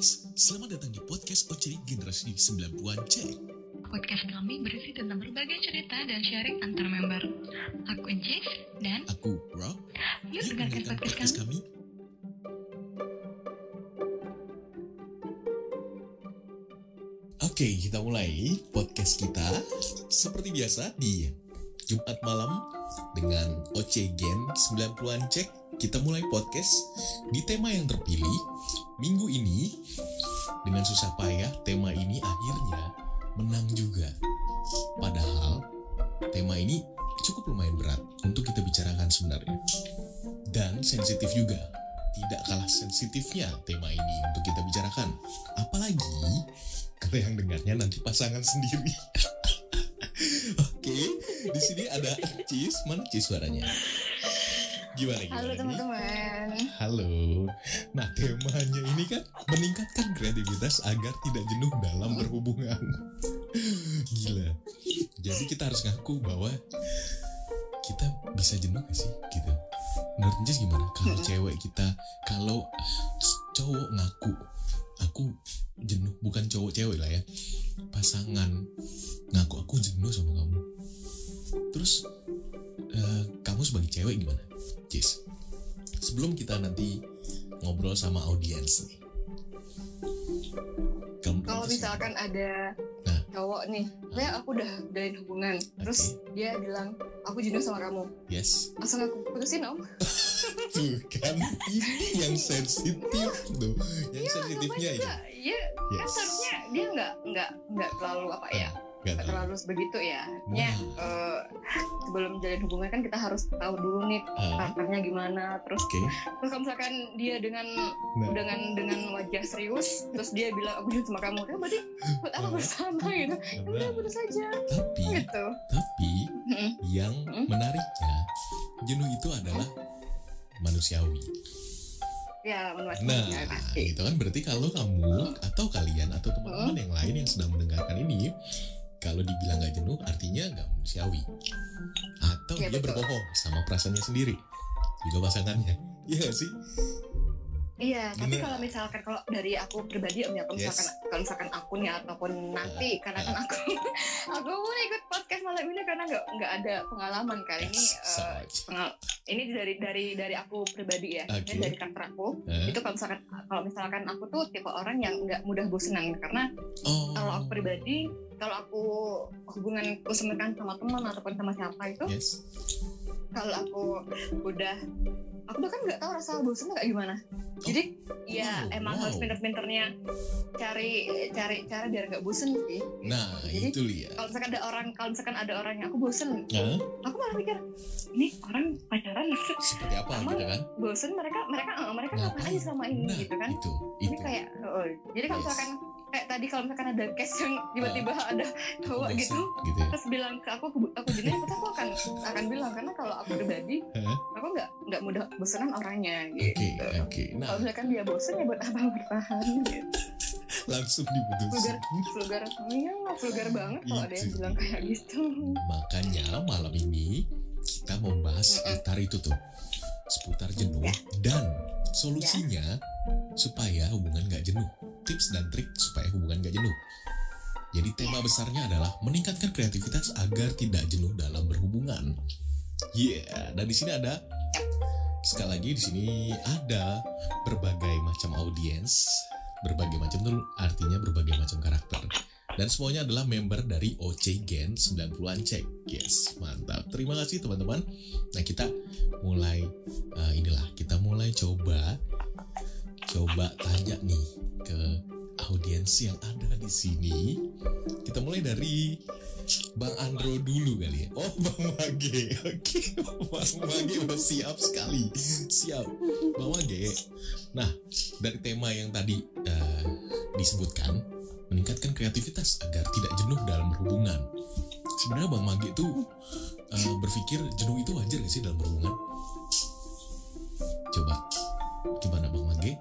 guys, selamat datang di podcast Oceri Generasi 90-an Cek. Podcast kami berisi tentang berbagai cerita dan sharing antar member. Aku Encis dan Aku Rob, yuk yuk dengarkan dengarkan podcast podcast kami. kami. Oke, kita mulai podcast kita seperti biasa di Jumat malam dengan OC Gen 90-an Cek. Kita mulai podcast di tema yang terpilih minggu ini dengan susah payah tema ini akhirnya menang juga. Padahal tema ini cukup lumayan berat untuk kita bicarakan sebenarnya. Dan sensitif juga. Tidak kalah sensitifnya tema ini untuk kita bicarakan. Apalagi kalau yang dengarnya nanti pasangan sendiri. Oke, di sini ada Cis, mana Cis suaranya? Gimana gimana? Halo teman-teman. Halo. Nah, temanya ini kan meningkatkan kreativitas agar tidak jenuh dalam berhubungan. Gila. Jadi kita harus ngaku bahwa kita bisa jenuh gak sih gitu. Menurut Njus gimana? Kalau cewek kita, kalau cowok ngaku aku jenuh bukan cowok cewek lah ya pasangan ngaku aku jenuh sama kamu terus eh, kamu sebagai cewek gimana Jis sebelum kita nanti ngobrol sama audiens nih. Kalau misalkan ada Nah. cowok nih, saya aku udah dalin hubungan, terus dia bilang aku jenuh sama kamu, yes. Langsung aku putusin om. tuh kan ini yang sensitif tuh. Yang Iya, sensitifnya ini juga, ya kan yes. seharusnya dia nggak nggak nggak terlalu apa ya, Gak tahu. terlalu begitu ya. Ya Nah. eh, sebelum jalin hubungan kan kita harus tahu dulu nih partnernya gimana, terus oke. terus kalau misalkan dia dengan nah. dengan dengan wajah serius, terus dia bilang aku jenuh sama kamu, ya berarti buat apa bersama gitu? Ya udah putus aja, tapi gitu. tapi yang menariknya jenuh itu adalah manusiawi. Ya, Nah, ya, pasti. itu kan berarti kalau kamu atau kalian atau teman-teman yang lain yang sedang mendengarkan ini, kalau dibilang nggak jenuh, artinya nggak manusiawi, atau Iya, dia betul. berbohong sama perasaannya sendiri, juga pasangannya, iya nggak sih? Iya, tapi kalau misalkan kalau dari aku pribadi om ya, kalau Yes. misalkan kalau misalkan aku nih ataupun nanti, karena kan aku aku mau ikut podcast malam ini karena nggak nggak ada pengalaman kali ini. Yes, eh, such. pengal- ini dari dari dari aku pribadi ya. Ini dari karakter aku. Eh? Itu kalau misalkan kalau misalkan aku tuh tipe orang yang nggak mudah bosenan karena Oh, kalau aku pribadi kalau aku hubunganku semekan sama teman ataupun sama siapa itu yes, kalau aku udah aku bahkan nggak tahu rasa bosan kayak gimana jadi ya Wow, emang wow. harus pinter-pinternya cari cari cara biar nggak bosen sih nah Jadi, itu lihat, kalau misalkan ada orang kalau misalkan ada orang yang aku bosen Hah? aku malah mikir ini orang pacaran seperti apa Emang gitu kan? bosen mereka mereka eh, mereka ngapain selama ini Nah, gitu kan itu, ini itu. kayak oh, jadi kalau Yes. misalkan kayak tadi kalau misalkan ada case yang tiba-tiba ada Aku cowok gitu gitu ya. terus bilang ke aku aku, aku jenuh pasti aku akan akan bilang karena kalau aku pribadi Hah? aku nggak nggak mudah bosenan orangnya Oke, gitu oke. Nah, kalau misalkan dia bosen ya buat apa bertahan gitu langsung diputusin. vulgar vulgar iya vulgar banget kalau ada yang Itu. bilang kayak gitu Makanya malam ini kita mau bahas Mm-mm. seputar itu tuh. Seputar jenuh Ya. dan solusinya supaya hubungan gak jenuh. Tips dan trik supaya hubungan gak jenuh. Jadi tema besarnya adalah meningkatkan kreativitas agar tidak jenuh dalam berhubungan. Yeah, dan di sini ada sekali lagi di sini ada berbagai macam audiens, berbagai macam tuh artinya berbagai macam karakter. Dan semuanya adalah member dari OC Gen 90-an Cek. Yes, mantap. Terima kasih teman-teman. Nah, kita mulai eh, inilah, kita mulai coba coba tanya nih ke audiens yang ada di sini. Kita mulai dari Bang Andro dulu kali ya. Oh, Bang Mage. Oke, Bang Mage udah siap sekali. Siap. Bang Mage. Nah, dari tema yang tadi eh, disebutkan, meningkatkan kreativitas agar tidak jenuh dalam berhubungan. Sebenarnya Bang Mage tuh eh, berpikir jenuh itu wajar gak sih dalam berhubungan? Coba, gimana Bang Mage?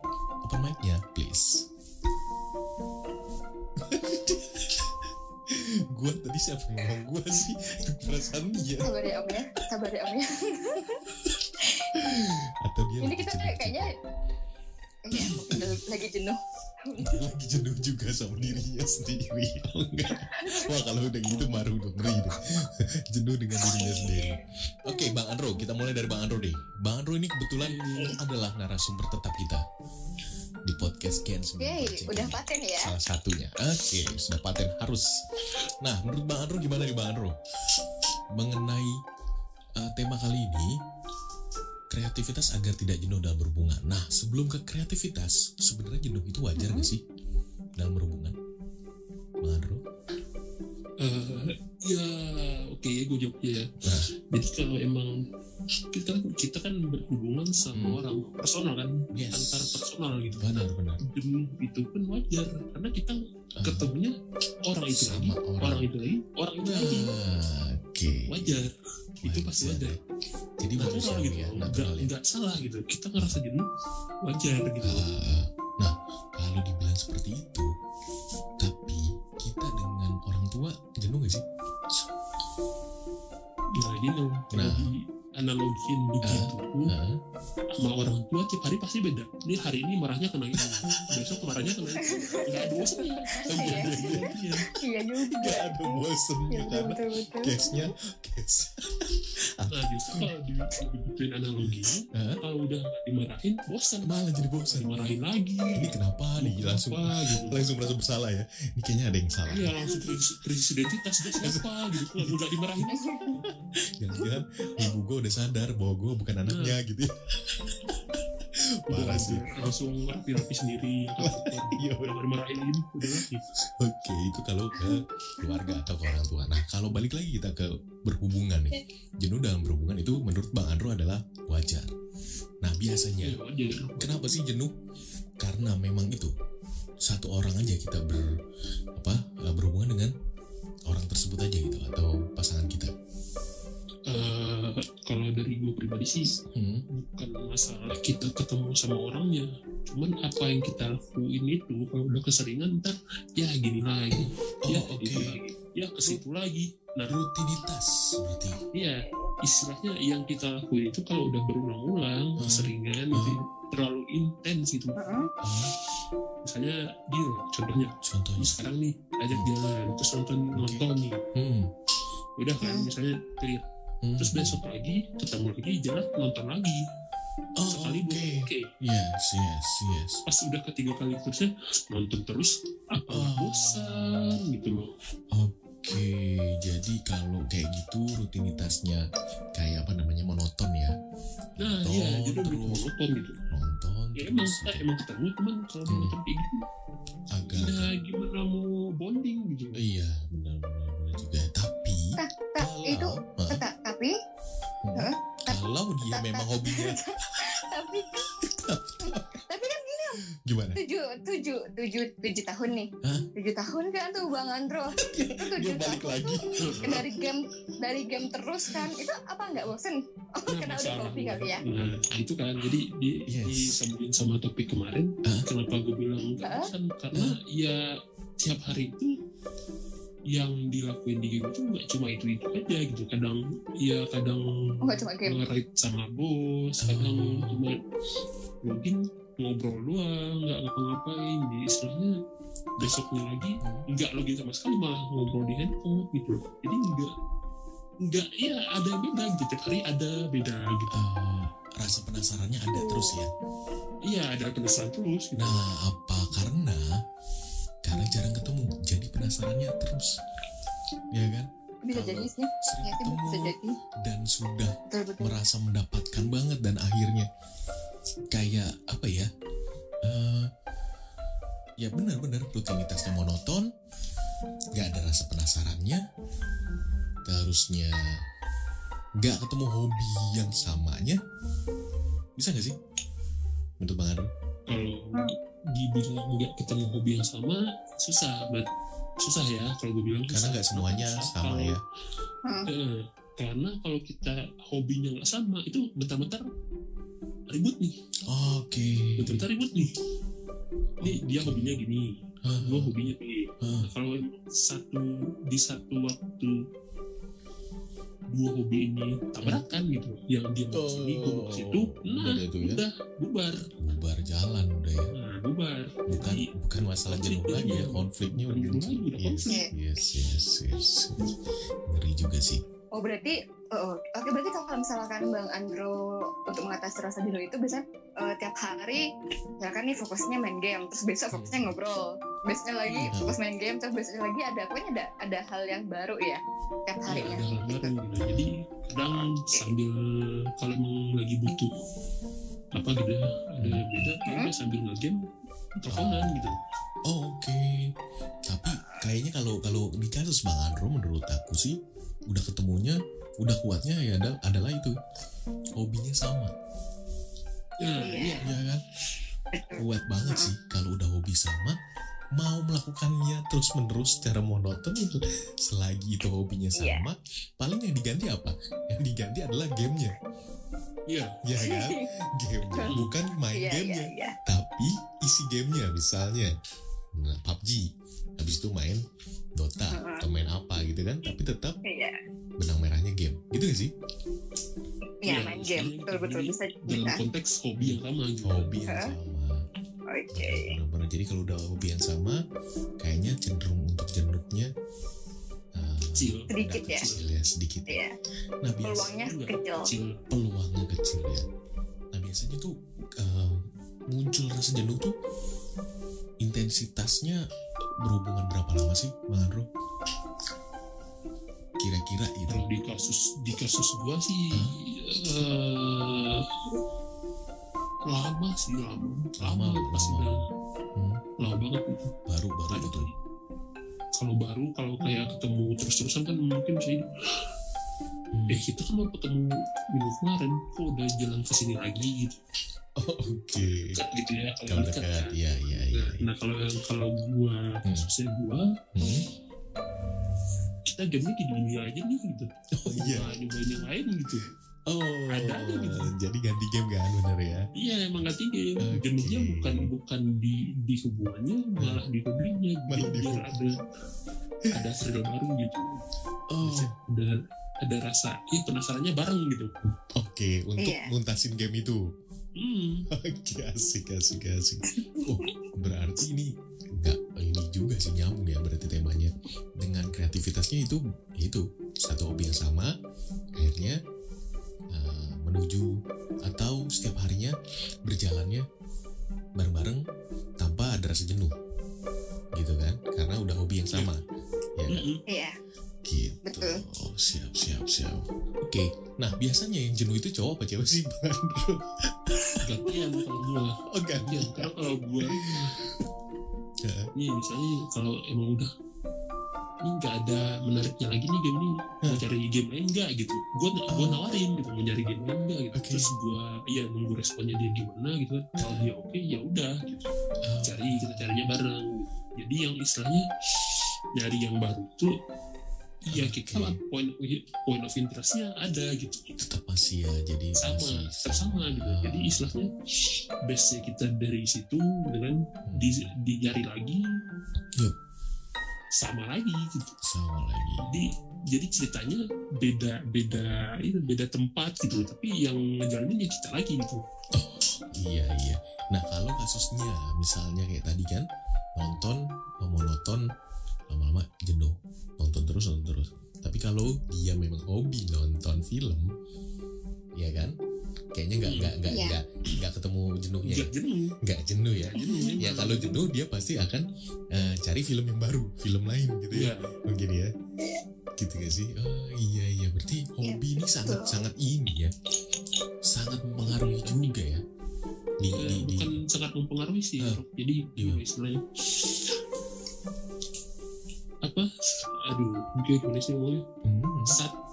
Open mic-nya, please. gua tadi siapa yang ngomong gua sih? Perasaan dia. Sabar ya om ya. Sabar ya om ya. Atau dia ini kita jenuh kayak- kayaknya mungkin lagi jenuh. lagi jenuh juga sama dirinya sendiri. Oh enggak. Wah kalau udah gitu baru udah ngeri deh. Jenuh dengan dirinya sendiri. Oke bang Andro kita mulai dari bang Andro deh. Bang Andro ini kebetulan adalah narasumber tetap kita di podcast Gen Oke, udah paten ya. salah satunya oke sudah paten harus nah menurut bang Andro gimana nih bang Andro mengenai uh, tema kali ini kreativitas agar tidak jenuh dalam berhubungan. Nah, sebelum ke kreativitas, sebenarnya jenuh itu wajar nggak sih dalam berhubungan? Bang Andro? Eh, ya oke ya gue jawab ya Nah. jadi kalau emang kita kita kan berhubungan sama Hmm. orang personal kan Yes. antar personal gitu Benar, benar. jenuh itu pun wajar karena kita Ah, ketemunya orang itu lagi orang. orang. itu lagi orang itu lagi oke. wajar itu pasti wajar Jadi natural manusiawi gitu ya, nggak ya. nggak salah gitu kita ngerasa jenuh wajar gitu Ah, nah, kalau dibilang seperti itu, tapi kita dengan orang tua jenuh gak sih? nah kalau Nah. Di analogiin begitu Nah, sama orang tua tiap hari pasti beda. Ini hari ini marahnya kena ini, besok marahnya kena itu. Nggak ada bosannya. Iya, Iya, iya. iya. Iya juga. gak ada Iya, betul, karena betul, betul. case-nya case. Nah justru kalau di- dibikin analogi, Hah? kalau udah nggak dimarahin, bosan. Malah jadi bosan. Dimarahin lagi. Ini kenapa nih? Langsung gitu. langsung merasa bersalah ya. Ini kayaknya ada yang salah. Iya langsung krisis, identitas dia siapa gitu kalau nggak dimarahin Jangan-jangan ibu gue udah sadar bahwa gue bukan anaknya gitu ya. udah Parah sih. langsung rapi-rapi sendiri Iya, udah lagi udah lagi Oke, itu kalau ke keluarga atau ke orang tua. Nah, kalau balik lagi kita ke berhubungan nih. Jenuh dalam berhubungan itu menurut Bang Andro adalah wajar. Nah, biasanya ya wajar kenapa sih jenuh? Karena memang itu satu orang aja kita ber apa eh, berhubungan dengan orang tersebut aja gitu atau pasangan kita. Eh, kalau dari gue pribadi sih Hmm. bukan masalah kita ketemu sama orangnya cuman apa yang kita lakuin itu kalau udah keseringan ntar ya gini lagi Oh, ya oke. gitu lagi ya ke situ lagi nah Rutinitas berarti. iya istilahnya yang kita lakuin itu kalau udah berulang-ulang Hmm. keseringan gitu ya, terlalu intens gitu Heeh. Ah, misalnya deal contohnya contohnya. sekarang nih ajak jalan terus nonton nonton nih Hmm. udah kan Hmm. misalnya clear Hmm. terus besok lagi ketemu lagi jalan nonton lagi Oh, sekali oke. boleh oke Yes, yes, yes. pas udah ketiga kali terusnya nonton terus apa Oh. bosan gitu loh Oke, jadi kalau kayak gitu rutinitasnya kayak apa namanya monoton ya? nah Nonton iya jadi terus. monoton gitu Nonton ya emang terus kita gitu. emang ketemu cuman kalau Hmm. nonton kayak gitu agak ya gimana mau bonding gitu iya benar benar benar juga. Tapi Tak, tak, kalau itu tak, tapi Hmm. Hah? kalau dia memang hobinya tapi tapi kan gimana? tujuh tujuh tujuh tujuh tahun nih Hah? tujuh tahun kan tuh bang Andro itu Dia tujuh balik tahun lagi. dari game dari game terus kan itu apa nggak bosen oh, Nah, karena udah hobi kali ya Nah, itu kan jadi di, Yes. disambungin sama topik kemarin Hah? kenapa gue bilang nggak Hah? bosan karena ya tiap hari itu yang dilakuin di game itu nggak cuma itu itu aja gitu. Kadang ya kadang oh nggak cuma game? sama bos kadang Oh. cuma mungkin ngobrol doang nggak ngapa-ngapain. Jadi istilahnya besoknya lagi nggak login sama sekali malah ngobrol di handphone gitu. Jadi nggak nggak ya ada beda gitu. Tiap hari ada beda gitu. Eh, rasa penasarannya ada terus ya. iya ada penasaran terus gitu. Nah, apa? Karena karena jarang ketemu, penasarannya terus, ya kan? bisa Kalau jadi sih Sering ya ketemu bisa jadi dan sudah betul betul merasa mendapatkan banget dan akhirnya kayak apa ya? eh ya benar-benar rutinitasnya monoton, nggak ada rasa penasarannya, terusnya nggak ketemu hobi yang samanya, bisa nggak sih? Menurut Bang Arun? kalau dibilang nggak ketemu hobi yang sama susah but susah ya kalau gue bilang Karena nggak semuanya Susah sama kalau- ya. Hmm. Eh, karena kalau kita hobinya nggak sama itu bentar-bentar ribut nih Oke. bentar-bentar ribut nih ini dia hobinya gini gue hobinya gini hah. Nah, kalau satu di satu waktu dua hobi ini tabrakan gitu. Yang dia mau ke sini gue mau ke situ nah udah itu ya. udah bubar. Bubar jalan udah ya. Nah bubar. Bukan Jadi, bukan masalah jenuh konfliknya lagi ya udah- konfliknya udah jenuh muncul. lagi, udah yes, konflik. yes yes yes. Ngeri juga sih. Oh berarti, oh, oke berarti kalau misalkan Bang Andro untuk mengatasi rasa jenuh itu biasanya eh, tiap hari, misalkan nih fokusnya main game, terus besok fokusnya ngobrol, besoknya lagi Hmm. fokus main game, terus besoknya lagi ada pokoknya ada ada hal yang baru ya tiap ya, harinya. ada hal baru gitu. jadi kadang sambil kalau emang lagi butuh apa gitu ya ada yang beda ya Hmm. udah sambil ngegame teleponan gitu Oh, oke. Tapi kayaknya kalau kalau di kasus Bang Andro menurut aku sih udah ketemunya, udah kuatnya ya ada- adalah itu hobinya sama, ya Iya. iya ya kan? Kuat banget sih kalau udah hobi sama, mau melakukannya terus menerus secara monoton itu selagi itu hobinya Iya. sama, paling yang diganti apa? Yang diganti adalah gamenya, iya. Ya kan? Gamenya. Bukan main Iya iya gamenya, iya. tapi isi gamenya misalnya. Nah, PUBG. Habis itu main Dota Heeh. atau main apa gitu kan tapi tetap Iya, benang merahnya game. Gitu gak sih? Iya Iya, main game, misalnya betul betul. jadi bisa dalam bisa. konteks hobi yang sama gitu. Hobi yang sama Oke. benar-benar jadi kalau udah hobi yang sama kayaknya cenderung untuk jenuhnya uh, Kecil. Sedikit ya. kecil ya sedikit Iya, nah peluangnya kecil. kecil peluangnya kecil ya nah biasanya tuh uh, muncul rasa jenuh tuh intensitasnya berhubungan berapa lama sih Bang Andro kira-kira kalau di kasus di kasus gua sih eh, lama sih lama. Lama, lama. udah Hmm, lama banget gitu baru baru gitu kali. kalau baru kalau kayak ketemu terus-terusan kan mungkin bisa ini, Hmm. eh kita kan mau ketemu minggu kemarin. Kok udah jalan ke sini lagi gitu. Oh, oke. Dekat gitu ya kalau dekat dekat ya ya ya Nah, nah kalau kalau gua Hmm. gua Hmm. kita gamenya di dunia aja nih gitu. Oh iya. Nyobain yang lain gitu oh. Ada aja gitu. jadi ganti game kan bener ya? Iya emang gak tinggi Oke. jenuhnya bukan bukan di di hubungannya malah di hobinya. Malah di ada ada thrill baru gitu. Oh. Ada ada rasa ya penasarannya bareng gitu. Oke untuk Iya. nuntasin game itu. Hmm. Oke, asik, asik, asik. Oh, berarti ini enggak ini juga sih nyambung ya berarti temanya. Dengan kreativitasnya itu itu satu hobi yang sama akhirnya menuju atau setiap harinya berjalannya bareng-bareng tanpa ada rasa jenuh gitu kan? Karena udah hobi yang sama ya kan? Iya, gitu. Betul. Oh, siap siap siap. Oke. Nah biasanya yang jenuh itu cowok apa cewek sih Bang Andro? gantian kalau gua. Oh gantian. Kalau gua. Ya. nih misalnya kalau emang udah ini nggak ada menariknya lagi nih game ini. Mau cari game lain nggak gitu? Gua gua Oh. nawarin gitu mau cari game lain nggak gitu. Oke. terus gua iya nunggu responnya dia gimana gitu kan. Kalau dia oke ya udah gitu. Oh, cari kita carinya bareng. Jadi yang istilahnya nyari yang baru tuh iya kita Oke. point point of interestnya ada gitu. Tetap masih ya jadi sama masih tetap sama gitu. Ah, jadi istilahnya base nya kita dari situ dengan hmm, di dicari lagi. Yup. Sama lagi. Gitu sama lagi. Jadi jadi ceritanya beda beda itu beda tempat gitu tapi yang ngejalanin ya kita lagi gitu. Iya iya. Nah kalau kasusnya misalnya kayak tadi kan nonton monoton lama-lama jenuh. Nonton terus nonton terus. Tapi kalau dia memang hobi nonton film ya kan kayaknya nggak nggak nggak Iya. nggak nggak ketemu jenuhnya nggak jenuh. Nggak jenuh ya? Jenuh. Ya kalau jenuh dia pasti akan eh, cari film yang baru film lain gitu ya. Iya. mungkin ya. Gitu gak sih? Oh iya iya. Berarti hobi ini sangat betul. sangat ini ya. Sangat mempengaruhi juga ya. Di Eh, di, di. bukan sangat mempengaruhi sih. Rob. jadi Iya. gimana istilahnya? Apa? Aduh mungkin gimana sih ngomongnya Hmm, sat s-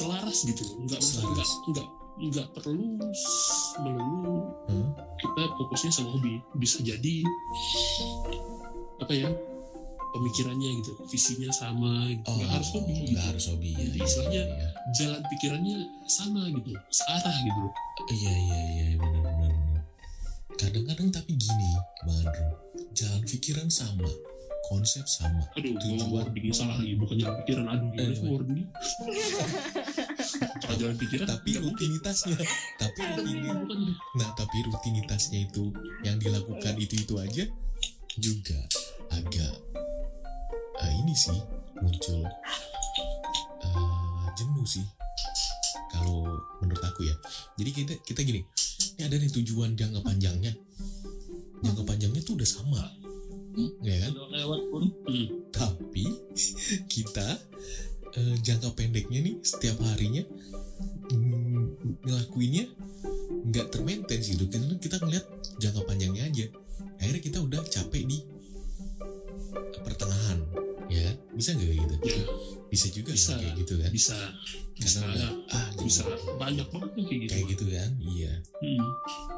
selaras gitu nggak Selaras. nggak nggak nggak perlu melulu Hah? kita fokusnya sama hobi bisa jadi apa ya pemikirannya gitu visinya sama gitu. oh nggak harus hobi gitu. nggak harus hobi ya Jadi iya, istilahnya iya, jalan pikirannya sama gitu searah gitu iya iya iya benar benar benar. kadang-kadang tapi gini bang Andrew jalan pikiran sama konsep sama aduh Tujuan. wordingnya salah lagi bukan jalan pikiran aduh gimana Eh, sih? jalan pikiran tapi rutinitasnya. Tapi Bukan, rutinitas bukan. nah tapi rutinitasnya itu yang dilakukan itu itu aja juga agak eh, ini sih muncul eh, jenuh sih. Kalau menurut aku ya. Jadi kita kita gini ini ada nih tujuan jangka panjangnya. Jangka panjangnya tuh udah sama. Ya kan? Lewat pun. Hmm. tapi kita eh, jangka pendeknya nih setiap harinya mm, ngelakuinnya nggak termaintain sih gitu. karena kita ngeliat jangka panjangnya aja akhirnya kita udah capek di pertengahan ya kan? bisa nggak kayak gitu ya bisa juga Bisa. kan kayak gitu kan bisa bisa karena udah ah bisa jadi- banyak banget kayak gitu kayak gitu kan iya Hmm.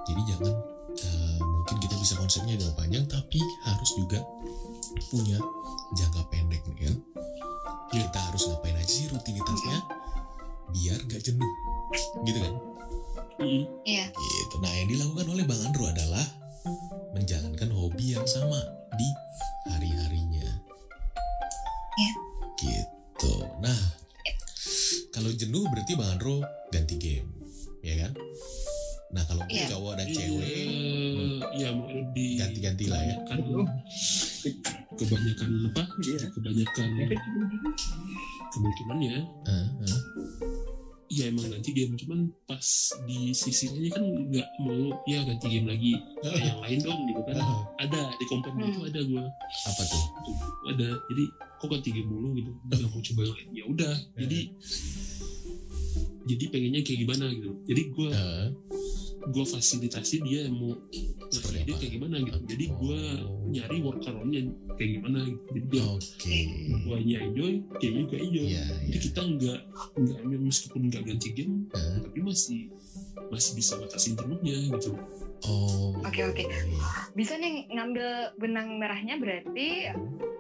jadi jangan eh, mungkin kita bisa konsepnya jangka panjang tapi harus juga punya jangka pendek nih kan Iya. Kita harus ngapain aja sih rutinitasnya? Biar gak jenuh. Gitu kan? Hmm. Iya. gitu. Nah yang dilakukan oleh bang Andro adalah menjalankan hobi yang sama di hari-harinya. Iya. gitu. Nah kalau jenuh berarti bang Andro ganti game ya kan? Nah kalau Iya. cowok dan Iya, cewek ya mau di Ganti-ganti lah ya. kebanyakan kebanyakan apa? Kebanyakan kemungkinannya eh, eh, ya emang ganti game cuman pas di sisi lainnya kan nggak mau ya ganti game lagi. Kayak yang lain dong gitu kan. Eh, ada di komplain Hmm. itu ada gua. Apa tuh? Ada jadi kok ganti game mulu gitu. Nggak mau coba yang lain ya udah jadi jadi pengennya kayak gimana gitu. Jadi gua Eh, gua fasilitasi dia mau Seperti apa? kayak gimana gitu jadi gua Oh. nyari workaroundnya kayak gimana gitu jadi biar oke gua enjoy dia juga enjoy Iya, jadi iya. kita nggak nggak meskipun nggak ganti game Eh, tapi masih masih bisa ngatasin jenuhnya gitu oh Oke, oke. iya. Bisa nih ngambil benang merahnya berarti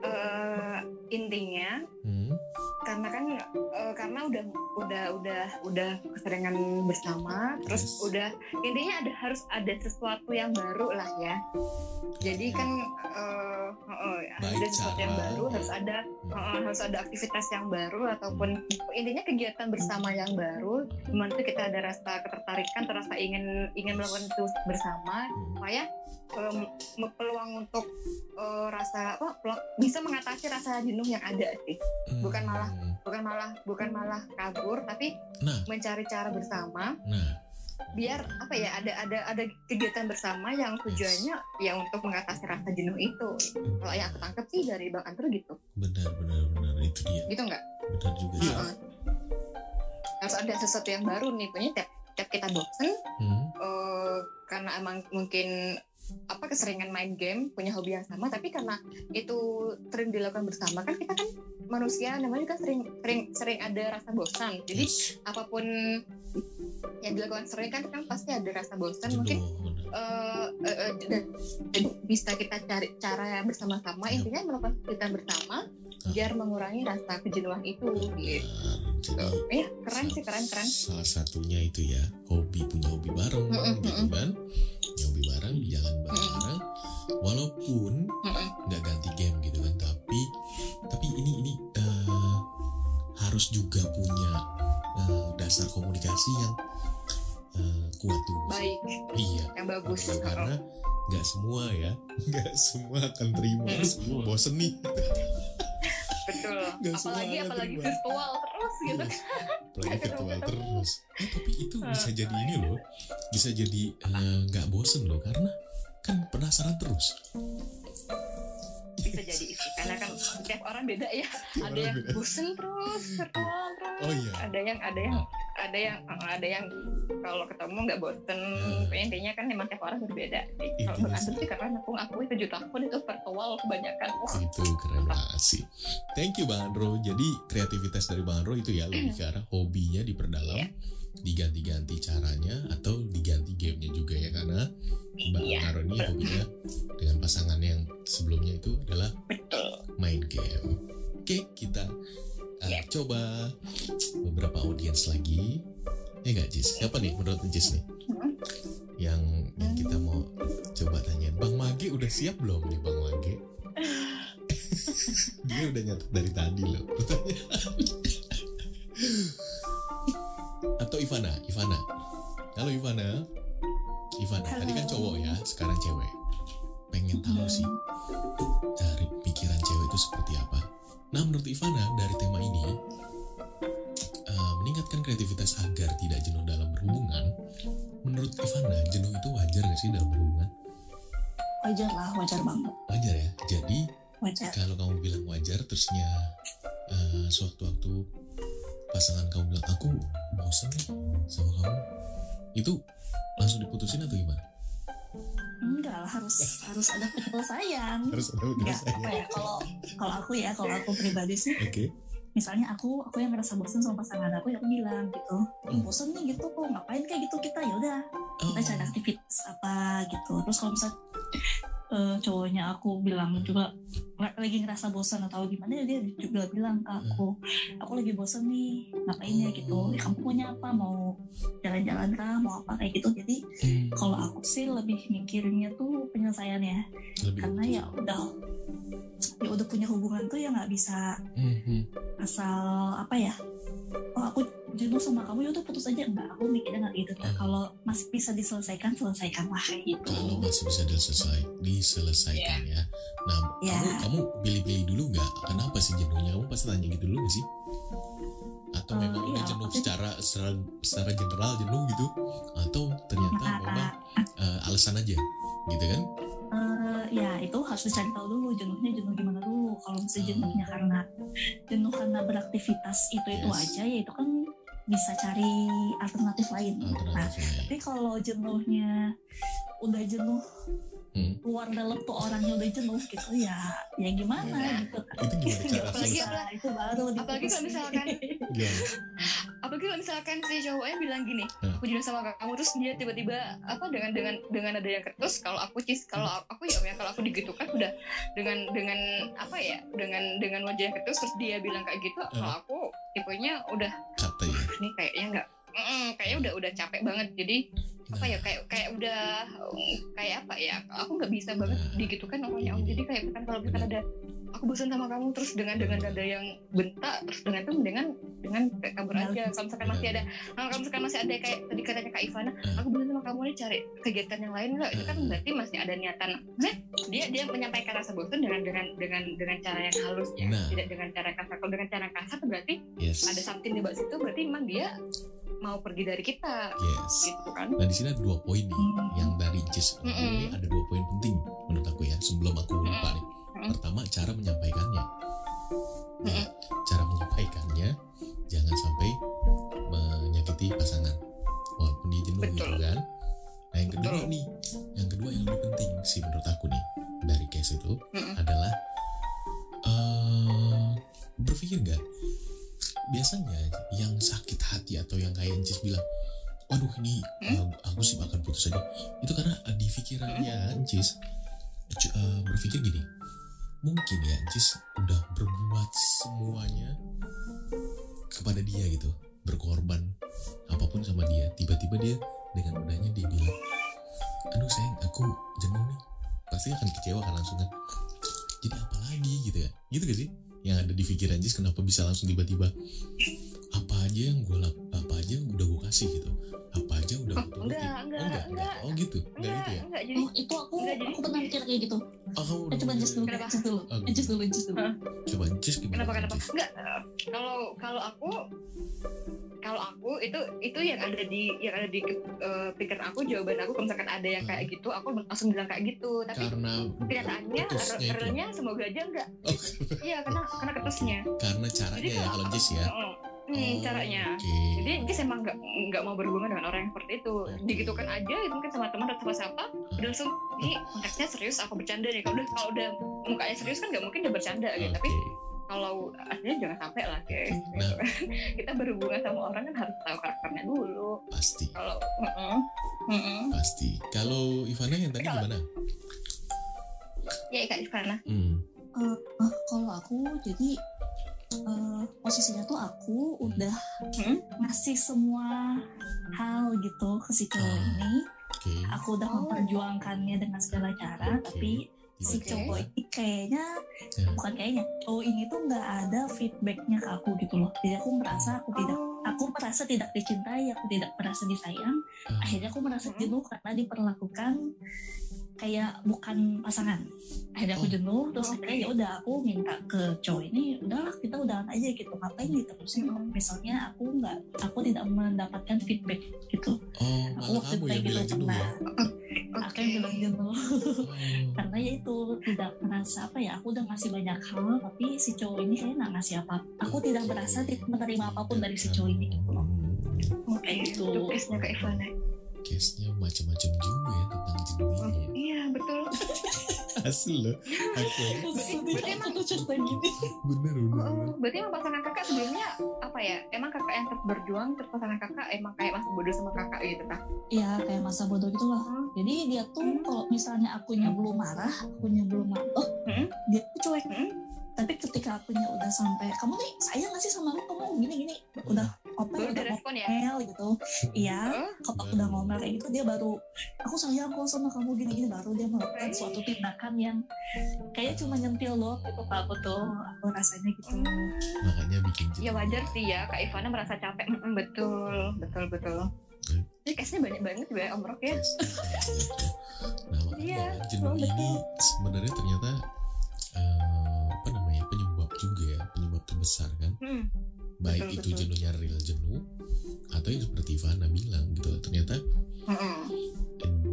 eh, intinya Hmm, karena kan eh, karena udah udah udah udah keseringan bersama terus Yes. udah intinya ada harus ada sesuatu yang baru lah ya jadi iya. kan eh, Baik ada sesuatu yang baru ya. harus ada Hmm. eh, harus ada aktivitas yang baru ataupun intinya kegiatan bersama yang baru di mana tuh kita ada rasa ketertarikan terasa ingin ingin melakukan itu bersama Hmm, supaya me- peluang untuk eh, rasa apa peluang- bisa mengatasi rasa jenuh yang ada sih. Bukan malah hmm. bukan malah bukan malah kabur tapi Nah. mencari cara bersama. Nah. Biar apa ya ada ada ada kegiatan bersama yang tujuannya ya untuk mengatasi rasa jenuh itu. Kalau yang aku tangkap sih dari bang Antro gitu. Benar benar benar. Itu dia. Gitu nggak? Benar juga. Heeh. harus ada sesuatu yang baru nih punya tiap tiap kita bosen Hmm, eh, karena emang mungkin apa keseringan main game punya hobi yang sama tapi karena itu sering dilakukan bersama kan kita kan manusia namanya kan sering sering sering ada rasa bosan jadi yes. apa pun yang dilakukan sering kan kan pasti ada rasa bosan mungkin eh, dan- dan bisa kita cari cara yang bersama-sama intinya melakukan kegiatan bersama. Biar mengurangi rasa kejenuhan itu gitu. Jadi ya keren sih keren keren. Salah satunya itu ya hobi punya hobi bareng Mm-mm, gitu mm-mm. kan. Punya hobi bareng jalan bareng walaupun nggak ganti game gitu kan tapi tapi ini ini eh, harus juga punya eh, dasar komunikasi yang eh, kuat dulu sih. baik. Iya yang bagus. Iya, karena nggak semua ya nggak semua akan terima. Mm. Semua. bosen nih betul. Semua apalagi apalagi virtual terus gitu. Yes. apalagi virtual terus. Eh, tapi itu bisa Ah, jadi ini loh. Bisa jadi eh, nggak bosen loh. Karena kan penasaran terus bisa jadi itu karena kan setiap orang beda ya Tiap ada yang beda. bosen terus terus Oh, iya. ada yang ada yang ada yang eh, ada yang kalau ketemu nggak bosen Hmm. Pokoknya intinya kan memang tiap orang berbeda sih kalau bang Andrew sih. karena aku ngakui tujuh tahun itu virtual kebanyakan Wah, itu keren banget sih thank you bang Andro jadi kreativitas dari bang Andro itu ya lebih ke arah hobinya diperdalam Iya. diganti-ganti caranya atau diganti gamenya juga ya karena bang Iya, Andro ini hobinya dengan pasangan yang sebelumnya itu adalah betul main game. Oke, kita uh, Ya. coba beberapa audiens lagi. Ya nggak Jis? Siapa nih menurut Jis nih? Hmm. Yang yang kita mau coba tanyain. Bang Mage udah siap belum nih Bang Mage? ini udah nyatet dari tadi loh pertanyaan. Atau Ivana, Ivana. Halo Ivana. Ivana, Halo. tadi kan cowok ya, sekarang cewek. Pengen tahu sih dari pikiran cewek itu seperti apa. Nah, menurut Ivana dari tema ini eh, meningkatkan kreativitas agar tidak jenuh dalam berhubungan. Menurut Ivana, jenuh itu wajar gak sih dalam berhubungan? wajar lah wajar banget Wajar ya. Jadi wajar kalau kamu bilang wajar terusnya eh, sewaktu-waktu pasangan kamu bilang aku bosan nih sama kamu itu langsung diputusin atau gimana? enggak lah harus harus ada penyelesaian Harus ada apa ya kalau kalau aku ya kalau aku pribadi sih Oke. misalnya aku aku yang ngerasa bosan sama pasangan aku ya aku bilang gitu "Ih, Hmm. bosan nih gitu kok ngapain kayak gitu kita ya udah Oh, kita cari aktivitas apa gitu terus kalau misal eh, cowoknya aku bilang juga lagi ngerasa bosan atau gimana dia juga bilang ke aku aku lagi bosan nih ngapain ya gitu? "Eh, kamu punya apa? Mau jalan-jalan kah? Mau apa? Kayak gitu. Jadi hmm, kalau aku sih lebih mikirnya tuh penyelesaiannya lebih karena ya udah ya udah punya hubungan tuh ya nggak bisa Hmm, hmm. asal apa ya oh aku jenuh sama kamu ya udah putus aja enggak aku mikirnya nggak gitu Hmm. kalau masih bisa diselesaikan selesaikan lah kayak gitu Kalau masih bisa diselesai, diselesaikan ya. Nah, Ya. kamu kamu pilih-pilih dulu nggak? Kenapa sih jenuhnya? Kamu pasti tanya gitu dulu nggak sih? Atau Eh, memang udah iya, jenuh pasti. secara secara secara general jenuh gitu? Atau ternyata Nah, memang eh, alasan aja, gitu kan? eh, ya itu harus dicari tahu dulu jenuhnya jenuh gimana dulu kalau misalnya Hmm. jenuhnya karena jenuh karena beraktivitas itu itu Yes. aja ya itu kan bisa cari alternatif lain nah Alternatif lain. tapi kalau jenuhnya udah jenuh Hmm. luar dalam tuh orangnya udah jenuh gitu ya ya gimana Iya. gitu kan Itu gimana cara Apalagi- itu baru apalagi kalau misalkan apalagi kalau misalkan si cowoknya bilang gini Hmm. aku jenuh sama kamu terus dia tiba-tiba apa dengan dengan dengan ada yang ketus kalau aku cis kalau aku ya om ya kalau aku digitukan udah dengan dengan apa ya dengan dengan wajah yang ketus terus dia bilang kayak gitu kalau aku tipenya udah Kata ya. ini kayaknya nggak Mm, kayaknya udah udah capek banget jadi apa ya kayak kayak udah kayak apa ya aku nggak bisa banget Nah, digitukan orangnya om ini. jadi kayak kan kalau misalkan ada aku bosan sama kamu terus dengan dengan ada yang bentak terus dengan itu dengan dengan kayak kabur Benar. aja kalau misalkan masih ada kalau kalau misalkan masih ada kayak tadi katanya kak Ivana Hmm. aku bosan sama kamu nih cari kegiatan yang lain nggak itu kan Hmm. berarti masih ada niatan maksudnya dia dia menyampaikan rasa bosan dengan dengan dengan dengan cara yang halus ya Nah. tidak dengan cara kasar kalau dengan cara kasar tuh berarti Yes. ada something di bawah situ berarti memang dia mau pergi dari kita Yes. gitu kan Nah di sini ada dua poin nih Hmm. yang dari Jess ngomong Mm-mm. ini ada dua poin penting menurut aku ya sebelum aku lupa nih. Pertama cara menyampaikannya. Nah, cara menyampaikannya jangan sampai menyakiti pasangan walaupun dia jenuh Betul. gitu kan. Nah yang kedua Betul. nih, yang kedua yang lebih penting sih menurut aku nih dari case itu Mm-mm. adalah eh berpikir nggak biasanya yang sakit hati atau yang kayak Ancis bilang waduh ini Hmm? eh, aku sih akan putus aja. Itu karena eh, di pikirannya Ancis cu- eh, berpikir gini mungkin ya Ancis udah berbuat semuanya kepada dia gitu berkorban apa pun sama dia. Tiba-tiba dia dengan mudahnya dia bilang aduh sayang aku jenuh nih. Pasti akan kecewa kan langsung kan. Jadi apa lagi? Gitu ya. Gitu gak sih yang ada di pikiran Jis kenapa bisa langsung tiba-tiba apa aja yang gue apa aja yang udah gue kasih gitu. Apa aja udah Oh, gue turutin enggak, oh, enggak, enggak, enggak. oh gitu? Enggak enggak gitu ya? enggak jadi oh itu aku Enggak, jadi- aku pernah mikir kayak gitu. Oh kamu eh, coba just dulu Kenapa? just dulu. Oh, Eh, just dulu just dulu. Coba Jis gimana kenapa kenapa? Enggak eh, kalau kalau aku kalau aku itu itu yang ada di yang ada di eh, pikiran aku jawaban aku kalau misalkan ada yang kayak gitu aku langsung bilang kayak gitu. Tapi karena kenyataannya putusnya itu. realnya semoga aja enggak. Oh, iya karena karena ketusnya. Karena caranya Jadi ya kalau- Jis ya? Heeh. Hmm, Oh, caranya. oke. Jadi Jis emang nggak nggak mau berhubungan dengan orang yang seperti itu Oke. digitukan aja itu mungkin sama teman atau sama siapa udah langsung ini konteksnya serius aku bercanda nih. Kalau udah kalau udah mukanya serius kan nggak mungkin udah bercanda gitu. Tapi kalau aslinya jangan sampai lah kayak Nah. gitu. kan. kita berhubungan sama orang kan harus tahu karakternya dulu. Pasti. Kalau mm-mm, mm-mm. pasti. Kalau Ivana yang tadi gimana? Ya kak Ivana. Hmm. Eh, kalau aku jadi eh, posisinya tuh aku udah Hmm? ngasih semua hal gitu ke si cowok Ah. ini oke aku udah Oh. memperjuangkannya dengan segala cara Oke. tapi si Oke. cowok ini kayaknya Ya. bukan kayaknya cowok ini tuh nggak ada feedbacknya ke aku gitu loh jadi aku merasa aku tidak Oh. aku merasa tidak dicintai aku tidak merasa disayang Ah, akhirnya aku merasa Hmm. jenuh karena diperlakukan kayak bukan pasangan akhirnya aku Oh. jenuh terus akhirnya ya udah aku minta ke cowok ini udahlah kita udahan aja gitu ngapain diterusin Hmm. misalnya aku nggak aku tidak mendapatkan feedback gitu oh aku waktu itu kayak gitu pernah Oke. aku yang bilang jenuh oh. karena ya itu tidak merasa apa ya aku udah ngasih banyak hal tapi si cowok ini kayaknya nggak ngasih apa aku tidak merasa menerima apa pun dari si cowok ini gitu loh Hmm, Oke, Gitu. itu case-nya ke Ivana. Case-nya macam-macam juga ya tentang jenuh ini ya. Iya, betul. asli loh aku Berarti emang- tuh cerita gini bener Oh, bener oh, berarti emang pasangan kakak sebelumnya apa ya? Emang kakak yang terus berjuang, terus pasangan kakak emang kayak masih bodoh sama kakak gitu kah? Iya kayak masa bodoh gitu lah Oh. jadi dia tuh kalau misalnya akunya belum marah akunya belum marah oh Hmm. dia tuh cuek Hmm. Tapi ketika akunya udah sampai kamu nih sayang gak sih sama aku kamu gini gini udah apa Baru udah direspon ya? ngomel gitu iya Oh, kalau aku udah ngomel kayak gitu dia baru aku sayang kok sama kamu gini gini baru dia melakukan Oke. suatu tindakan yang kayaknya cuma nyentil loh gitu pak aku tuh aku rasanya gitu makanya bikin jenuh ya wajar sih ya, Kak Ivana merasa capek. Mm-mm, betul, betul, betul. Hmm. Ini case-nya banyak banget ya, Om Rok ya. nah makanya Iya, jenuh ini betul. sebenarnya ternyata terbesar kan Hmm. baik Betul, itu betul. jenuhnya real jenuh atau yang seperti Ivana bilang gitu ternyata Mm-mm.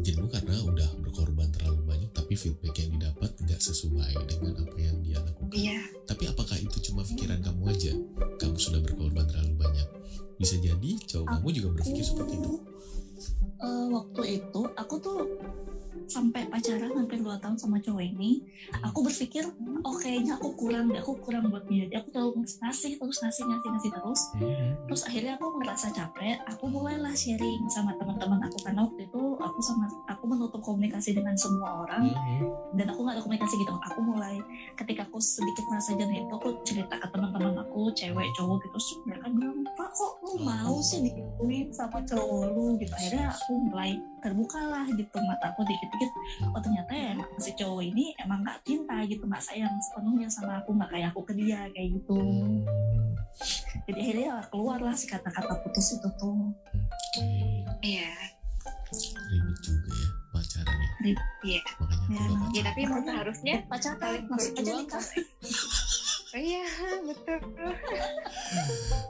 jenuh karena udah berkorban terlalu banyak tapi feedback yang didapat nggak sesuai dengan apa yang dia lakukan Iya. tapi apakah itu cuma pikiran kamu aja kamu sudah berkorban terlalu banyak bisa jadi cowok kamu juga berpikir seperti itu Eh, waktu itu aku tuh sampai pacaran hampir 2 tahun sama cowok ini aku berpikir oh kayaknya aku kurang deh aku kurang buat dia. Jadi aku terlalu ngasih terus ngasih ngasih ngasih terus. Hmm. terus akhirnya aku ngerasa capek aku mulailah sharing sama teman-teman aku karena waktu itu aku sama aku menutup komunikasi dengan semua orang Hmm. dan aku nggak ada komunikasi gitu. Aku mulai ketika aku sedikit merasa jenuh itu aku cerita ke teman-teman aku cewek cowok gitu. Terus mereka bilang pak kok lu mau sih digituin sama cowok lu? Gitu. Akhirnya aku mulai terbuka lah gitu mata aku dikit-dikit oh ternyata ya emang si cowok ini emang nggak cinta gitu nggak sayang sepenuhnya sama aku nggak kayak aku ke dia kayak gitu Hmm. jadi akhirnya ya keluarlah si kata-kata putus itu tuh. Iya. ribet juga ya pacarannya Iya. makanya Ya, gak pacaran Ya tapi emang seharusnya pacaran langsung aja nikah Iya, betul.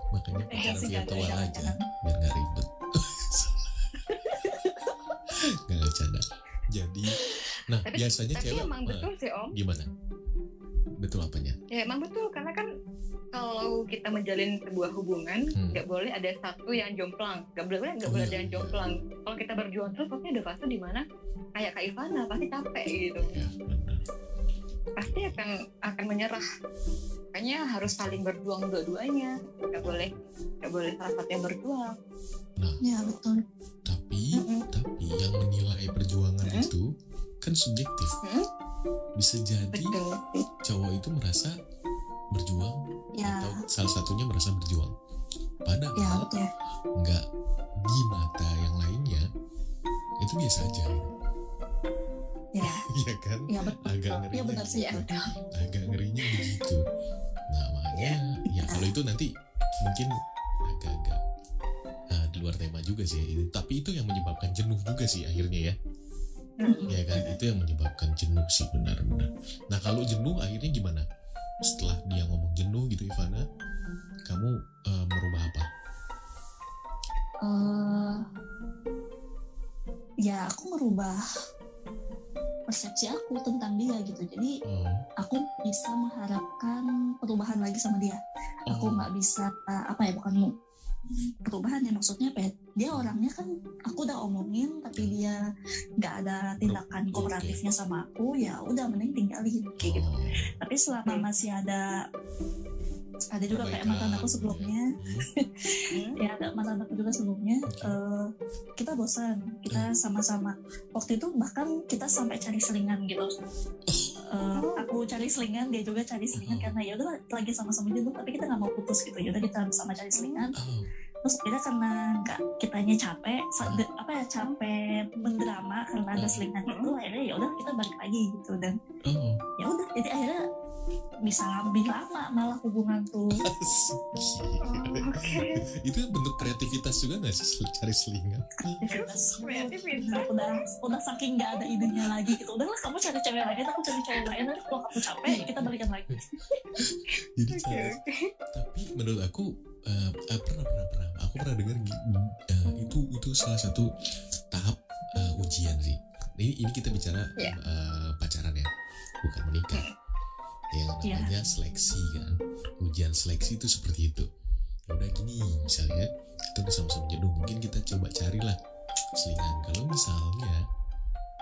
makanya Eh, pacaran virtual jangan, aja biar nggak ribet nggak bercanda jadi nah Tapi- biasanya Tapi cewek emang eh, betul sih Om. gimana betul apanya Ya emang betul karena kan kalau kita menjalin sebuah hubungan Hmm. nggak boleh ada satu yang jomplang, nggak boleh nggak Oh, boleh iya, ada yang iya. jomplang. Kalau kita berjuang terus pasti ada fase di mana kayak Kak Ivana pasti capek gitu, ya benar pasti akan akan menyerah. Makanya harus saling berjuang dua-duanya, nggak boleh nggak boleh salah satu yang berjuang. ya betul tapi yang menilai perjuangan Hmm? itu kan subjektif. Hmm? bisa jadi Betul. cowok itu merasa berjuang ya. atau salah satunya merasa berjuang. Ya padahal betul nggak di mata yang lainnya itu biasa aja. Ya. Iya kan? Ya betul agak ya ngerinya benar sih Ya, agak ngerinya begitu nah makanya ya kalau itu nanti mungkin agak-agak di luar tema juga sih. Ini- tapi itu yang menyebabkan jenuh juga sih akhirnya ya. Ya kan? Itu yang menyebabkan jenuh sih benar-benar. Nah kalau jenuh akhirnya gimana? Setelah dia ngomong jenuh gitu Ivana kamu eh, merubah apa? Eh ya aku merubah persepsi aku tentang dia gitu. Jadi oh, aku bisa mengharapkan perubahan lagi sama dia. Aku oh, nggak bisa uh, apa ya bukan perubahan ya maksudnya apa ya? Dia orangnya kan aku udah omongin tapi dia nggak ada tindakan kooperatifnya sama aku ya udah mending tinggalin kayak gitu. oh, tapi selama Hmm. masih ada ada juga kayak mantan aku sebelumnya. Hmm? ya ada mantan aku juga sebelumnya. Eh, kita bosan Hmm. kita sama-sama. Waktu itu bahkan kita sampai cari selingan gitu Oh. aku cari selingan dia juga cari selingan Hmm. karena ya udah lagi sama-sama jenuh tapi kita nggak mau putus gitu ya udah kita sama cari selingan oh, terus akhirnya karena nggak kitanya capek de- apa ya capek mendrama karena ada Hmm. selingan itu akhirnya ya udah kita balik lagi gitu dan Oh, ya udah jadi akhirnya bisa lebih lama malah hubungan tuh. Oh, Oke. Itu bentuk kreativitas juga nggak sih cari selingan? aktivitas Kreatif ya. udah udah udah saking nggak ada idenya lagi gitu udahlah kamu cari cewek lain aku cari cewek lain nanti kalau kamu capek kita balikan lagi Jadi cari oke. tapi menurut aku eh, eh, pernah pernah pernah aku pernah dengar eh, itu itu salah satu tahap eh, ujian sih ini ini kita bicara Iya. eh, pacaran ya bukan menikah yang Iya. namanya seleksi kan ujian seleksi itu seperti itu ya udah gini misalnya kita udah sama-sama jenuh mungkin kita coba carilah selingan kalau misalnya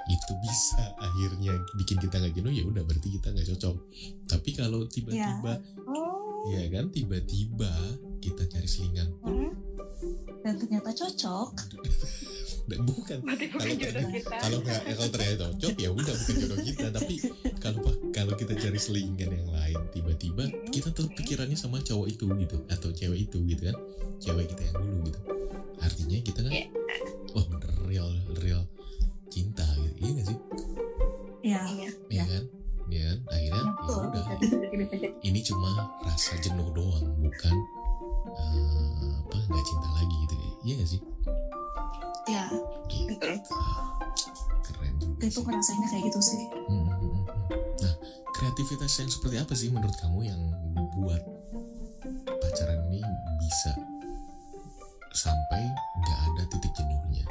itu bisa akhirnya bikin kita nggak jenuh ya udah berarti kita nggak cocok tapi kalau tiba-tiba Oh. Ya kan tiba-tiba kita cari selingan pun Hmm. dan ternyata cocok bukan. Berarti bukan Kalau jodoh ternyata- kita. kalau nggak ya kalau ternyata cocok ya udah bukan jodoh kita. Tapi kalau kalau kita cari selingan yang lain tiba-tiba Hmm. kita tetap pikirannya sama cowok itu gitu atau cewek itu gitu kan. Cewek kita yang dulu gitu. Artinya kita kan Iya. wah bener real real cinta gitu. Iya gak sih? Ya Iya. ya kan? Ya kan? Akhirnya ya udah. Ini cuma rasa jenuh doang bukan eh, apa nggak cinta lagi gitu. Iya gak sih Gitu. Betul. keren itu ngerasainnya kayak gitu sih Hmm, hmm, hmm, hmm. Nah, kreativitas yang seperti apa sih menurut kamu yang buat pacaran ini bisa sampai nggak ada titik jenuhnya?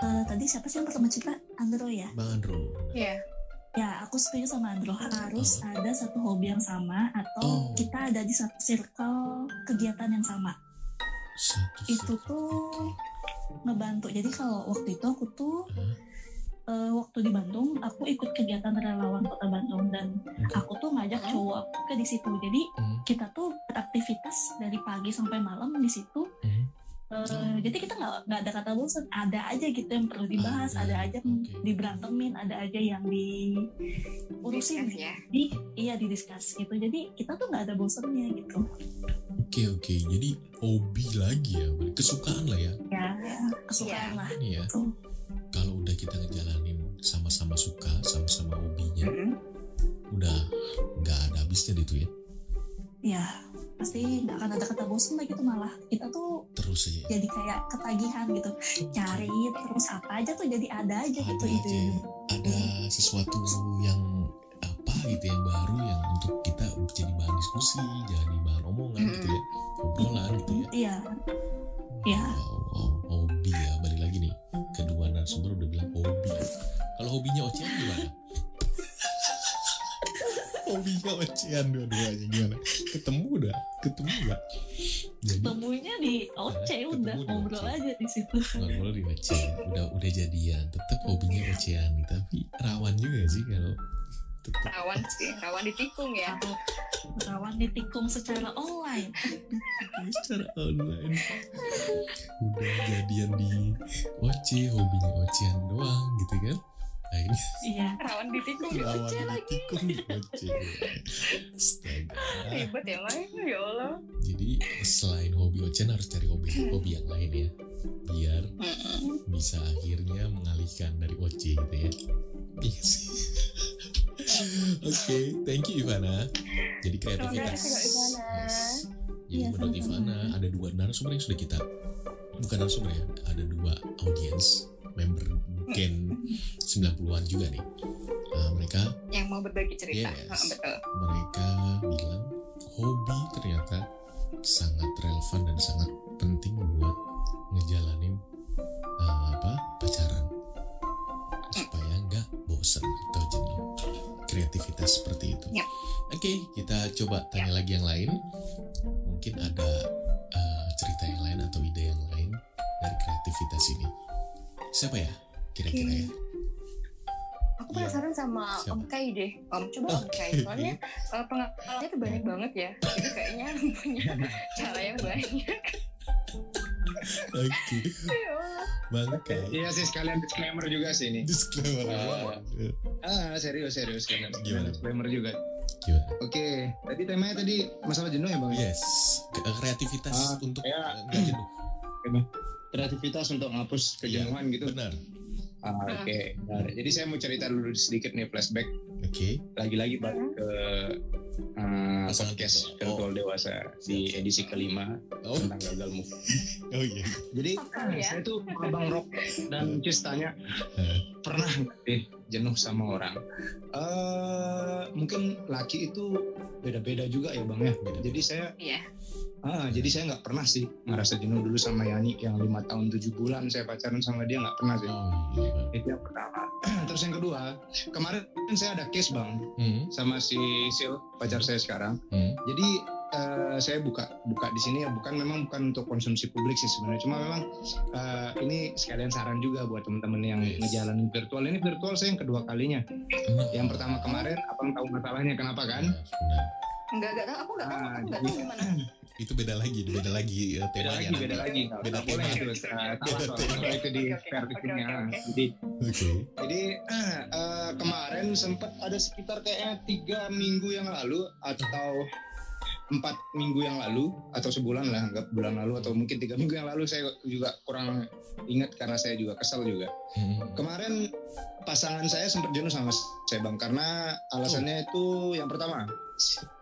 Eh, tadi siapa sih yang pertama cerita Andro ya Bang Andro. Iya. ya aku setuju sama Andro harus ada satu hobi yang sama atau Oh. kita ada di satu circle kegiatan yang sama Satu Itu tuh-. Ngebantu. Jadi kalau waktu itu aku tuh eh, waktu di Bandung aku ikut kegiatan relawan kota Bandung dan Oke. aku tuh ngajak cowok aku ke di situ. Jadi Hmm, kita tuh beraktivitas dari pagi sampai malam di situ hmm. Eh, jadi kita nggak nggak ada kata bosan ada aja gitu yang perlu dibahas Ada, ada, aja oke. yang diberantemin ada aja yang diurusin Discuss ya. di iya didiskus gitu jadi kita tuh nggak ada bosannya gitu Oke oke, jadi hobi lagi ya, kesukaan lah ya. ya kesukaan lah Ini ya, tuh kalau udah kita ngejalanin sama-sama suka, sama-sama hobinya, Mm-mm. udah nggak ada habisnya gitu ya. Ya pasti nggak akan ada kata bosan lah gitu malah. Kita tuh Terus aja. jadi kayak ketagihan gitu. Cari terus apa aja tuh jadi ada aja gitu ada aja. ide. Ada sesuatu yang apa gitu yang baru yang untuk kita jadi bahan diskusi jadi bahan omongan gitu ya. Obrolan gitu ya. Iya. Iya. wow, wow, hobi ya. Balik lagi nih kedua narasumber udah bilang hobi. Kalau hobinya ocehan gimana hobinya ocehan dua-duanya gimana? Ketemu udah ketemu gak jadi temunya di ketemu udah ngobrol aja di situ. Ngobrol di ocehan udah udah jadian. Tetap hobinya ocehan tapi rawan juga sih kalau tetap Rawan sih, rawan ditikung ya. rawan ditikung secara online. Secara online. Udah jadian di Oce hobinya ocehan doang gitu kan iya Rawan ditikung di lawan Oce lagi. ditikung di Oce astaga Ribet ya, Mai. Ya Allah. jadi selain hobi ocehan harus cari hobi hobi yang lain ya biar bisa akhirnya mengalihkan dari Oce gitu ya Iya sih. Oke, thank you Ivana. Jadi kreativitas. Yes. Jadi Iya, menurut. Ivana ada dua narasumber yang sudah kita bukan narasumber ya, ada dua audiens member Gen 90-an juga nih. Nah, mereka Yang mau berbagi cerita. Yes. Betul. mereka bilang hobi ternyata sangat relevan dan sangat penting buat ngejalanin uh, apa pacaran supaya nggak bosan atau jenuh kreativitas seperti itu. Yap. Oke, kita coba tanya lagi yang lain. Mungkin ada uh, cerita yang lain atau ide yang lain dari kreativitas ini. Siapa ya? Kira-kira ya. Aku Iya. penasaran sama Siapa? Om Kai deh. Om, coba Om Kai. Soalnya eh, pengalamannya tuh banyak banget ya. Jadi kayaknya punya cara yang banyak. Oke, Ya. Bang Kai. Iya sih sekalian disclaimer juga sih ini. Disclaimer. Ah. Ah serius serius kan. Gimana? Disclaimer juga. Gimana? Oke, tadi temanya tadi masalah jenuh ya bang. Yes, Ke- kreativitas Ah, untuk ya. eh, nggak jenuh. Kreativitas untuk menghapus kejenuhan gitu. Benar. Ah, Oke, Nah, jadi saya mau cerita dulu sedikit nih flashback. Oke. Lagi-lagi balik ke uh, Pasangan podcast virtual. virtual dewasa di Siap, siap. edisi kelima Oh, tentang gagal move. oh iya. Jadi Apa ya? saya tuh sama Bang Rock dan Cis tanya Eh. pernah nggak sih jenuh sama orang? Eh mungkin laki itu beda-beda juga ya bang ya. Beda. Jadi saya Iya. Ah jadi saya nggak pernah sih ngerasa jenuh dulu sama Yani yang lima tahun tujuh bulan saya pacaran sama dia nggak pernah sih. Oh iya. Itu yang pertama. Terus yang kedua kemarin saya ada case bang Hmm, sama si Sil pacar saya sekarang. hmm, Jadi eh, saya buka buka di sini ya bukan memang bukan untuk konsumsi publik sih sebenarnya cuma memang eh, ini sekalian saran juga buat teman-teman yang Yes. ngejalanin virtual ini virtual saya yang kedua kalinya Enak. yang pertama kemarin abang tahu masalahnya kenapa kan Yes. Enggak, enggak tahu. Aku enggak tahu. Ah, Aku enggak tahu gimana. Itu beda lagi, beda lagi eh, beda temanya. lagi beda lagi Beda nggak boleh tema. itu eh, salah Beda tema. kalau itu di ah. oke. jadi jadi eh, kemarin sempat ada sekitar kayaknya tiga minggu yang lalu atau empat minggu yang lalu atau sebulan lah nggak bulan lalu atau mungkin tiga minggu yang lalu saya juga kurang ingat karena saya juga kesel juga. Hmm, kemarin pasangan saya sempat jenuh sama saya bang karena alasannya itu yang pertama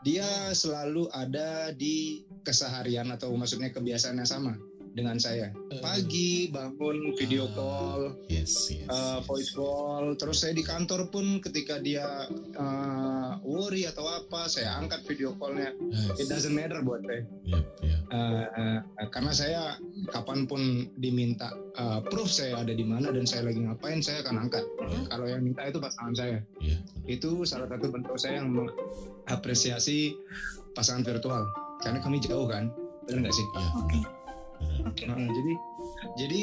dia selalu ada di keseharian atau maksudnya kebiasaan yang sama dengan saya pagi bangun video call Yes, yes. uh, voice call terus saya di kantor pun ketika dia uh, worry atau apa saya angkat video callnya Yes. it doesn't matter buat saya Yep, yep. Uh, uh, karena saya kapan pun diminta uh, proof saya ada di mana dan saya lagi ngapain saya akan angkat Hmm. kalau yang minta itu pasangan saya Iya, benar. itu salah satu bentuk saya yang mengapresiasi pasangan virtual karena kami jauh kan benar nggak sih Iya, Oke. Oke. Nah, jadi jadi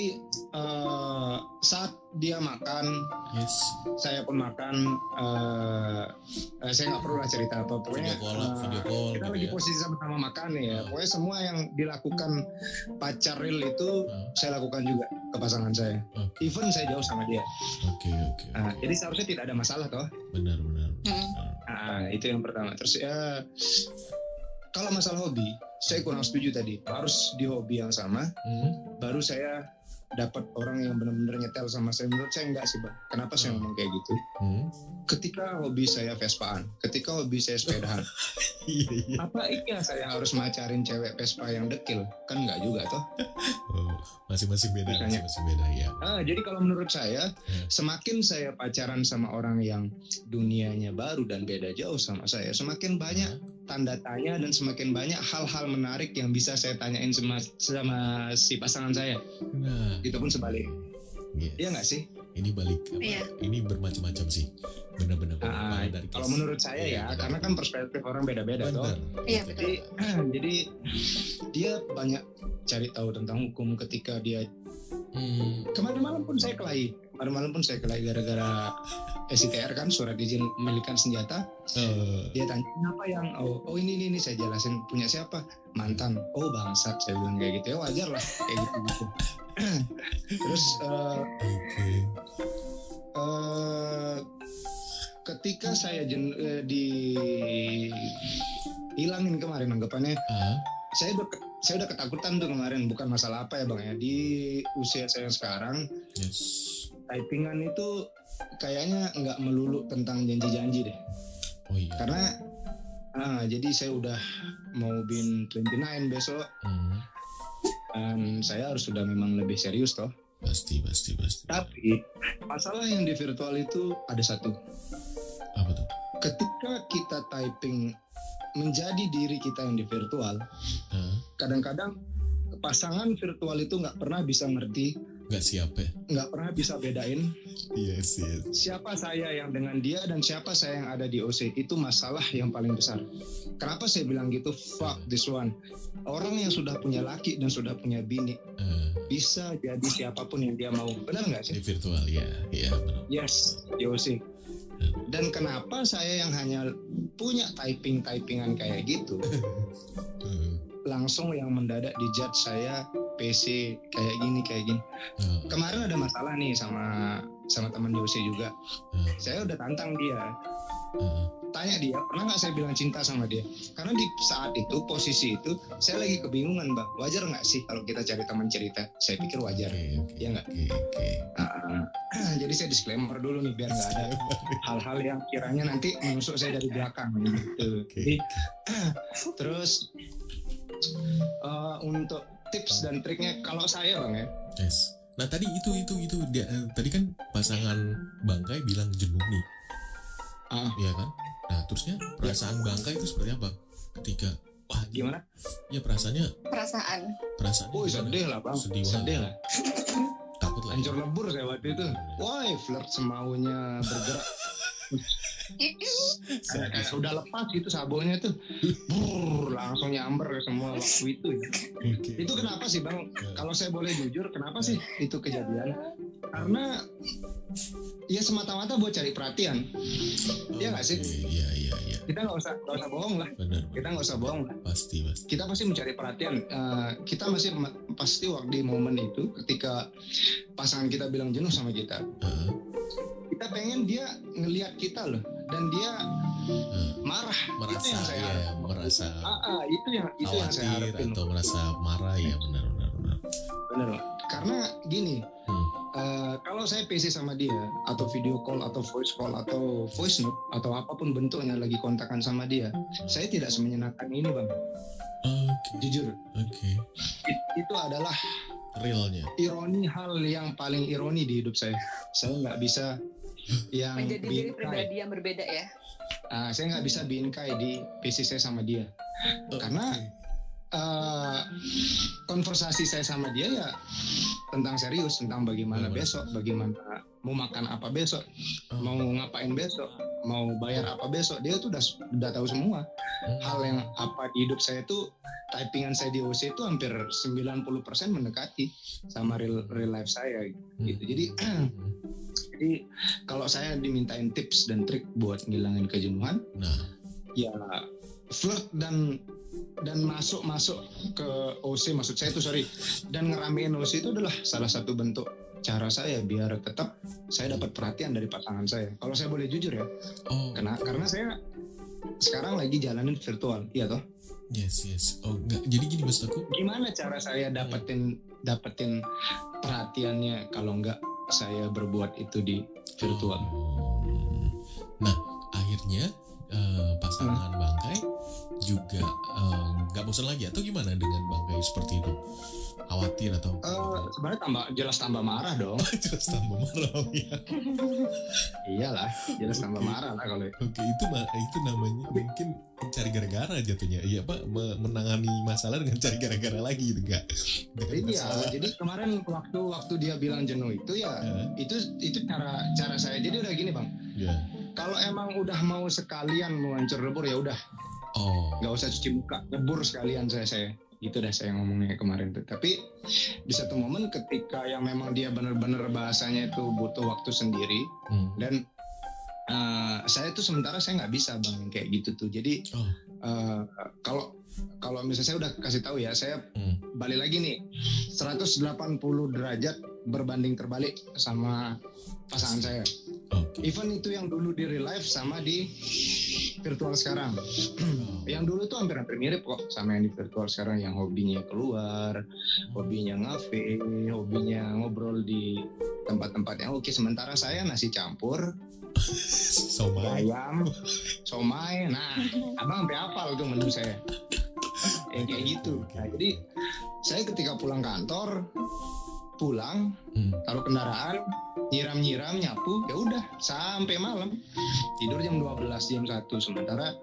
uh, saat dia makan Yes. saya pun makan eh eh, saya nggak perlu lah cerita apa pokoknya Video call, lah, video call kita gitu lagi ya. posisi sama-sama makan ya Hmm. pokoknya semua yang dilakukan pacar real itu Ah, saya lakukan juga ke pasangan saya Oke, even saya jauh sama dia oke, oke. nah, oke. jadi seharusnya tidak ada masalah toh Benar, benar. Benar. nah, itu yang pertama terus ya kalau masalah hobi saya kurang setuju tadi harus di hobi yang sama Hmm, baru saya dapat orang yang benar-benar nyetel sama saya menurut saya enggak sih bang kenapa saya Hmm. ngomong kayak gitu hmm. ketika hobi saya Vespaan, ketika hobi saya sepedahan, Iya, iya. apa iya saya harus macarin cewek Vespa yang dekil? Kan nggak juga toh. Oh, masih-masih beda, masih-masih beda ya. Ah, jadi kalau menurut saya, Hmm. semakin saya pacaran sama orang yang dunianya baru dan beda jauh sama saya, semakin banyak tanda tanya dan semakin banyak hal-hal menarik yang bisa saya tanyain sama, sama si pasangan saya. Nah, Itu pun sebalik. yes. Iya nggak sih? Ini balik apa? Iya. Ini bermacam-macam sih. Benar-benar. Ah, Kalau dari kalau case. menurut saya Iya, ya, benar. karena kan perspektif orang beda-beda toh. Benar. Iya, betul. dia. jadi dia banyak cari tahu tentang hukum ketika dia Hmm, kemarin malam pun saya kelahi kemarin malam pun saya kelahi gara-gara SITR kan surat izin memilikan senjata. Eh, dia tanya apa yang? Oh, oh ini, ini ini saya jelasin punya siapa? Mantan. Oh bangsat saya bilang kayak gitu. Ya wajar lah kayak gitu gitu. Terus eh, Oke. eh, ketika saya jen, eh, di hilangin kemarin anggapannya Ah, saya udah saya udah ketakutan tuh kemarin bukan masalah apa ya bang ya. Di usia saya sekarang yes. Typingan itu kayaknya nggak melulu tentang janji-janji deh Oh iya. karena ah, jadi saya udah mau bin 29 besok Hmm, dan saya harus sudah memang lebih serius toh pasti, pasti, pasti. tapi masalah yang di virtual itu ada satu Apa tuh? ketika kita typing menjadi diri kita yang di virtual kadang-kadang pasangan virtual itu nggak pernah bisa ngerti nggak siap ya? nggak pernah bisa bedain Yes, yes. siapa saya yang dengan dia dan siapa saya yang ada di OC itu masalah yang paling besar. Kenapa saya bilang gitu? Fuck this one. Orang yang sudah punya laki dan sudah punya bini Eh, bisa jadi siapa pun yang dia mau. Benar nggak di sih? virtual ya, ya benar. Yes, di OC. Dan kenapa saya yang hanya punya typing-typingan kayak gitu, Eh, langsung yang mendadak dijudge saya PC kayak gini kayak gini. eh, Kemarin ada masalah nih sama sama teman di OC juga. eh, saya udah tantang dia Heeh. tanya dia pernah nggak saya bilang cinta sama dia karena di saat itu posisi itu saya lagi kebingungan bang wajar nggak sih kalau kita cari teman cerita saya pikir wajar Oke, oke. Iya nggak? Oke, oke. Ah, jadi saya disclaimer dulu nih biar nggak ada hal-hal yang kiranya nanti menusuk saya dari belakang gitu. Oke. Jadi, terus eh, untuk tips dan triknya kalau saya bang ya Yes. Nah tadi itu itu itu dia, eh, tadi kan pasangan Bangkai bilang jenuh nih, Ah. Iya kan? Nah terusnya perasaan Bangkai itu seperti apa? Ketika wah gimana? Ya perasaannya perasaan perasaan Oh sedih lah bang, Sedih sedih, lah. takut lah. ya. Hancur lebur saya waktu itu. Wah flirt semaunya bergerak. Kayak, kayak udah lepas gitu sabunnya tuh, Brrr, langsung nyamber ke semua waktu itu. ya. Oke. Itu kenapa sih bang? Kalau saya boleh jujur, kenapa sih itu kejadian? Karena ya semata-mata buat cari perhatian. Iya nggak sih? Iya iya iya. Kita nggak usah nggak usah bohong lah. Benar. Kita nggak usah bohong lah. Pasti pasti. Kita pasti mencari perhatian. Eh, kita masih ma- pasti waktu di momen itu ketika pasangan kita bilang jenuh sama kita, Heeh, kita pengen dia ngelihat kita loh, dan dia marah. merasa itu yang saya ya harap. merasa Ah, ah, itu yang itu yang saya harapin. atau merasa marah ya benar benar benar. Bener. Karena gini, Hmm. eh, kalau saya PC sama dia atau video call atau voice call atau voice note atau apa pun bentuknya lagi kontakan sama dia, saya tidak semenyenangkan ini bang. Oke Jujur, oke. it- itu adalah Realnya. ironi hal yang paling ironi di hidup saya. Saya nggak bisa yang menjadi diri pribadi yang berbeda ya Ah, saya nggak bisa bingkai di PC saya sama dia. Karena eh, konversasi saya sama dia ya tentang serius tentang bagaimana Bagaimana? besok, bagaimana mau makan apa besok, Oh. mau ngapain besok, mau bayar apa besok. Dia tuh udah udah tahu semua Hmm. hal yang apa di hidup saya tuh typingan saya di OC itu hampir 90% mendekati sama real real life saya gitu. Hmm. jadi kalau saya dimintain tips dan trik buat ngilangin kejenuhan, Nah, ya flirt dan dan masuk masuk ke OC maksud saya itu sorry dan ngeramein OC itu adalah salah satu bentuk cara saya biar tetap saya dapat perhatian dari pasangan saya. Kalau saya boleh jujur ya, oh karena karena saya sekarang lagi jalanin virtual, iya toh. yes yes. Oh enggak. Jadi gini maksud aku. Gimana cara saya dapetin dapetin perhatiannya kalau nggak saya berbuat itu di virtual? Nah, akhirnya eh, pasangan Hmm. Bangkai juga eh, nggak bosan lagi atau gimana dengan Bangkai seperti itu? Khawatir atau? Eh, sebenarnya tambah jelas tambah marah dong. Jelas tambah marah ya. Iyalah, jelas tambah Oke. marah lah kalau Oke, itu itu namanya mungkin cari gara-gara jatuhnya. Iya, Pak, me- menangani masalah dengan cari gara-gara lagi gitu enggak? Iya, jadi kemarin waktu waktu dia bilang jenuh itu ya Eh, itu itu cara cara saya. Jadi udah gini bang, ya. kalau emang udah mau sekalian mau hancur lebur ya udah Oh. usah cuci muka, lebur sekalian saya saya. Itu dah saya ngomongnya kemarin tuh. Tapi di satu momen ketika yang memang dia bener-bener bahasanya itu butuh waktu sendiri Hmm. dan eh, saya tuh sementara saya nggak bisa bang kayak gitu tuh. Jadi Oh. eh, kalau kalau misalnya saya udah kasih tahu ya, saya Hmm. balik lagi nih 180 derajat berbanding terbalik sama pasangan saya. Oke. Even itu yang dulu di real life sama di virtual sekarang. yang dulu tuh hampir-hampir mirip kok sama yang di virtual sekarang yang hobinya keluar, hobinya ngafe, hobinya ngobrol di tempat-tempat yang oke. Sementara saya nasi campur, Somai. ayam, somai. Nah, abang sampai hafal tuh menu saya. Yang kayak gitu. Nah, jadi saya ketika pulang kantor, pulang, Hmm. taruh kendaraan, nyiram-nyiram, nyapu, ya udah sampai malam. Tidur jam 12, jam 1. Sementara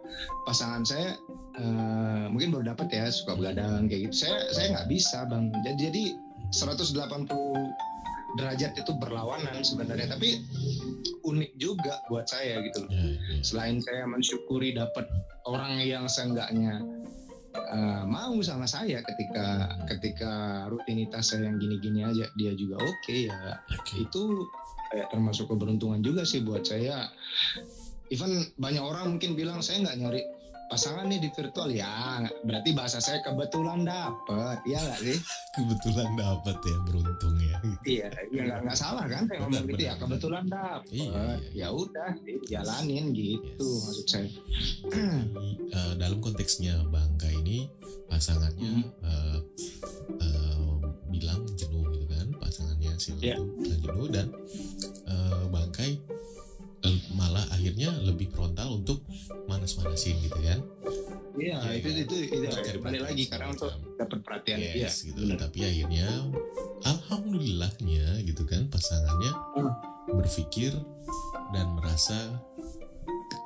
pasangan saya eh, mungkin baru dapat ya suka begadang kayak gitu. Saya saya nggak bisa, Bang. Jadi jadi 180 derajat itu berlawanan sebenarnya, tapi unik juga buat saya gitu loh Ya, ya. selain saya mensyukuri dapat orang yang seenggaknya uh, mau sama saya ketika ketika rutinitas saya yang gini-gini aja dia juga oke ya Oke. itu kayak termasuk keberuntungan juga sih buat saya even banyak orang mungkin bilang saya nggak nyari pasangan nih di virtual ya berarti bahasa saya kebetulan dapet ya nggak sih kebetulan dapat ya beruntung ya iya ya nggak nggak salah kan saya ngomong gitu ya kebetulan dapet Iya, iya, iya. ya udah jalanin gitu Yes. maksud saya Jadi, eh, dalam konteksnya bangka ini pasangannya Hmm. eh, eh, bilang jenuh gitu kan pasangannya si Iya. bilang jenuh dan eh, bangkai malah akhirnya lebih frontal untuk manas-manasin gitu kan? Iya Iya, itu, iya. itu itu Untuk cari balik lagi karena untuk dapat perhatian yes iya gitu tapi akhirnya alhamdulillahnya gitu kan pasangannya Hmm. berpikir dan merasa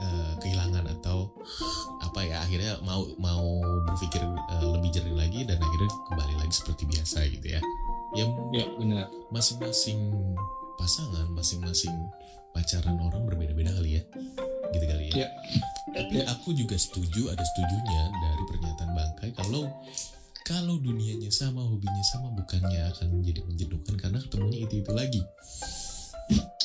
eh, kehilangan atau apa ya akhirnya mau mau berpikir eh, lebih jernih lagi dan akhirnya kembali lagi seperti biasa gitu ya. Yang ya benar. masing-masing pasangan masing-masing pacaran orang berbeda-beda kali ya. Gitu kali ya. Iya. tapi aku juga setuju ada setujunya dari pernyataan Bangkai kalau kalau dunianya sama hobinya sama bukannya akan menjadi menjenuhkan karena ketemunya itu itu lagi.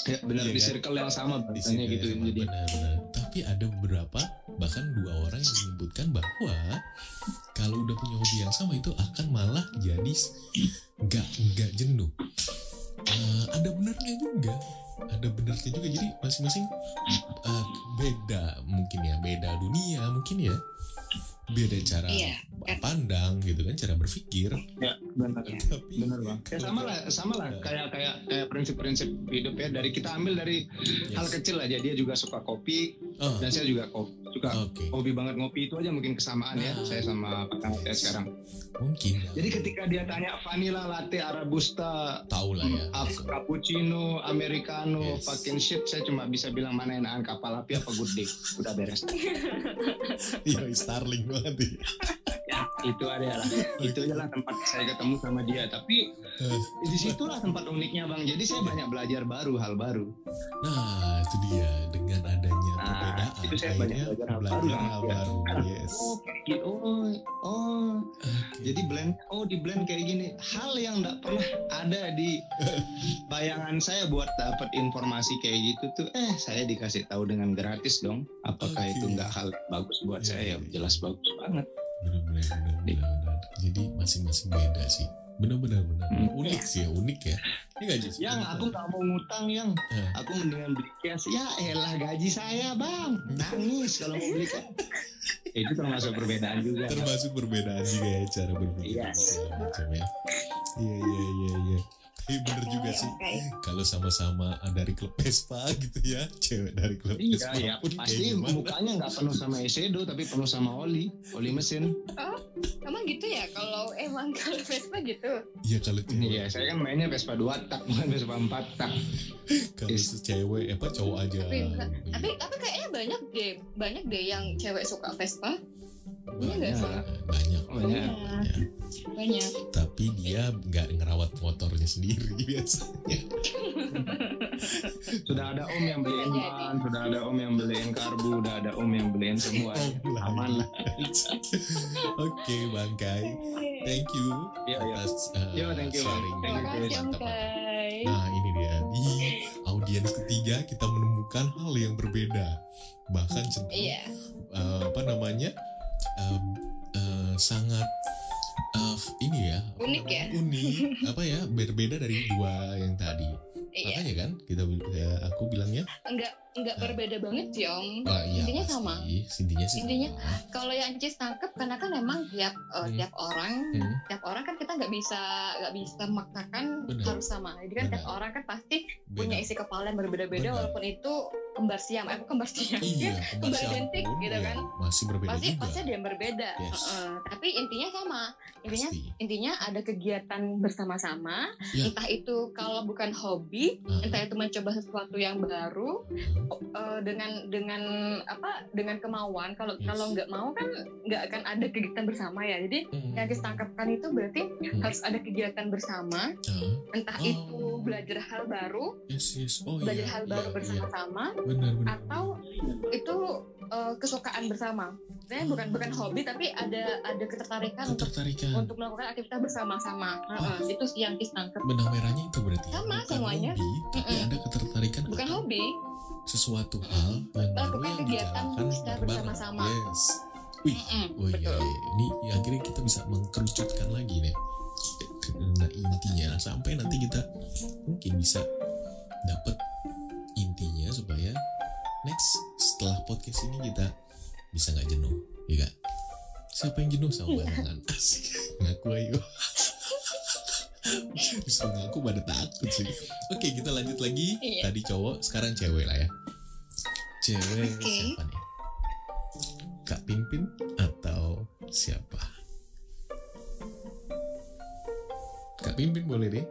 Ya benar Iya di kan? circle yang sama di gitu sama, jadi. benar-benar tapi ada beberapa bahkan dua orang yang menyebutkan bahwa kalau udah punya hobi yang sama itu akan malah jadi nggak nggak jenuh Eh, ada benarnya juga. Ada benarnya juga. Jadi masing-masing eh, beda mungkin ya. Beda dunia mungkin ya beda cara Iya, pandang gitu kan cara berpikir. Ya benar. Tapi benar bang. ya sama lah sama lah. kayak kayak kayak prinsip-prinsip hidup ya. Dari kita ambil dari Yes. hal kecil aja. Dia juga suka kopi Oh, dan saya juga kopi suka oke. hobi banget ngopi. Itu aja mungkin kesamaan ya Nah. saya sama pasangan saya sekarang. Mungkin. Jadi ketika dia tanya vanilla latte arabusta tahu lah ya. Ap- cappuccino americano Yes. fucking shit saya cuma bisa bilang mana enakan kapal api apa good day? Udah beres. Iya Starling banget ya itu ada lah. Itu aja lah tempat saya ketemu sama dia. Tapi Eh. di situlah tempat uniknya bang. Jadi saya banyak belajar baru hal baru. Nah, itu dia. Dengan adanya Nah, perbedaan itu saya banyak belajar hal baru hal dia. baru. Yes. oh kayak gitu oh oh jadi blend oh di blend kayak gini hal yang nggak pernah ada di bayangan saya buat dapat informasi kayak gitu tuh eh saya dikasih tahu dengan gratis dong apakah Oke. itu nggak hal bagus buat Iya, saya ya jelas bagus banget benar-benar benar-benar benar. Jadi masing-masing beda sih. Benar-benar benar. Hmm. Unik sih ya, unik ya. Ini gaji yang aku nggak mau ngutang yang Eh. aku mendingan beli cash ya elah gaji saya bang nangis kalau mau beli cash itu termasuk perbedaan juga termasuk perbedaan juga ya cara berpikir Yes. segala macam ya. Iya iya iya iya. Tapi bener juga sih Oke. kalau sama-sama dari klub Vespa gitu ya, cewek dari klub Iya Vespa ya pun kayak pasti gimana. mukanya nggak penuh sama eyeshadow tapi penuh sama oli oli mesin Emang gitu ya kalau emang kalau Vespa gitu. Iya kalau cewek, Iya, saya kan mainnya Vespa 2 tak, bukan Vespa 4 tak. kalau cewek apa cowok aja. Tapi, Iya. tapi tapi kayaknya banyak deh, banyak deh yang cewek suka Vespa. Iya sih? Banyak. banyak Banyak. Banyak. Banyak. tapi dia nggak ngerawat motornya sendiri biasanya Sudah ada om yang beliin Bisa ban, sudah ada om yang beliin karbu, udah ada om yang beliin semua. Aman lah. oke bangkai thank you Iya, iya. atas uh, Iya, thank you, Bang. sharing Terima Iya, kasih Om mantap. Kai. Nah ini dia di audiens ketiga kita menemukan hal yang berbeda bahkan cenderung Iya. eh, apa namanya em, eh, sangat eh, ini ya Unik ya? unik apa ya berbeda dari dua yang tadi Iya. makanya kan kita aku bilangnya Enggak enggak Nah. berbeda banget sih Om. ah, iya, Intinya pasti. sama. intinya sih Intinya. Kalau yang Cis tangkep karena kan memang tiap Hmm. tiap orang Hmm, tiap orang kan kita nggak bisa nggak bisa memaksakan Benar. harus sama. Jadi kan tiap Benar. orang kan pasti beda. punya isi kepala yang berbeda-beda Benar. walaupun itu kembar siam, eh kembar siam. iya kembar identik pun, gitu ya, kan. masih berbeda Pasti juga pasti ada yang berbeda. Yes. Heeh. Tapi intinya sama. Intinya pasti intinya ada kegiatan bersama-sama. Ya. Entah itu kalau bukan hobi, Ah, entah itu mencoba sesuatu yang baru eh, dengan dengan apa dengan kemauan. Kalau Yes. kalau nggak mau kan nggak akan ada kegiatan bersama ya. Jadi hmm, yang ditangkapkan itu berarti Hmm. harus ada kegiatan bersama. ah, Entah Oh. itu belajar hal baru, yes yes oh belajar iya hal iya, baru iya. bersama-sama, benar benar atau itu eh, kesukaan bersama. Sebenarnya bukan bukan hobi tapi ada ada ketertarikan untuk ketertarikan untuk melakukan aktivitas bersama-sama. Heeh, itu sih yang kita tangkap. benang merahnya itu berarti ya? Sama bukan semuanya. hobi tapi Mm-mm. ada ketertarikan Bukan hobi, sesuatu hal yang baru Lakukan yang dijalankan bersama-sama. yes Wih, Mm-mm, oh iya, iya. ini ya, akhirnya kita bisa mengkerucutkan lagi nih. Nah intinya sampai nanti kita mungkin bisa dapat intinya supaya next setelah podcast ini kita bisa nggak jenuh, ya gak? Siapa yang jenuh sama Iya. bayangan? Asik, ngaku ayo. Justru ngaku pada takut sih. Oke, kita lanjut lagi. Iya. Tadi cowok, sekarang cewek lah ya. Cewek Oke. siapa nih? Kak Pimpin atau siapa? Kak Pimpin boleh deh.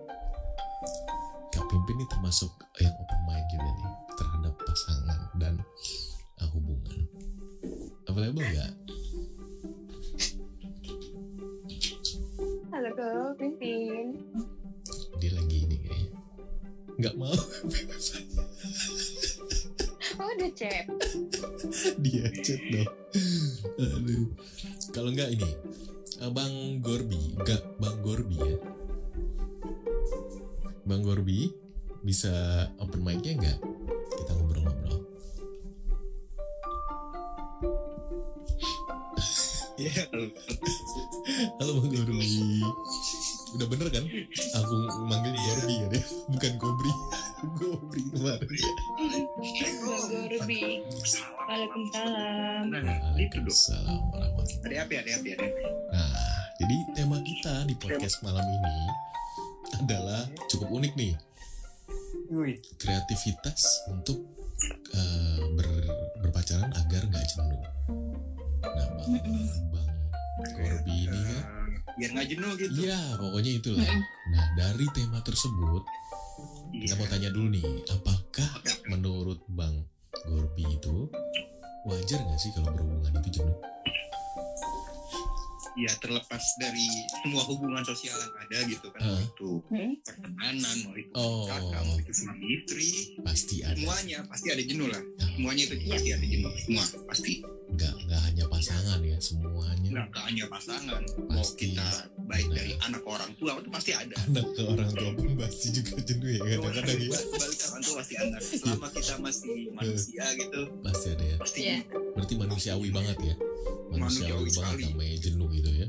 Kak Pimpin ini termasuk yang open mind juga nih terhadap pasangan dan hubungan. Available nggak? Halo Pimpin. Dia lagi ini kayaknya. Nggak mau. Oh ada chat. Dia chat dong. Aduh. Kalau nggak ini, Bang Gorbi, nggak Bang Gorbi ya. Bang Gorbi bisa open mic-nya nggak? Kita ngobrol-ngobrol. Iya. Halo Bang Gorbi. Udah bener kan? Aku manggil Gorbi ya deh, bukan Gobri. Gobri kemarin. Bang Gorbi. Waalaikumsalam. Nah, itu dong. Waalaikumsalam Ada apa ya? Ada apa ya? Nah, jadi tema kita di podcast malam ini adalah cukup unik nih, kreativitas untuk eh, ber- berpacaran agar nggak jenuh. Nah, bang, bang Corby ini kan, Eh, biar nggak jenuh gitu. iya pokoknya itulah. Nah, dari tema tersebut kita Iya. mau tanya dulu nih, apakah menurut bang Gorbi itu wajar nggak sih kalau berhubungan itu jenuh? Ya terlepas dari semua hubungan sosial yang ada gitu kan, Ah. mau itu pertemanan, mau itu Oh. kakak, mau itu suami istri, Pasti ada. semuanya pasti ada jenuh lah. Nah, Semuanya itu pasti ada jenuh, semua pasti. Nggak nggak hanya pasangan ya, semuanya. Nggak nggak hanya pasangan, mau Pasti. kita baik Benar. dari anak ke orang tua itu pasti ada. anak ke orang tua pun pasti juga jenuh ya kadang-kadang ya Balik ke orang tua pasti ada. Selama kita masih manusia gitu, pasti ada ya pasti Iya. berarti manusiawi banget ya manusiawi Manusiawi banget sekali. namanya jenuh gitu ya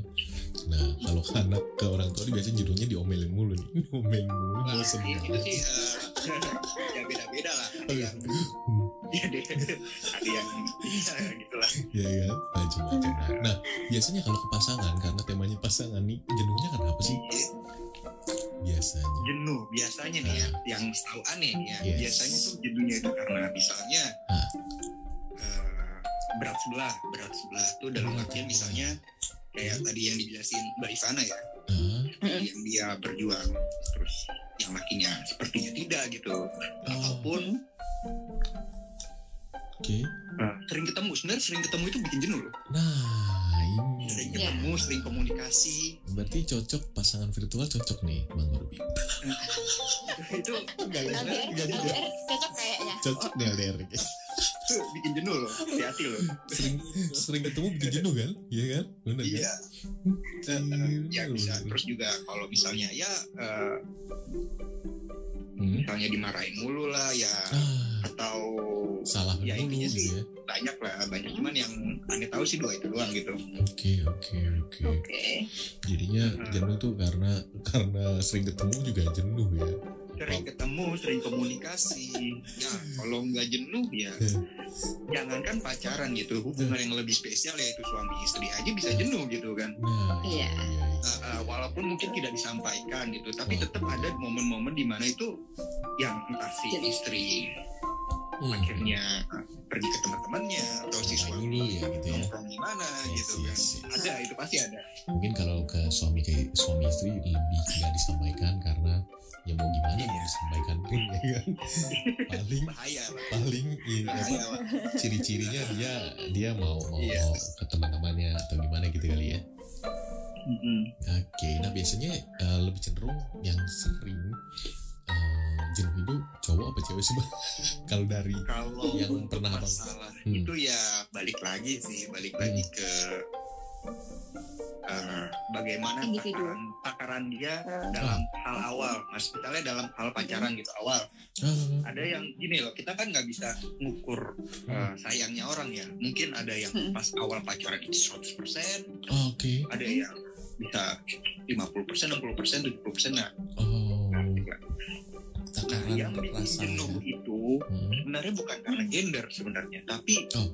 nah kalau anak ke orang tua ini biasanya jenuhnya diomelin mulu nih diomelin mulu Nah, bosen itu banget. sih eh, ya beda-beda lah. Ada yang ya deh, ada yang ya, gitu lah. Ya ya macam-macam nah, nah biasanya kalau ke pasangan karena temanya pasangan nih jenuhnya kenapa sih? Biasanya. Jenuh biasanya nih ya, Ah. yang setahu aneh ya. Yes. Biasanya tuh jenuhnya itu karena misalnya Ah. eh, berat sebelah, berat sebelah. Tuh dalam artian misalnya kayak tadi yang dijelasin Mbak Ivana ya, Ah, yang dia berjuang terus yang lakinya sepertinya tidak gitu. Ataupun oke eh, sering ketemu, sebenarnya sering ketemu itu bikin jenuh loh. nah ini Sering Iya. ketemu, sering komunikasi, berarti cocok pasangan virtual cocok nih bang Gorbi itu Enggak, LDR, LDR cocok kayaknya. cocok nih LDR guys. itu bikin jenuh loh, hati-hati loh. sering sering ketemu bikin jenuh kan iya kan benar kan Iya. ya bisa terus juga kalau misalnya ya eh, Hmm. misalnya dimarahin mulu lah ya ah, atau salah Ya, dulu intinya gitu sih. ya banyak lah banyak cuman yang aneh tahu sih dua itu doang gitu oke oke oke Oke. jadinya Hmm. jenuh tuh karena karena sering ketemu juga jenuh ya sering ketemu sering komunikasi ya kalau nggak jenuh ya jangankan pacaran gitu hubungan yang lebih spesial yaitu suami istri aja bisa jenuh gitu kan nah Iya. iya, iya. Uh, uh, walaupun mungkin tidak disampaikan gitu tapi tetap ada momen-momen di mana itu yang entah si istri Hmm. akhirnya uh, pergi ke teman-temannya atau si suami dulu ya gitu ya nongkrong di mana Yes, gitu kan yes, yes. ada itu pasti ada mungkin kalau ke suami kayak suami istri lebih nggak disampaikan karena ya mau gimana mau Iya. disampaikan pun ya kan paling bahaya paling ini bahaya Pak. ciri-cirinya dia dia mau mau, Iya. mau ke teman-temannya atau gimana gitu kali ya Mm-mm. Oke, nah biasanya eh, lebih cenderung yang sering jenuh itu cowok apa cewek sih bang? Kalau dari kalau Yang pernah Abang- masalah Hmm. itu ya balik lagi sih balik lagi ke eh, bagaimana takaran takaran dia Eh, dalam hal awal mas misalnya dalam hal pacaran gitu awal. Ah, ada yang gini loh kita kan nggak bisa ngukur eh, sayangnya orang ya. Mungkin ada yang Hmm. pas awal pacaran itu 100% oke. ada yang bisa 50% 60% 70% nah, oh. Nah takaran yang bikin rasa jenuh itu Hmm. sebenarnya bukan karena gender sebenarnya tapi Oh.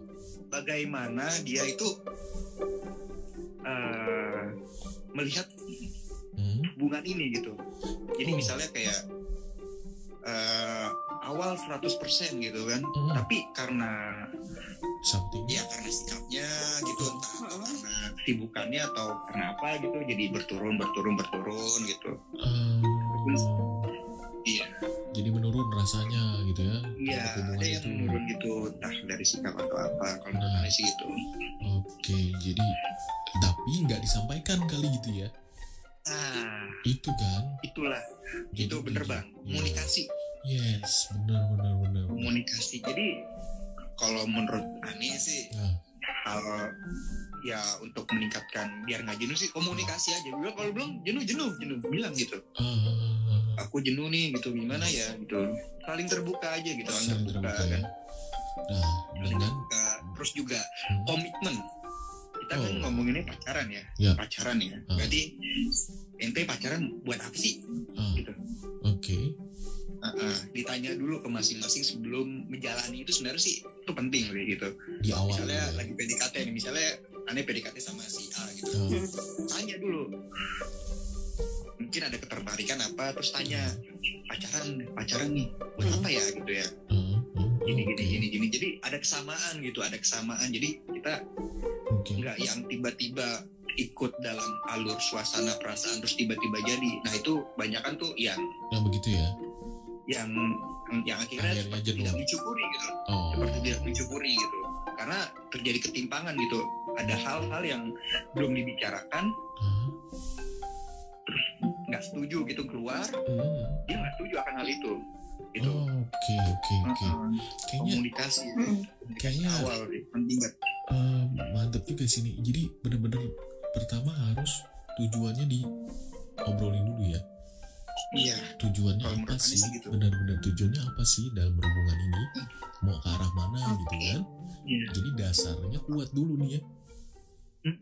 bagaimana dia itu eh, melihat Hmm. hubungan ini gitu jadi Oh. misalnya kayak eh, awal 100% gitu kan Hmm. tapi karena something ya karena sikapnya gitu entah atau karena sibukannya atau karena apa gitu jadi berturun berturun berturun gitu Ah, iya. Jadi menurun rasanya gitu ya iya ada yang itu. menurun gitu entah dari sikap atau apa kalau Nah. sih gitu. Oke jadi tapi nggak disampaikan kali gitu ya? Nah itu kan? Itulah. Jadi itu bener gitu. bang. Iya. komunikasi. Yes benar benar benar komunikasi. Jadi kalau menurut aneh sih Nah. hal ya untuk meningkatkan biar nggak jenuh sih komunikasi aja. Bilang kalau belum jenuh jenuh jenuh bilang gitu. Ah, aku jenuh nih gitu. Gimana ya gitu. Saling terbuka aja gitu. Saling terbuka, terbuka ya. kan. Nah Saling dengan terbuka. terus juga Hmm. komitmen. Kita kan Oh. ngomonginnya pacaran ya, Ya. pacaran ya. Ah. berarti ente pacaran buat apa sih? Ah, gitu. Oke. Ditanya dulu ke masing-masing sebelum menjalani itu sebenarnya sih itu penting gitu. Di awal misalnya ya. lagi PDKT nih misalnya aneh PDKT sama si A gitu. Ah, tanya dulu mungkin ada ketertarikan apa terus tanya pacaran pacaran nih buat apa ya? Gitu ya. Ah, ah, gini gini gini gini. Jadi ada kesamaan gitu ada kesamaan. Jadi kita nggak yang tiba-tiba ikut dalam alur suasana perasaan terus tiba-tiba jadi. Nah itu banyak kan tuh yang yang begitu ya? Yang yang akhirnya Akhirnya seperti tidak mencukuri gitu. Oh. Seperti tidak mencukuri gitu. Karena terjadi ketimpangan gitu. Ada hal-hal yang belum dibicarakan nggak setuju gitu keluar hmm. dia nggak setuju akan hal itu. Gitu. Oh, oke oke oke. Kayaknya komunikasi. Mm. komunikasi Kayaknya- awal penting banget. Eh, mantep juga sini jadi bener-bener pertama harus tujuannya di obrolin dulu ya. Iya. Tujuannya Kalau apa sih? Sih gitu. benar-benar tujuannya apa sih dalam berhubungan ini? Mau ke arah mana gitu kan? Iya. jadi dasarnya kuat dulu nih ya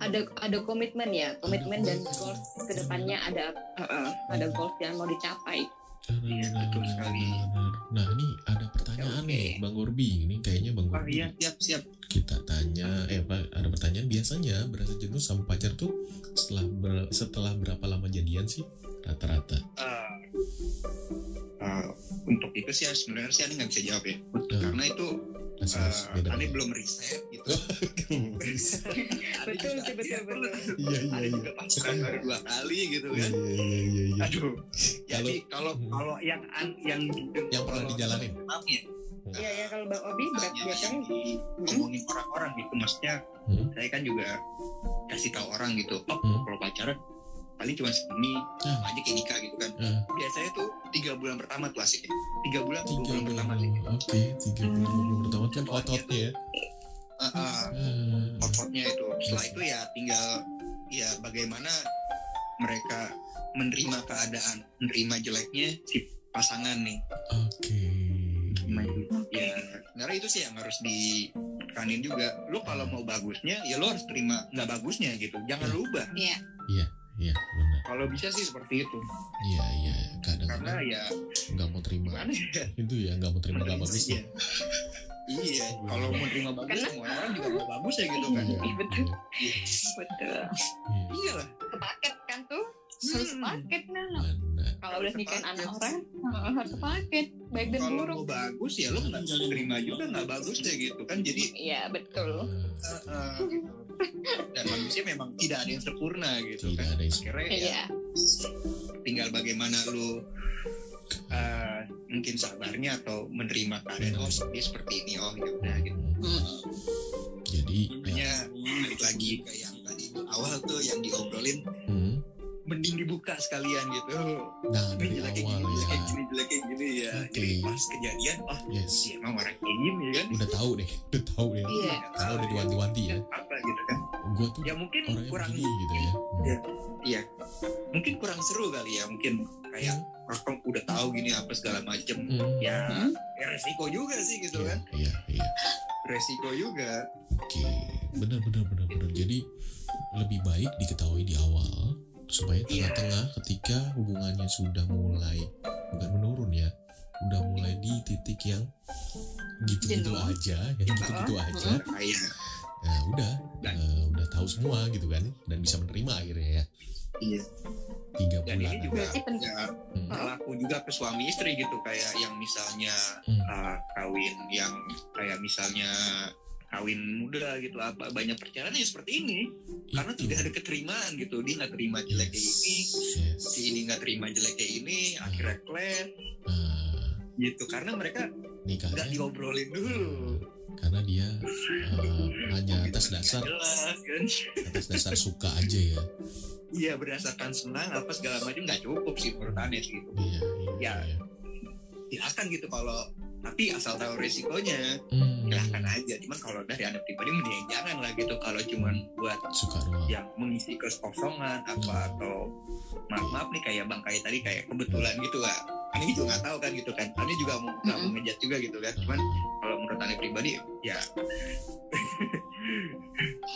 ada ada komitmen ya komitmen dan goals ke depannya ada uh, uh, ada goals yang mau dicapai. Iya, betul sekali. nah ini ada pertanyaan nih bang Gorbi ini kayaknya bang oh Gorbi iya siap siap. kita tanya eh apa ada pertanyaan. Biasanya berasa jenuh sama pacar tuh setelah ber- setelah berapa lama jadian sih rata-rata? Eh, eh, untuk itu sih sebenarnya sih aneh nggak bisa jawab ya. Eh, karena itu masih eh, beda aneh belum riset gitu. Betul juga- betul betul iya iya iya. juga pacaran baru dua kali gitu iya kan. iya iya iya aduh. Jadi kalau Hmm. kalau yang an- yang Yang pernah dijalanin? maaf ya. Iya ya kalau bang Obi berat yang biasanya ngomongin orang-orang gitu. Maksudnya Hmm. saya kan juga kasih tahu orang gitu. Oh Hmm. kalau pacaran paling cuma segini Ah. aja kayak nikah gitu kan. Ah. biasanya tuh tiga bulan pertama tuh asiknya tiga bulan tiga bulan bulan. pertama sih. Oke tiga bulan dua bulan pertama Jadwalnya ototnya ya. Ah, ah, Ah. outputnya itu. Setelah itu ya tinggal ya bagaimana mereka menerima keadaan menerima jeleknya si pasangan nih. Oke. Ya sebenarnya itu sih yang harus ditekanin juga. Lu kalau mau bagusnya ya lu harus terima nggak bagusnya gitu. Jangan lu ubah. Iya. Iya benar. Kalau bisa sih seperti itu. Iya iya karena kadang-kadang ya nggak mau terima ya? itu ya nggak mau terima nggak bagus Iya. iya kalau mau terima bagus Karena- semua orang juga mau bagus ya gitu kan. Iya, Iya, betul. Iya. betul. Iya. iya lah. Sepaket kan tuh harus Hmm. sepaket nah kalau udah nikahin anak orang harus sepaket. Baik dan kalau buruk. mau bagus ya lu nggak terima juga nggak bagus ya gitu kan. Jadi iya betul. Uh, uh, dan manusia memang tidak ada yang sempurna gitu tidak kan. ada yang akhirnya ya iya. tinggal bagaimana lu uh, mungkin sabarnya atau menerima keadaan oh dia seperti ini oh ya udah gitu. Hmm. jadi ya, makanya balik lagi ke yang tadi awal tuh yang diobrolin hmm. Mending dibuka sekalian gitu. Nah ini dari jelek kayak gini jelek ya kayak gini jelek kayak gini ya. Oke. jadi pas kejadian oh yes. dia emang orang kayak gini kan? Udah tahu deh udah tahu ya. Iya. Karena udah diwanti-wanti ya. Apa gitu kan? Gue tuh ya mungkin orangnya kurang begini gitu ya. Hmm. Iya. iya mungkin kurang seru kali ya mungkin kayak orang udah tahu gini apa segala macem. Hmm. ya, Hmm. ya resiko juga sih gitu Iya, kan. iya, iya. resiko juga. Oke, benar benar benar benar. Jadi lebih baik diketahui di awal supaya Iya. tengah-tengah ketika hubungannya sudah mulai bukan menurun ya, udah mulai di titik yang gitu-gitu Jenuh. aja, ya gitu-gitu Uh-uh, aja. Nah, udah Dan- eh, udah tahu semua gitu kan dan bisa menerima akhirnya ya. iya Tiga dan bulan. ini juga ya, Hmm. berlaku juga ke suami istri gitu kayak yang misalnya Hmm. uh, kawin yang kayak misalnya kawin muda gitu apa banyak perceraian ya seperti ini. Karena tidak ada keterimaan gitu. Dia nggak terima jelek kayak ini si ini nggak terima jelek kayak ini akhirnya klan Nah, gitu. Karena mereka nggak diobrolin dulu. Karena dia eh, hanya atas Nggak dasar jelas kan? atas dasar suka aja ya. iya berdasarkan senang apa segala macam nggak cukup sih menurut gitu. Iya, iya. Ya. iya. silakan gitu kalau tapi asal tahu resikonya Hmm, silahkan aja. Cuman kalau dari anak pribadi mending jangan lah gitu. Kalau cuman buat yang mengisi kekosongan apa atau maaf maaf nih kayak bang kayak tadi kayak kebetulan gitu lah. Ini juga nggak tahu kan gitu kan. Ani juga mau nggak mau Mm-mm. ngejat juga gitu kan. Cuman kalau menurut Ani pribadi ya.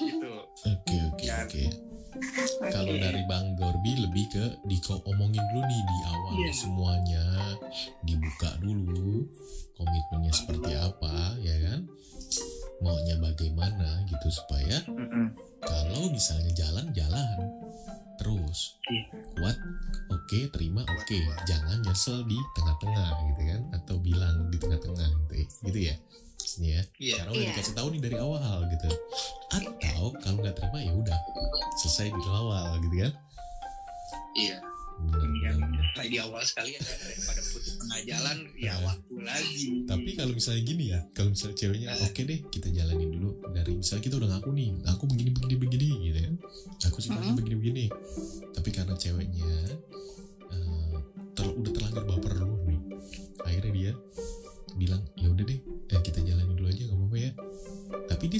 Gitu. Oke oke Ya. Oke. Kalau dari Bang Gorbi lebih ke diko omongin dulu nih di awal Iya. semuanya. Dibuka dulu komitmennya seperti apa ya kan? Maunya bagaimana gitu supaya kalau misalnya jalan jalan terus. Iya. kuat oke terima oke. Jangan nyesel di tengah-tengah gitu kan? Atau bilang di tengah-tengah gitu ya gitu ya maksudnya ya iya karena udah Iya. dikasih tahu nih dari awal gitu atau kalau nggak terima ya udah selesai di awal gitu kan iya bener, bener. kayak di awal sekali ya daripada putus tengah jalan ya Nah. waktu lagi tapi kalau misalnya gini ya kalau misalnya ceweknya Nah. oke deh kita jalanin dulu dari misalnya kita udah ngaku nih aku begini begini begini gitu kan aku sifatnya Mm-mm. begini begini tapi karena ceweknya eh, ter- udah terlanjur baper dulu nih akhirnya dia bilang ya udah deh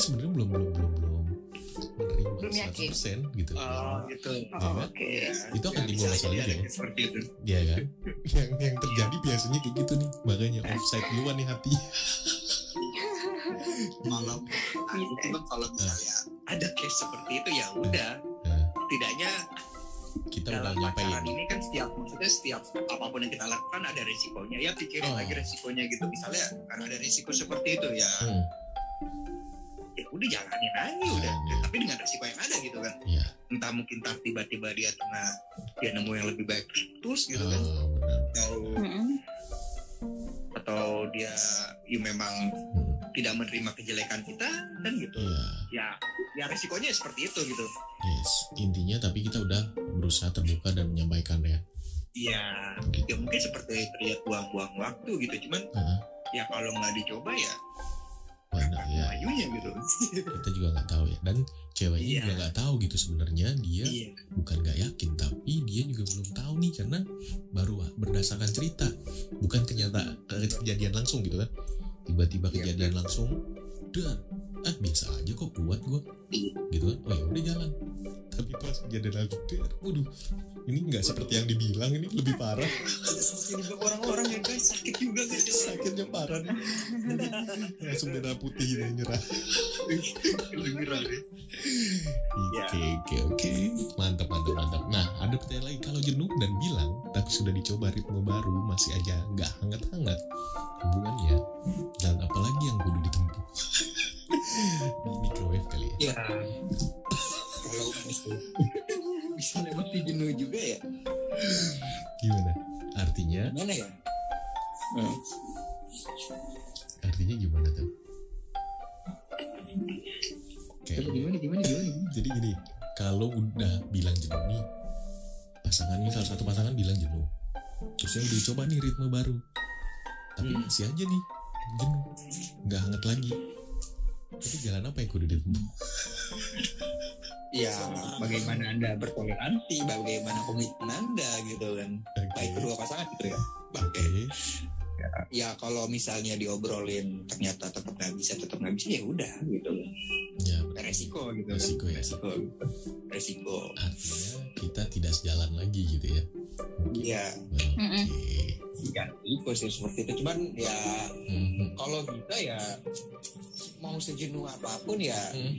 sebenarnya belum belum belum belum menerima Belum yakin. 100% gitu. Oh gitu. Iya Oh? Oke. Itu akan Ya, timbul masalah juga ada ya. seperti itu. Iya kan? Yang yang terjadi biasanya kayak gitu nih. Makanya offside duluan nih hati. Malam. Aku cuman kalau misalnya ada case seperti itu ya udah. Nah, tidaknya kita udah dalam pacaran ini kan setiap maksudnya setiap apa pun yang kita lakukan ada risikonya ya pikirin Oh. lagi risikonya gitu. Misalnya karena ada risiko seperti itu ya. Hmm, ya udah jalanin aja udah Jalanin. tapi dengan risiko yang ada gitu kan Iya. entah mungkin tar tiba-tiba dia tengah dia nemu yang lebih baik terus gitu kan oh, benar atau atau dia ya memang Hmm, tidak menerima kejelekan kita kan gitu iya ya ya risikonya seperti itu gitu yes intinya tapi kita udah berusaha terbuka dan menyampaikan ya Iya, Gitu. ya mungkin seperti terlihat buang-buang waktu gitu. Cuman Heeh. ya kalau nggak dicoba ya mana ya gitu. kita juga nggak tahu ya. Dan ceweknya Iya. juga nggak tahu gitu sebenarnya. Dia Iya, bukan nggak yakin tapi dia juga belum tahu nih karena baru berdasarkan cerita. Bukan kenyata ke- kejadian langsung gitu kan. Tiba-tiba Iya, kejadian langsung dan ah biasa aja kok kuat gua. Iya. gitu kan? Oh ya udah jalan. Tapi pas kejadian lagi der, waduh. Ini nggak seperti yang dibilang ini lebih parah. Orang-orang yang guys sakit juga gitu. sakitnya parah nih. Langsung merah putih dan nyerah. Dengeran ya. Ya. Oke oke oke. Mantap mantap mantap. Nah ada pertanyaan lagi. Kalau jenuh dan bilang tapi sudah dicoba ritme baru masih aja nggak hangat hangat hubungannya microwave kali ya. Ya, kalau bisa, lewati jenuh juga ya. Gimana? Artinya Gimana ya? Hmm. artinya gimana tuh? Coba gimana gimana gimana? gimana? Jadi gini kalau udah bilang jenuh nih pasangannya salah satu pasangan bilang jenuh terus ya udah coba nih ritme baru tapi Hmm. masih aja nih jenuh nggak hangat lagi tapi jalan apa yang kudu ditempuh Ya, bagaimana anda bertoleransi, bagaimana komitmen anda gitu kan. Oke. Baik kedua pasangan gitu ya. Oke. ya kalau misalnya diobrolin ternyata tetap nggak bisa tetap nggak bisa ya udah gitu Ya, betul. resiko gitu kan. Resiko ya. resiko gitu. resiko artinya kita tidak sejalan lagi gitu ya Iya Oke. ya itu sih seperti itu cuman ya Mhm. kalau kita ya mau sejenuh apa pun ya Hmm.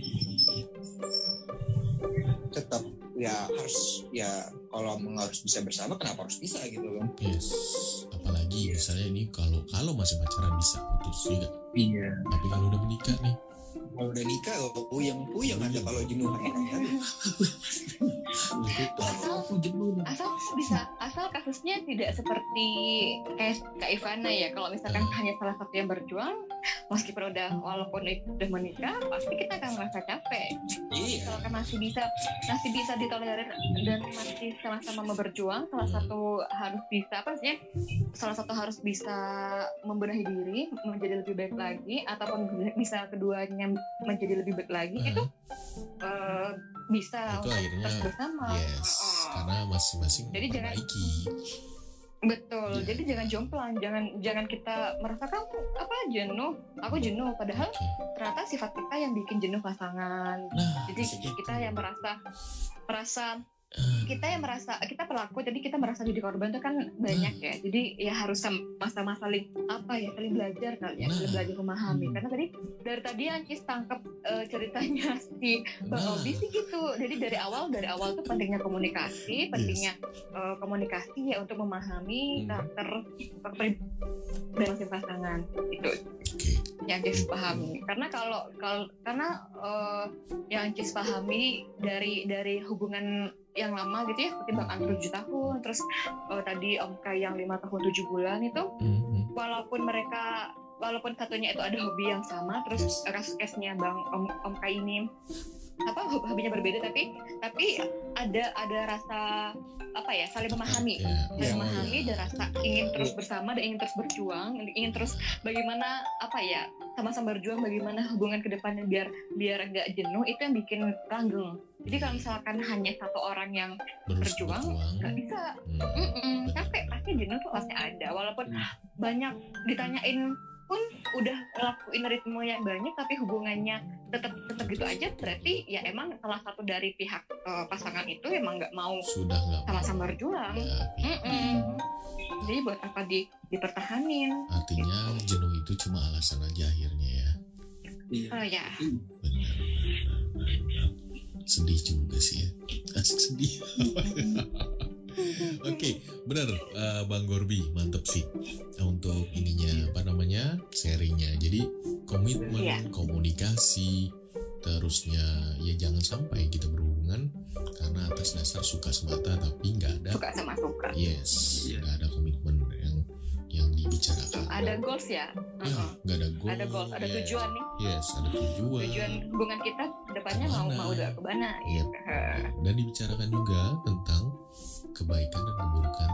tetap ya harus ya kalau emang harus bisa bersama kenapa harus bisa gitu kan Yes, apalagi misalnya ini kalau kalau masih pacaran bisa putus nggak? iya Tapi kalau udah menikah nih, kalau udah nikah oh, puyeng puyeng ada kalau jenuh. Enak ya. Asal asal bisa asal kasusnya tidak seperti kayak Kak Ivana ya. Kalau misalkan Hmm. hanya salah satu yang berjuang meskipun udah walaupun itu udah menikah pasti kita akan merasa capek. Iya. misalkan masih bisa masih bisa ditolerir dan masih sama-sama mau berjuang salah satu harus bisa apa sih salah satu harus bisa membenahi diri menjadi lebih baik lagi ataupun bisa keduanya menjadi lebih baik lagi Hmm. itu eh, bisa itu akhirnya terus bersama yes, Oh. karena masing-masing Jadi jangan-. Betul. Iya. Jadi jangan jomplang, jangan jangan kita merasa kamu apa jenuh, aku jenuh padahal Oke. ternyata sifat kita yang bikin jenuh pasangan. Nah, Jadi kita yang merasa merasa kita yang merasa kita pelaku jadi kita merasa jadi korban itu kan banyak ya. Jadi ya harus sama-sama saling apa ya saling belajar kali ya, saling Nah. belajar memahami. Karena tadi dari tadi Ancis tangkap eh, ceritanya si Bang Nah. Obi sih gitu. Jadi dari awal dari awal tuh pentingnya komunikasi, pentingnya eh, komunikasi ya untuk memahami Hmm. karakter masing pasangan itu yang Cis pahami. Karena kalau kalau karena eh, yang Cis pahami dari dari hubungan yang lama gitu ya seperti Bang Andrew 7 tahun terus eh, tadi Om Kai yang lima tahun tujuh bulan itu Mhm. walaupun mereka walaupun satunya itu ada hobi yang sama terus Yes. kasus case-nya bang om om Kai ini apa hob- hobinya berbeda tapi tapi ada ada rasa apa ya saling memahami. Ya, saling ya, memahami dan rasa ingin terus bersama dan ingin terus berjuang ingin terus bagaimana apa ya sama-sama berjuang bagaimana hubungan ke depannya biar biar nggak jenuh itu yang bikin langgeng. Jadi kalau misalkan hanya satu orang yang Terus berjuang, nggak bisa. Hmm. Capek pasti jenuh tuh pasti ada. Walaupun Hmm. banyak ditanyain pun udah ngelakuin ritme yang banyak tapi hubungannya tetap tetap gitu aja berarti ya emang salah satu dari pihak eh, pasangan itu emang nggak mau Sudah nggak mau. sama-sama berjuang Ya, ya. Mm-mm. jadi buat apa di dipertahanin Artinya jenuh itu cuma alasan aja akhirnya ya. Iya. oh ya Benar. Sedih juga sih ya. Asik sedih. Oke, benar eh, Bang Gorbi, mantep sih untuk ininya apa namanya sharingnya. Jadi komitmen, Iya. komunikasi, terusnya ya jangan sampai kita berhubungan karena atas dasar suka semata tapi nggak ada suka sama suka yes, Iya. nggak ada komitmen yang yang dibicarakan. ada goals ya Ya, Uh-uh. nggak ada goal. ada goals ada yes. tujuan nih Yes, ada tujuan. tujuan hubungan kita ke depannya mau Ke mana? mau udah ke mana Iya. Dan dibicarakan juga tentang kebaikan dan keburukan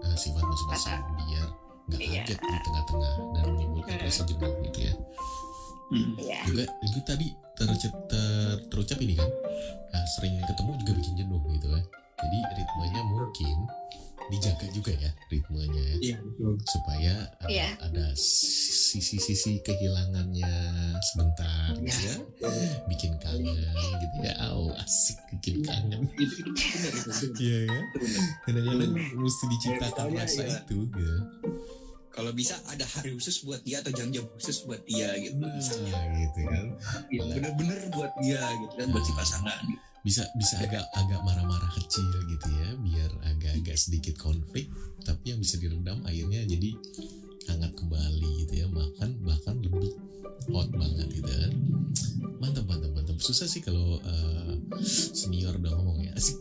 uh, sifat masing-masing biar nggak Iya. kaget di tengah-tengah dan menimbulkan Hmm. rasa jenuh gitu ya. Hmm. Iya. Juga itu tadi terucap, ter- terucap ini kan uh, sering ketemu juga bikin jenuh gitu kan. Jadi ritmenya mungkin dijaga juga ya ritmenya ya. Iya, betul. supaya uh, Iya. ada sisi-sisi kehilangannya sebentar gitu ya. Bikin kangen gitu ya. Oh asik bikin kangen. Itu, itu benar itu. benar. iya ya. Kadang-kadang mesti diciptakan misalnya, rasa ya. itu gitu. Kalau bisa ada hari khusus buat dia atau jam-jam khusus buat dia gitu. Nah misalnya. gitu kan. Gitu, bener-bener buat dia gitu kan buat si pasangan bisa bisa agak agak marah-marah kecil gitu ya biar agak-agak sedikit konflik tapi yang bisa diredam akhirnya jadi hangat kembali gitu ya bahkan bahkan lebih hot banget gitu kan. Mantap mantap mantap. Susah sih kalau eh, senior udah ngomong ya asik.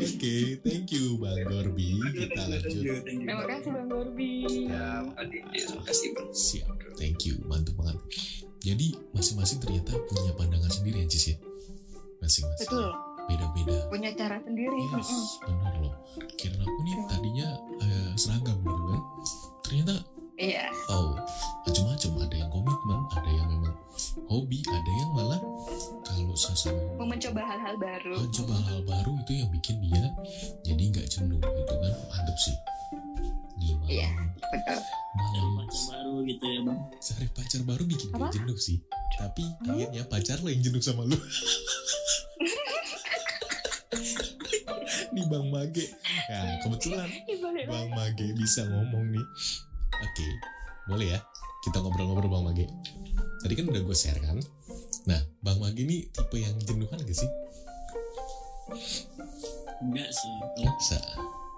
Oke thank you bang Gorbi kita lanjut terima kasih bang Gorbi ya makasih terima kasih bang. Siap thank you. Mantap banget jadi masing-masing ternyata punya pandangan sendiri ya Cis ya? Masing-masing. Betul. Beda-beda. Punya cara sendiri. Yes benar loh. Kira aku nih tadinya eh, seragam gitu kan. Ternyata iya. oh macam-macam. Ada yang komitmen ada yang memang hobi ada yang malah kalau sesama mau mencoba hal-hal baru. Mencoba hal baru itu yang bikin dia jadi nggak jenuh gitu kan. Mantep sih. Gimana Iya. betul baru gitu ya bang. sih. Tapi akhirnya pacar lo yang jenuh sama lu. Nih bang Mage. Ya kebetulan bang Mage bisa ngomong nih. Oke boleh ya kita ngobrol-ngobrol bang Mage? Tadi kan udah gue share kan? Nah bang Mage nih tipe yang jenuhan gak sih? Enggak sih. Kalau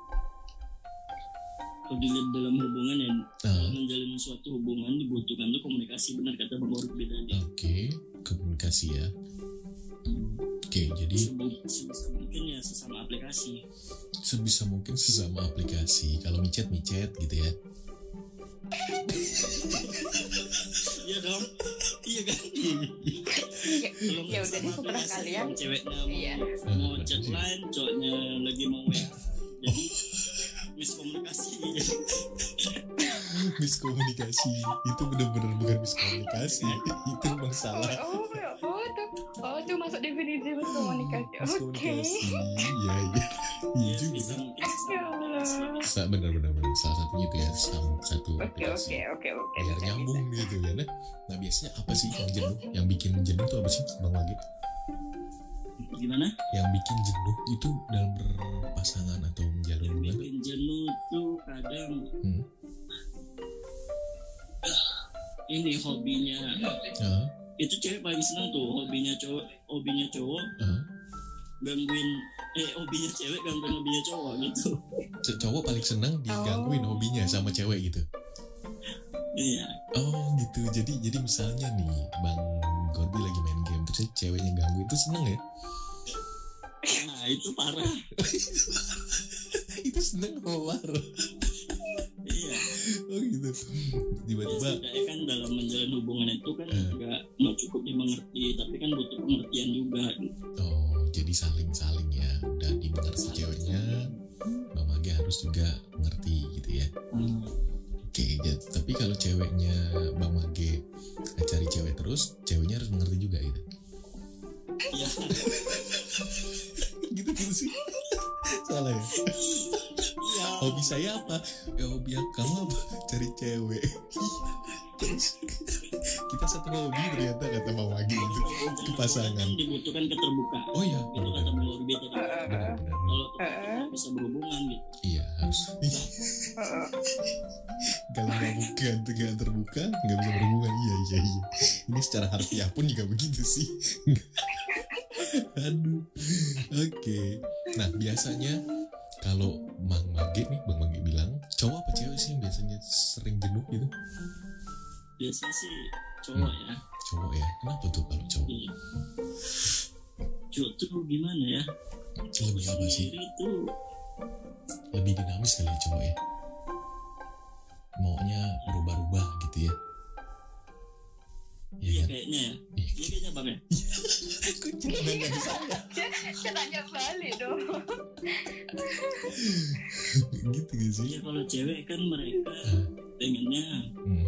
Kalau dilihat dalam hubungan ya Ah, menjalin suatu hubungan dibutuhkan tuh komunikasi benar kata bang Orbi tadi. Oke komunikasi ya. Oke jadi Sebe- sebisa mungkin ya sesama aplikasi. Sebisa mungkin sesama aplikasi. Kalau micet micet gitu ya. Iya dong. Iya kan? Ya, kalau ya udah setelah aplikasi, kalian yang ceweknya mau, Iya. mau chat lain cowoknya lagi mau wa jadi miskomunikasi. Miskomunikasi. Itu benar-benar bukan miskomunikasi. Itu Oh, masalah oh, oh, tuh, oh, tuh masuk definisi komunikasi. Oke. miskomunikasi. Iya iya. Iya ya juga. bisa mungkin Ya benar-benar benar. salah satunya itu ya sam- satu Oke, oke, oke, oke. biar nyambung gitu ya nah, nah biasanya apa sih yang jenuh? Yang bikin jenuh tuh apa sih bang lagi gimana? Yang bikin jenuh itu dalam berpasangan atau menjalin yang hubungan? bikin jenuh tuh kadang Hmm. ini hobinya. Ah, itu cewek paling senang tuh hobinya cowok hobinya cowok. Ah. gangguin eh hobinya cewek gangguin hobinya cowok gitu. Cowok paling senang digangguin Oh. hobinya sama cewek gitu? Iya. Oh gitu. Jadi jadi misalnya nih bang Gorby lagi main game terus ceweknya gangguin itu seneng ya? Nah itu parah. Itu seneng apa marah iya. Oh gitu. Ya, tiba-tiba setidaknya kan dalam menjalin hubungan itu kan Eh. nggak nggak cukup dimengerti tapi kan butuh pengertian juga gitu. Oh jadi saling-saling ya. Udah dimengerti ceweknya Mage harus juga mengerti gitu ya. Hmm. oke ja- tapi kalau ceweknya bang Mage cari cewek terus ceweknya harus mengerti juga gitu ya gitu gitu sih. Salah ya? Iya. Hobi saya apa? Ya hobi kamu apa cari cewek kita satu hobi ternyata kata bang Mage gitu ke pasangan. kan dibutuhkan keterbukaan. Oh iya itu kata Bang Orbi tadi. Kalau bisa berhubungan gitu. Iya harus. Kalau nggak buka nggak terbuka nggak bisa berhubungan. Iya iya iya. Ini secara harfiah pun juga begitu sih. Aduh. Oke. Nah biasanya kalau Bang Mage nih Bang Mage bilang cowok apa cewek sih yang biasanya sering jenuh gitu biasanya sih cowok ya. Cowok ya? Kenapa tuh kalau cowok? Iya. cowok tuh gimana ya? Lebih apa sih? Tuh. Lebih dinamis kali ya cowok ya? Maunya berubah-ubah gitu ya? Ya Iya kan? kayaknya ya. Ih, Iya kayaknya bang ya? Kok jadi nanya saya? Saya tanya balik dong. gitu gak sih? Ya kalau cewek kan mereka pengennya hmm.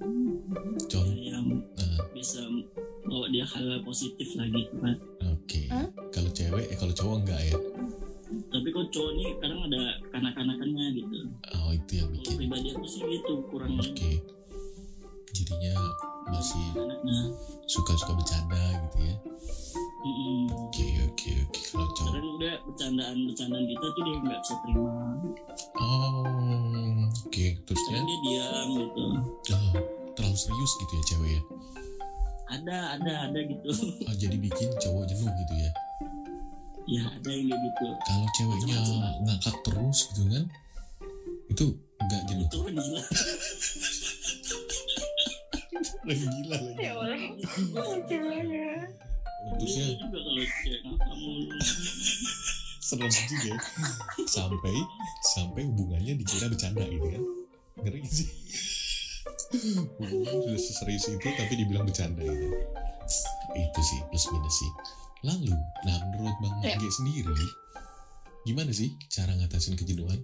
Contoh. Ya, yang Nah, bisa bawa dia hal positif lah gitu kan oke. Hah? kalau cewek eh kalau cowok enggak ya? Tapi kalau cowok nih kadang ada kanak-kanakannya gitu. Oh itu yang kalau bikin. pribadi aku sih gitu kurang oke. Jadinya masih suka-suka bercanda gitu ya Mm-mm. oke oke oke. Kalau cowok. Kadang udah bercandaan-bercandaan kita tuh dia nggak bisa terima. Oh oke. Terusnya kadang dia? diam gitu. Oh, terlalu serius gitu ya cewek ya? Ada ada ada gitu. Oh, jadi bikin cowok jenuh gitu ya? Ya ada yang kayak gitu. Kalau ceweknya ngakak terus gitu kan itu enggak jenuh. itu kan gila. Lagi gila lagi. Ya Iya juga kalau cewek serem juga ya. sampai sampai hubungannya dikira bercanda gitu kan ngeri sih hubungan sudah seserius itu tapi dibilang bercanda gitu itu sih plus minus sih lalu nah menurut bang Ya. Mage sendiri gimana sih cara ngatasin kejenuhan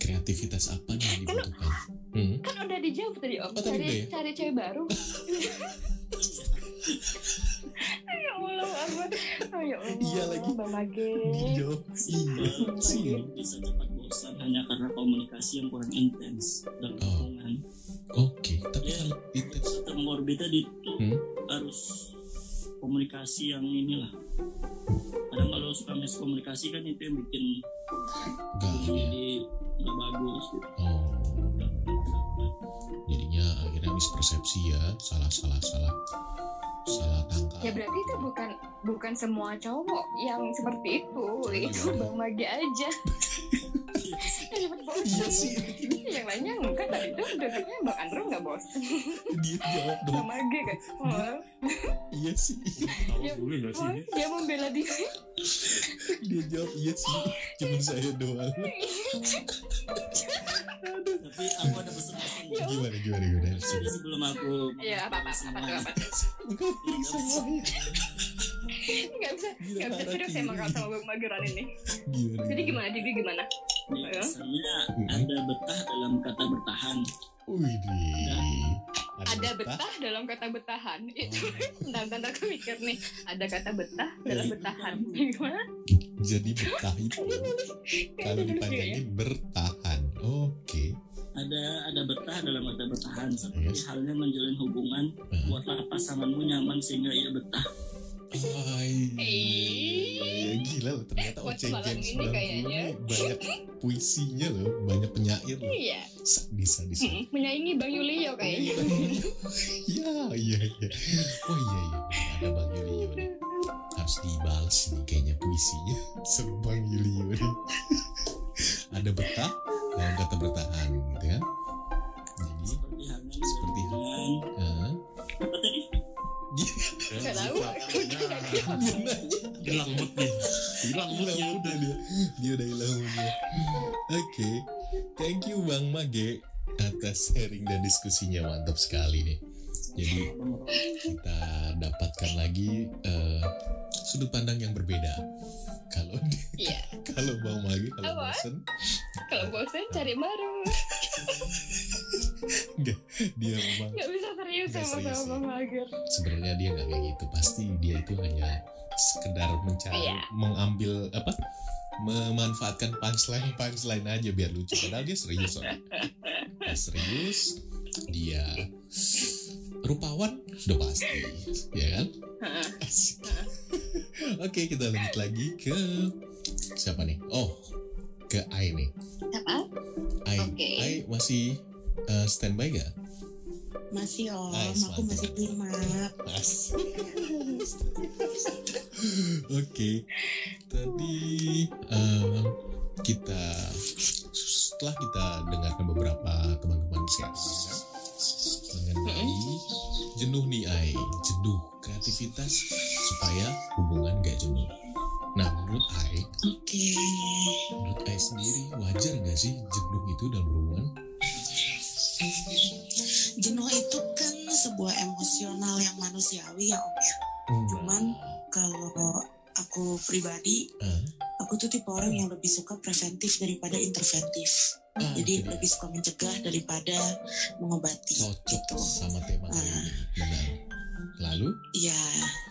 kreativitas apa nih yang dibutuhkan hmm? Kan udah dijawab tadi Om. Oh, cari ya? cari cewek baru. ya Allah. Oh, ya Allah. Iya lagi. Bang Mage. Dijawab simpel iya bisa cepat bosan hanya karena komunikasi yang kurang intens dalam Oh. Oke, tapi Ya. kalau intens komorbidnya di Hmm. harus komunikasi yang inilah kadang kalau suka miskomunikasi kan itu yang bikin enggak ya. jadi nggak bagus gitu. Oh. Jadinya akhirnya mispersepsi ya, salah salah salah salah tangkap. Ya berarti itu bukan bukan semua cowok yang seperti itu. Itu Bang Magi aja. Cepet bosan. Iya Yang lainnya enggak tadi itu dengarnya Bang Andro nggak bosan. dia jawab dong. Bang Magi kan. Oh, Iya sih, tahu Ya, nggak sih oh, dia membela diri. dia jawab iya sih. Cuma saya doang. tapi aku ada pesan-pesan Ya. Gimana gimana gimana? sebelum aku Ya apa apa apa tuh apa Iya. Nggak bisa nggak bisa serius emang kalau sama Bang Magiran ini. Gimana? Jadi gimana jadi gimana? nih, Ya. misalnya ada betah dalam kata bertahan Wih, Ada betah dalam kata betahan. Itu Oh. tanda-tanda aku mikir nih. Ada kata betah dalam betahan. Gimana? Jadi betah itu kalau lucu ya. dipanjangin bertahan. Oke. ada ada betah dalam kata bertahan seperti Yes. halnya menjalin hubungan Nah. buatlah pasanganmu nyaman sehingga ia betah Ih. gila loh ternyata malam Gen ini 90 kayaknya. banyak puisinya loh, banyak penyair loh. Iya. Sadis sadis. Mm, Menyaingi Bang Yulio kayaknya. Iya, iya, iya. Oh iya, iya. Ada Bang Yulio nih. Harus dibalas nih kayaknya puisinya. Seru Bang Yulio nih. Ada betah dalam kata bertahan gitu kan. Jadi, seperti halnya Seperti menjalin hal- hubungan eh, apa tadi Nggak tahu. Hilang moodnya hilang moodnya udah dia. Dia udah hilang moodnya. Oke, thank you Bang Mage atas sharing dan diskusinya mantap sekali nih. Jadi kita dapatkan lagi eh, sudut pandang yang berbeda. Kalau Iya. kalau Bang Mage kalau bosen Kalau bosan cari baru. dia memang Nggak bisa serius Nggak sama serius, sama Bang Mager. sebenarnya dia nggak kayak gitu. Pasti dia itu hanya sekedar mencari Iya. mengambil apa memanfaatkan punchline punchline aja biar lucu padahal dia serius dia serius dia rupawan? Sudah pasti. Ya kan? Oke kita lanjut lagi ke siapa nih? Oh ke Ai nih. Apa? Ai. Oke. Ai masih eh, standby gak Masih om, Nice, aku masih nyimak. Asik. Oke, tadi eh, kita setelah kita dengarkan beberapa teman-teman sharing mengenai jenuh nih Ai, jenuh kreativitas supaya hubungan gak jenuh. Nah, menurut Ai, Oke. menurut Ai sendiri wajar gak sih jenuh itu dalam berhubungan? Jenuh itu kan sebuah emosional yang manusiawi ya om ya. Cuman kalau aku pribadi, Ah, aku tuh tipe orang yang lebih suka preventif daripada interventif. Ah, Jadi lebih suka mencegah daripada mengobati. cocok gitu. sama tema kali Ah. ini, benar. Lalu, Iya,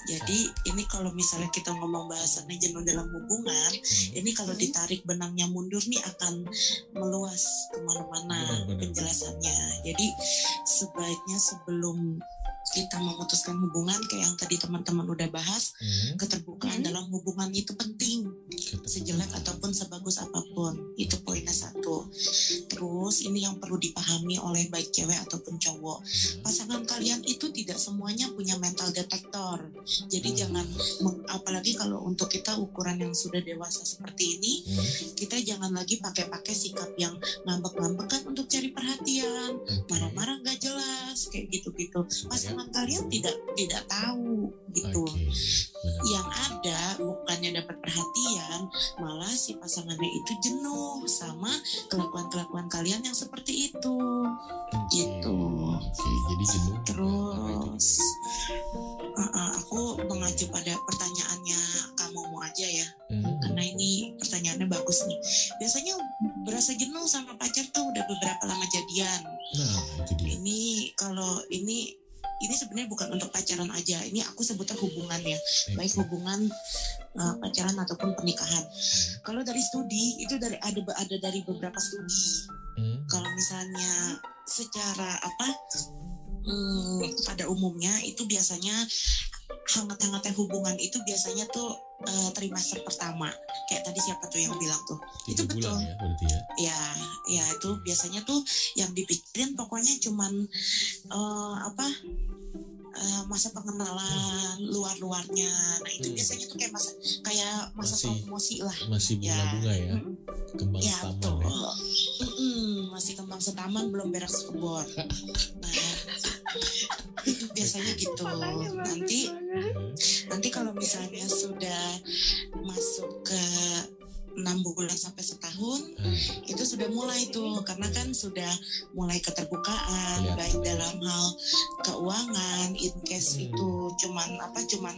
jadi ini kalau misalnya kita ngomong bahasannya jenuh dalam hubungan, hmm, ini kalau ditarik benangnya mundur nih akan meluas ke mana-mana benar, penjelasannya. Jadi sebaiknya sebelum kita memutuskan hubungan kayak yang tadi teman-teman udah bahas, hmm, keterbukaan Hmm. dalam hubungan itu penting, sejelek ataupun sebagus apa pun. Itu poinnya satu. Terus ini yang perlu dipahami oleh baik cewek ataupun cowok. Hmm, Pasangan kalian itu tidak semuanya punya mental detektor. Jadi Hmm. jangan apalagi kalau untuk kita ukuran yang sudah dewasa seperti ini, hmm, kita jangan lagi pakai-pakai sikap yang ngambek-ngambek kan untuk cari perhatian, marah-marah nggak jelas kayak gitu-gitu. Supaya- Pasangan kalian tidak tidak tahu gitu. Benar. Yang ada bukannya dapat perhatian, malah si pasangannya itu jenuh sama kelakuan-kelakuan kalian yang seperti itu. Oke, gitu. Oke, jadi jenuh. Terus juga uh, uh, aku mengacu pada pertanyaannya kamu mau aja ya, ya. Hmm, karena ini pertanyaannya bagus nih. Biasanya berasa jenuh sama pacar tuh udah beberapa lama jadian. Nah, itu dia. Ini kalau ini ini sebenarnya bukan untuk pacaran aja. Ini aku sebutnya hubungan ya, baik hubungan uh, pacaran ataupun pernikahan. Hmm, Kalau dari studi itu dari ada ada dari beberapa studi. Hmm. kalau misalnya secara apa hmm, pada umumnya itu biasanya hangat-hangatnya hubungan itu biasanya tuh eh, trimester pertama kayak tadi siapa tuh yang bilang tuh Tiga itu bulan betul. ya berarti ya. ya ya itu biasanya tuh yang dipikirin pokoknya cuman eh, apa eh, masa pengenalan luar-luarnya nah itu Hmm. biasanya tuh kayak masa kayak masa Masih- promosi lah Masih Ya. bunga-bunga ya. Kembang ya taman betul ya. Masih kembang setaman belum berak sekebon nah itu biasanya gitu nanti nanti kalau misalnya sudah masuk ke enam bulan sampai setahun Ah, itu sudah mulai tuh karena kan sudah mulai keterbukaan Kelihatan baik ya. dalam hal keuangan in case Hmm. itu cuman apa cuman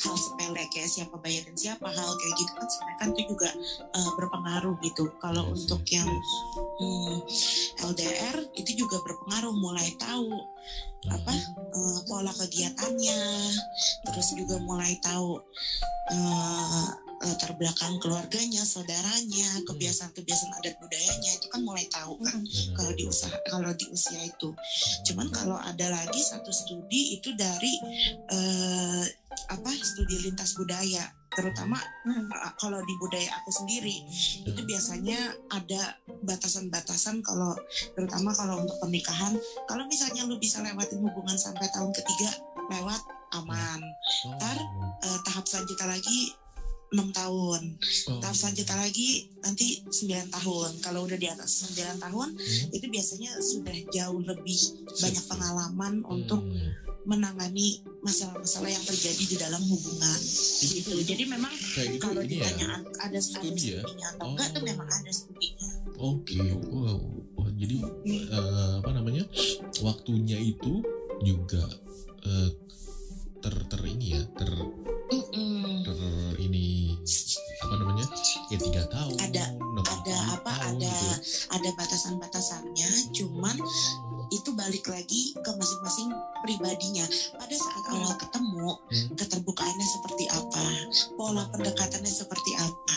hal sepele kayak siapa bayarin siapa hal kayak gitu kan sebenarnya kan itu juga eh, berpengaruh gitu kalau yes, untuk yes, yang yes. hmm, LDR itu juga berpengaruh mulai tahu apa eh, pola kegiatannya terus juga mulai tahu eh, latar belakang keluarganya saudaranya kebiasaan-kebiasaan adat budayanya itu kan mulai tahu kan kalau di usaha kalau di usia itu. Cuman kalau ada lagi satu studi itu dari eh, apa studi lintas budaya terutama eh, kalau di budaya aku sendiri itu biasanya ada batasan-batasan kalau terutama kalau untuk pernikahan. Kalau misalnya lu bisa lewatin hubungan sampai tahun ketiga lewat aman. Oh, ntar, Eh, tahap selanjutnya lagi enam tahun oh. tahap selanjutnya lagi nanti 9 tahun kalau udah di atas 9 tahun Hmm. itu biasanya sudah jauh lebih banyak pengalaman untuk Hmm. menangani masalah-masalah yang terjadi di dalam hubungan Itu- gitu. itu- Jadi memang kayak gitu kalau ya. ditanya ada ada Studi ya? studinya atau enggak tuh Oh. memang ada studinya. Oke, wow. Wah, jadi eh, apa namanya waktunya itu juga eh, ter ter ini ya ter ter apa namanya ya tiga tahun Ada- ada apa, tahun ada gitu. Ada batasan-batasannya, cuman itu balik lagi ke masing-masing pribadinya. Pada saat awal ketemu, Hmm. keterbukaannya seperti apa, pola pendekatannya seperti apa,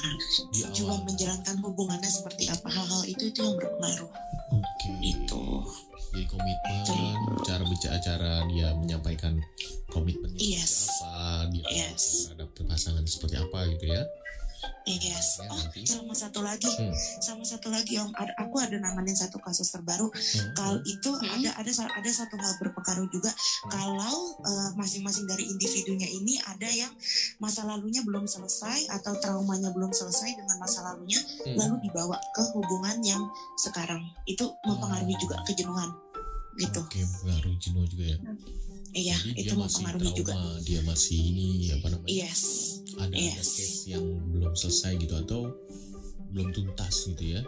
tujuan awal. menjalankan hubungannya seperti apa, hal-hal itu itu yang berpengaruh. Oke. Itu. Jadi komitmen, cara bicara cara dia menyampaikan komitmennya Yes. seperti apa, dia Yes. terhadap pasangan seperti apa gitu ya. Yes. Ya, Oh, nanti. sama satu lagi, Hmm. sama satu lagi om, ada, aku ada nanganin satu kasus terbaru. Hmm. Kalau itu Hmm. ada ada ada satu hal berpengaruh juga. Kalau eh, masing-masing dari individunya ini ada yang masa lalunya belum selesai atau traumanya belum selesai dengan masa lalunya, Hmm. lalu dibawa ke hubungan yang sekarang itu mempengaruhi Hmm. juga kejenuhan gitu. Oke, pengaruh jenuh juga ya. Iya, Jadi itu dia masih mempengaruhi juga. trauma, dia masih ini apa namanya? Yes. ada ada Yes. case yang belum selesai gitu atau belum tuntas gitu ya.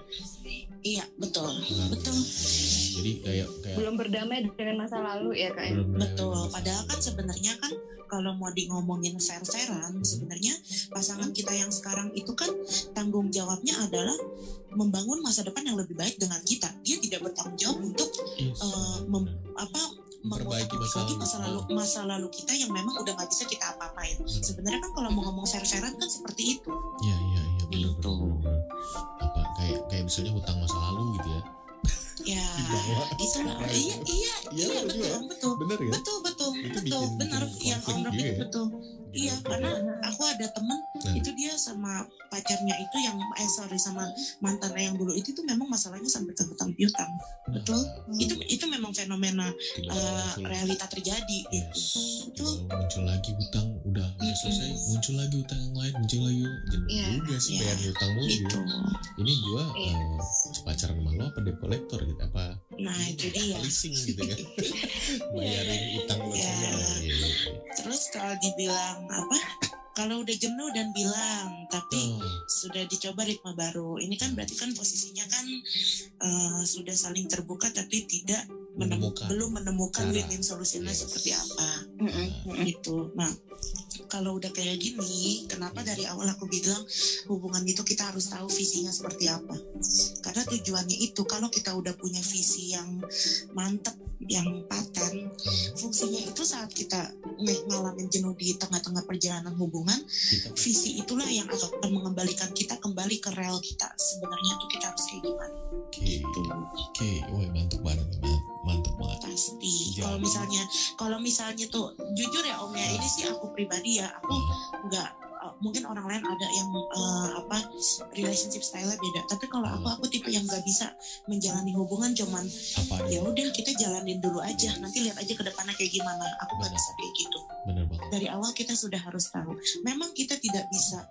Iya, betul. Pengaruh. Betul. Jadi kayak kayak belum berdamai dengan masa lalu ya kak ya? Betul, padahal kan sebenarnya kan kalau mau di ngomongin fair-fairan, sebenarnya pasangan kita yang sekarang itu kan tanggung jawabnya adalah membangun masa depan yang lebih baik dengan kita. Dia tidak bertanggung jawab untuk Yes, benar, mem- apa Memperbaiki masa lalu. masa lalu masa lalu kita yang memang udah nggak bisa kita apa-apain. Sebenarnya kan kalau mau ngomong fair-fairan kan seperti itu. Iya iya iya benar Gitu. benar. Apa kayak kayak misalnya hutang masa lalu gitu ya. Ya, Dibawa itulah. sekarang. Iya, iya, Iya, iya, betul betul, ya? betul. Benar ya? Betul, betul, Itu betul, benar. Yang Om ya? betul. Iya, konflik karena ya. aku ada temen Nah. itu dia sama pacarnya itu yang eh sorry sama mantannya yang dulu itu tuh memang masalahnya sampai ke hutang piutang. Nah, Betul. Itu itu memang fenomena muncul. realita terjadi Yes. gitu. Betul. Tiba-tiba muncul lagi hutang udah udah selesai muncul lagi hutang yang lain muncul lagi jenuh Iya, juga sih iya. bayar hutang mulu Gitu. ini gua Iya. eh, pacaran sama lo apa debt collector gitu apa Nah, itu dia. leasing gitu kan bayarin utang lo Iya. semua Iya, iya. Terus kalau dibilang apa? Kalau udah jenuh dan bilang, tapi Oh, sudah dicoba ritme baru. Ini kan berarti kan posisinya kan eh, sudah saling terbuka tapi tidak menemu- Menemukan belum menemukan cara. win-win solusinya Yes. seperti apa. Mm-mm, mm-mm. gitu. Nah, kalau udah kayak gini, kenapa dari awal aku bilang hubungan itu kita harus tahu visinya seperti apa? Karena tujuannya itu kalau kita udah punya visi yang mantep yang paten fungsinya itu saat kita ng- ngalamin jenuh di tengah-tengah perjalanan hubungan visi itulah yang akan mengembalikan kita kembali ke rel kita. Sebenarnya tuh kita harus kayak gimana? Oke. gitu. Oke, woi mantap banget, man- mantap banget. pasti. Kalau misalnya kalau misalnya tuh jujur ya om ya ini sih aku pribadi ya aku Ah, nggak uh, mungkin orang lain ada yang uh, apa relationship style beda. Tapi kalau aku aku tipe yang nggak bisa menjalani hubungan cuman ya udah kita jalanin dulu aja. Nanti lihat aja ke depannya kayak gimana. Aku nggak bisa kayak gitu. Bener banget. dari awal kita sudah harus tahu. Memang kita tidak bisa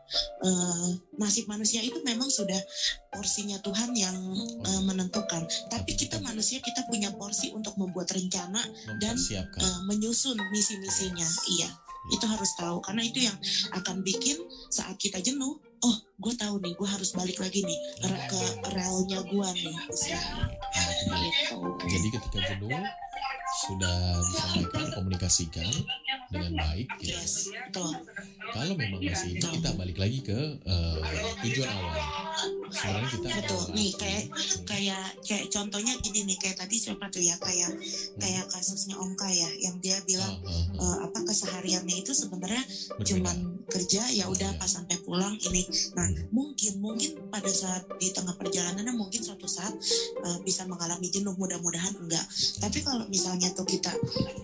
uh, nasib manusia itu memang sudah porsinya Tuhan yang uh, menentukan. Tapi kita manusia kita punya porsi untuk membuat rencana dan uh, menyusun misi-misinya. Iya itu harus tahu karena itu yang akan bikin saat kita jenuh oh gue tahu nih gue harus balik lagi nih ke relnya gue nih dia. gitu Jadi ketika jenuh sudah disampaikan komunikasikan dengan baik gitu. yes betul Kalau memang masih ini kita balik lagi ke eh, tujuan awal. Sebenarnya kita betul nih kayak kayak kayak contohnya gini nih kayak tadi siapa tuh ya kayak kayak kasusnya Om ya yang dia bilang ah, ah. eh, apa kesehariannya itu sebenarnya cuman kerja ya udah Iya. pas sampai pulang ini nah Hmm. mungkin mungkin pada saat di tengah perjalanannya mungkin suatu saat eh, bisa mengalami jenuh mudah-mudahan enggak tapi kalau misalnya tuh kita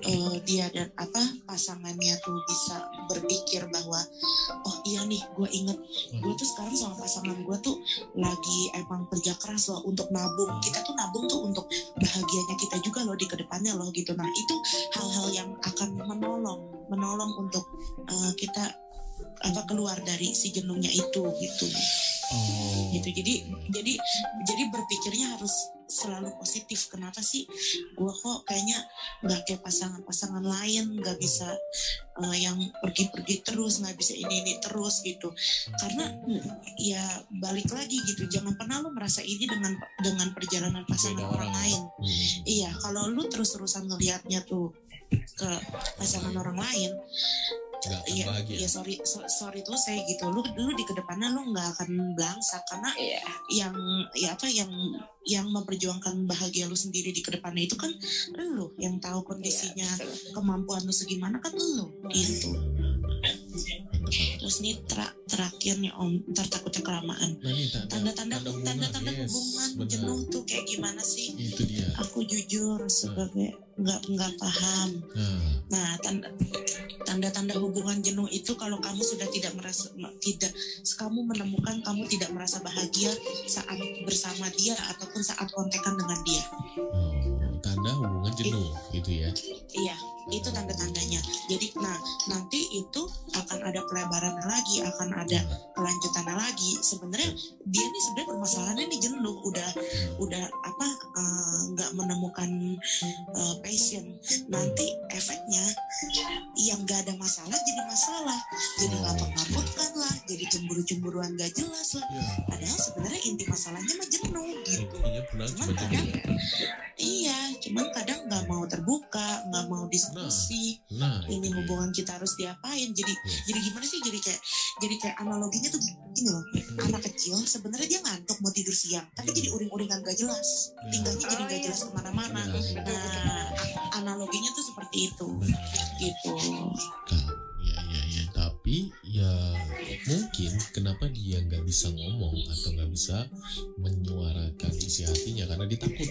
eh, dia dan apa pasangannya tuh bisa berpikir bahwa oh iya nih gue inget. Gue tuh sekarang sama pasangan gue tuh lagi emang kerja keras loh untuk nabung. Kita tuh nabung tuh untuk bahagianya kita juga loh di ke depannya loh gitu. Nah itu hal-hal yang akan menolong menolong untuk eh, kita apa keluar dari si jenuhnya itu gitu. Oh. gitu. Jadi jadi jadi berpikirnya harus selalu positif kenapa sih gua kok kayaknya nggak kayak pasangan-pasangan lain nggak bisa eh, yang pergi-pergi terus nggak bisa ini ini terus gitu karena ya balik lagi gitu jangan pernah lu merasa ini dengan dengan perjalanan pasangan Beda orang orang ya. lain Hmm. Iya, kalau lu terus-terusan ngelihatnya tuh ke pasangan orang lain, Akan iya, bahagia. iya sorry, so- sorry tuh saya gitu. Lu, lu di ke depannya lu nggak akan belangsak karena Iya. yang ya apa yang yang memperjuangkan bahagia lu sendiri di ke depannya itu kan lu yang tahu kondisinya Iya, betul. kemampuan lu segimana kan lu gitu. Terus nih tra- terakhir nih om, ntar takutnya kelamaan. Nah ini tanda, Tanda-tanda hubungan, tanda-tanda yes, hubungan benar. jenuh tuh kayak gimana sih? Itu dia. Aku jujur sebagai nggak nggak paham. Nah, Nah, tanda tanda-tanda hubungan jenuh itu kalau kamu sudah tidak merasa tidak kamu menemukan kamu tidak merasa bahagia saat bersama dia ataupun saat kontekan dengan dia. oh, tanda hubungan jenuh itu ya. Iya, itu tanda-tandanya. Jadi nah, nanti itu akan ada pelebarannya lagi, akan ada kelanjutannya lagi. Sebenarnya dia nih sebenarnya permasalahannya nih jenuh, udah udah apa eh, nggak menemukan eh, passion. Nanti efeknya yang nggak ada masalah jadi masalah, jadi nggak Oh. mengarutkan lah, jadi cemburu-cemburuan gak jelas lah. Ya, Padahal sebenarnya inti masalahnya mah jenuh gitu. benar Cuman cuma kadang jenuh. iya, cuman kadang nggak mau terbuka, nggak mau diskusi. Nah, ini itu dia. hubungan kita harus diapain? Jadi Yes. jadi gimana sih? Jadi kayak jadi kayak analoginya tuh gini loh. Anak kecil sebenarnya dia ngantuk mau tidur siang, tapi jadi uring-uringan gak jelas. Tinggalnya jadi Oh, gak iya. jelas ke mana-mana. Ya, ya. Nah, analoginya tuh seperti itu, Benar. gitu. Ya ya ya tapi ya mungkin kenapa dia nggak bisa ngomong atau nggak bisa menyuarakan isi hatinya? Karena dia takut.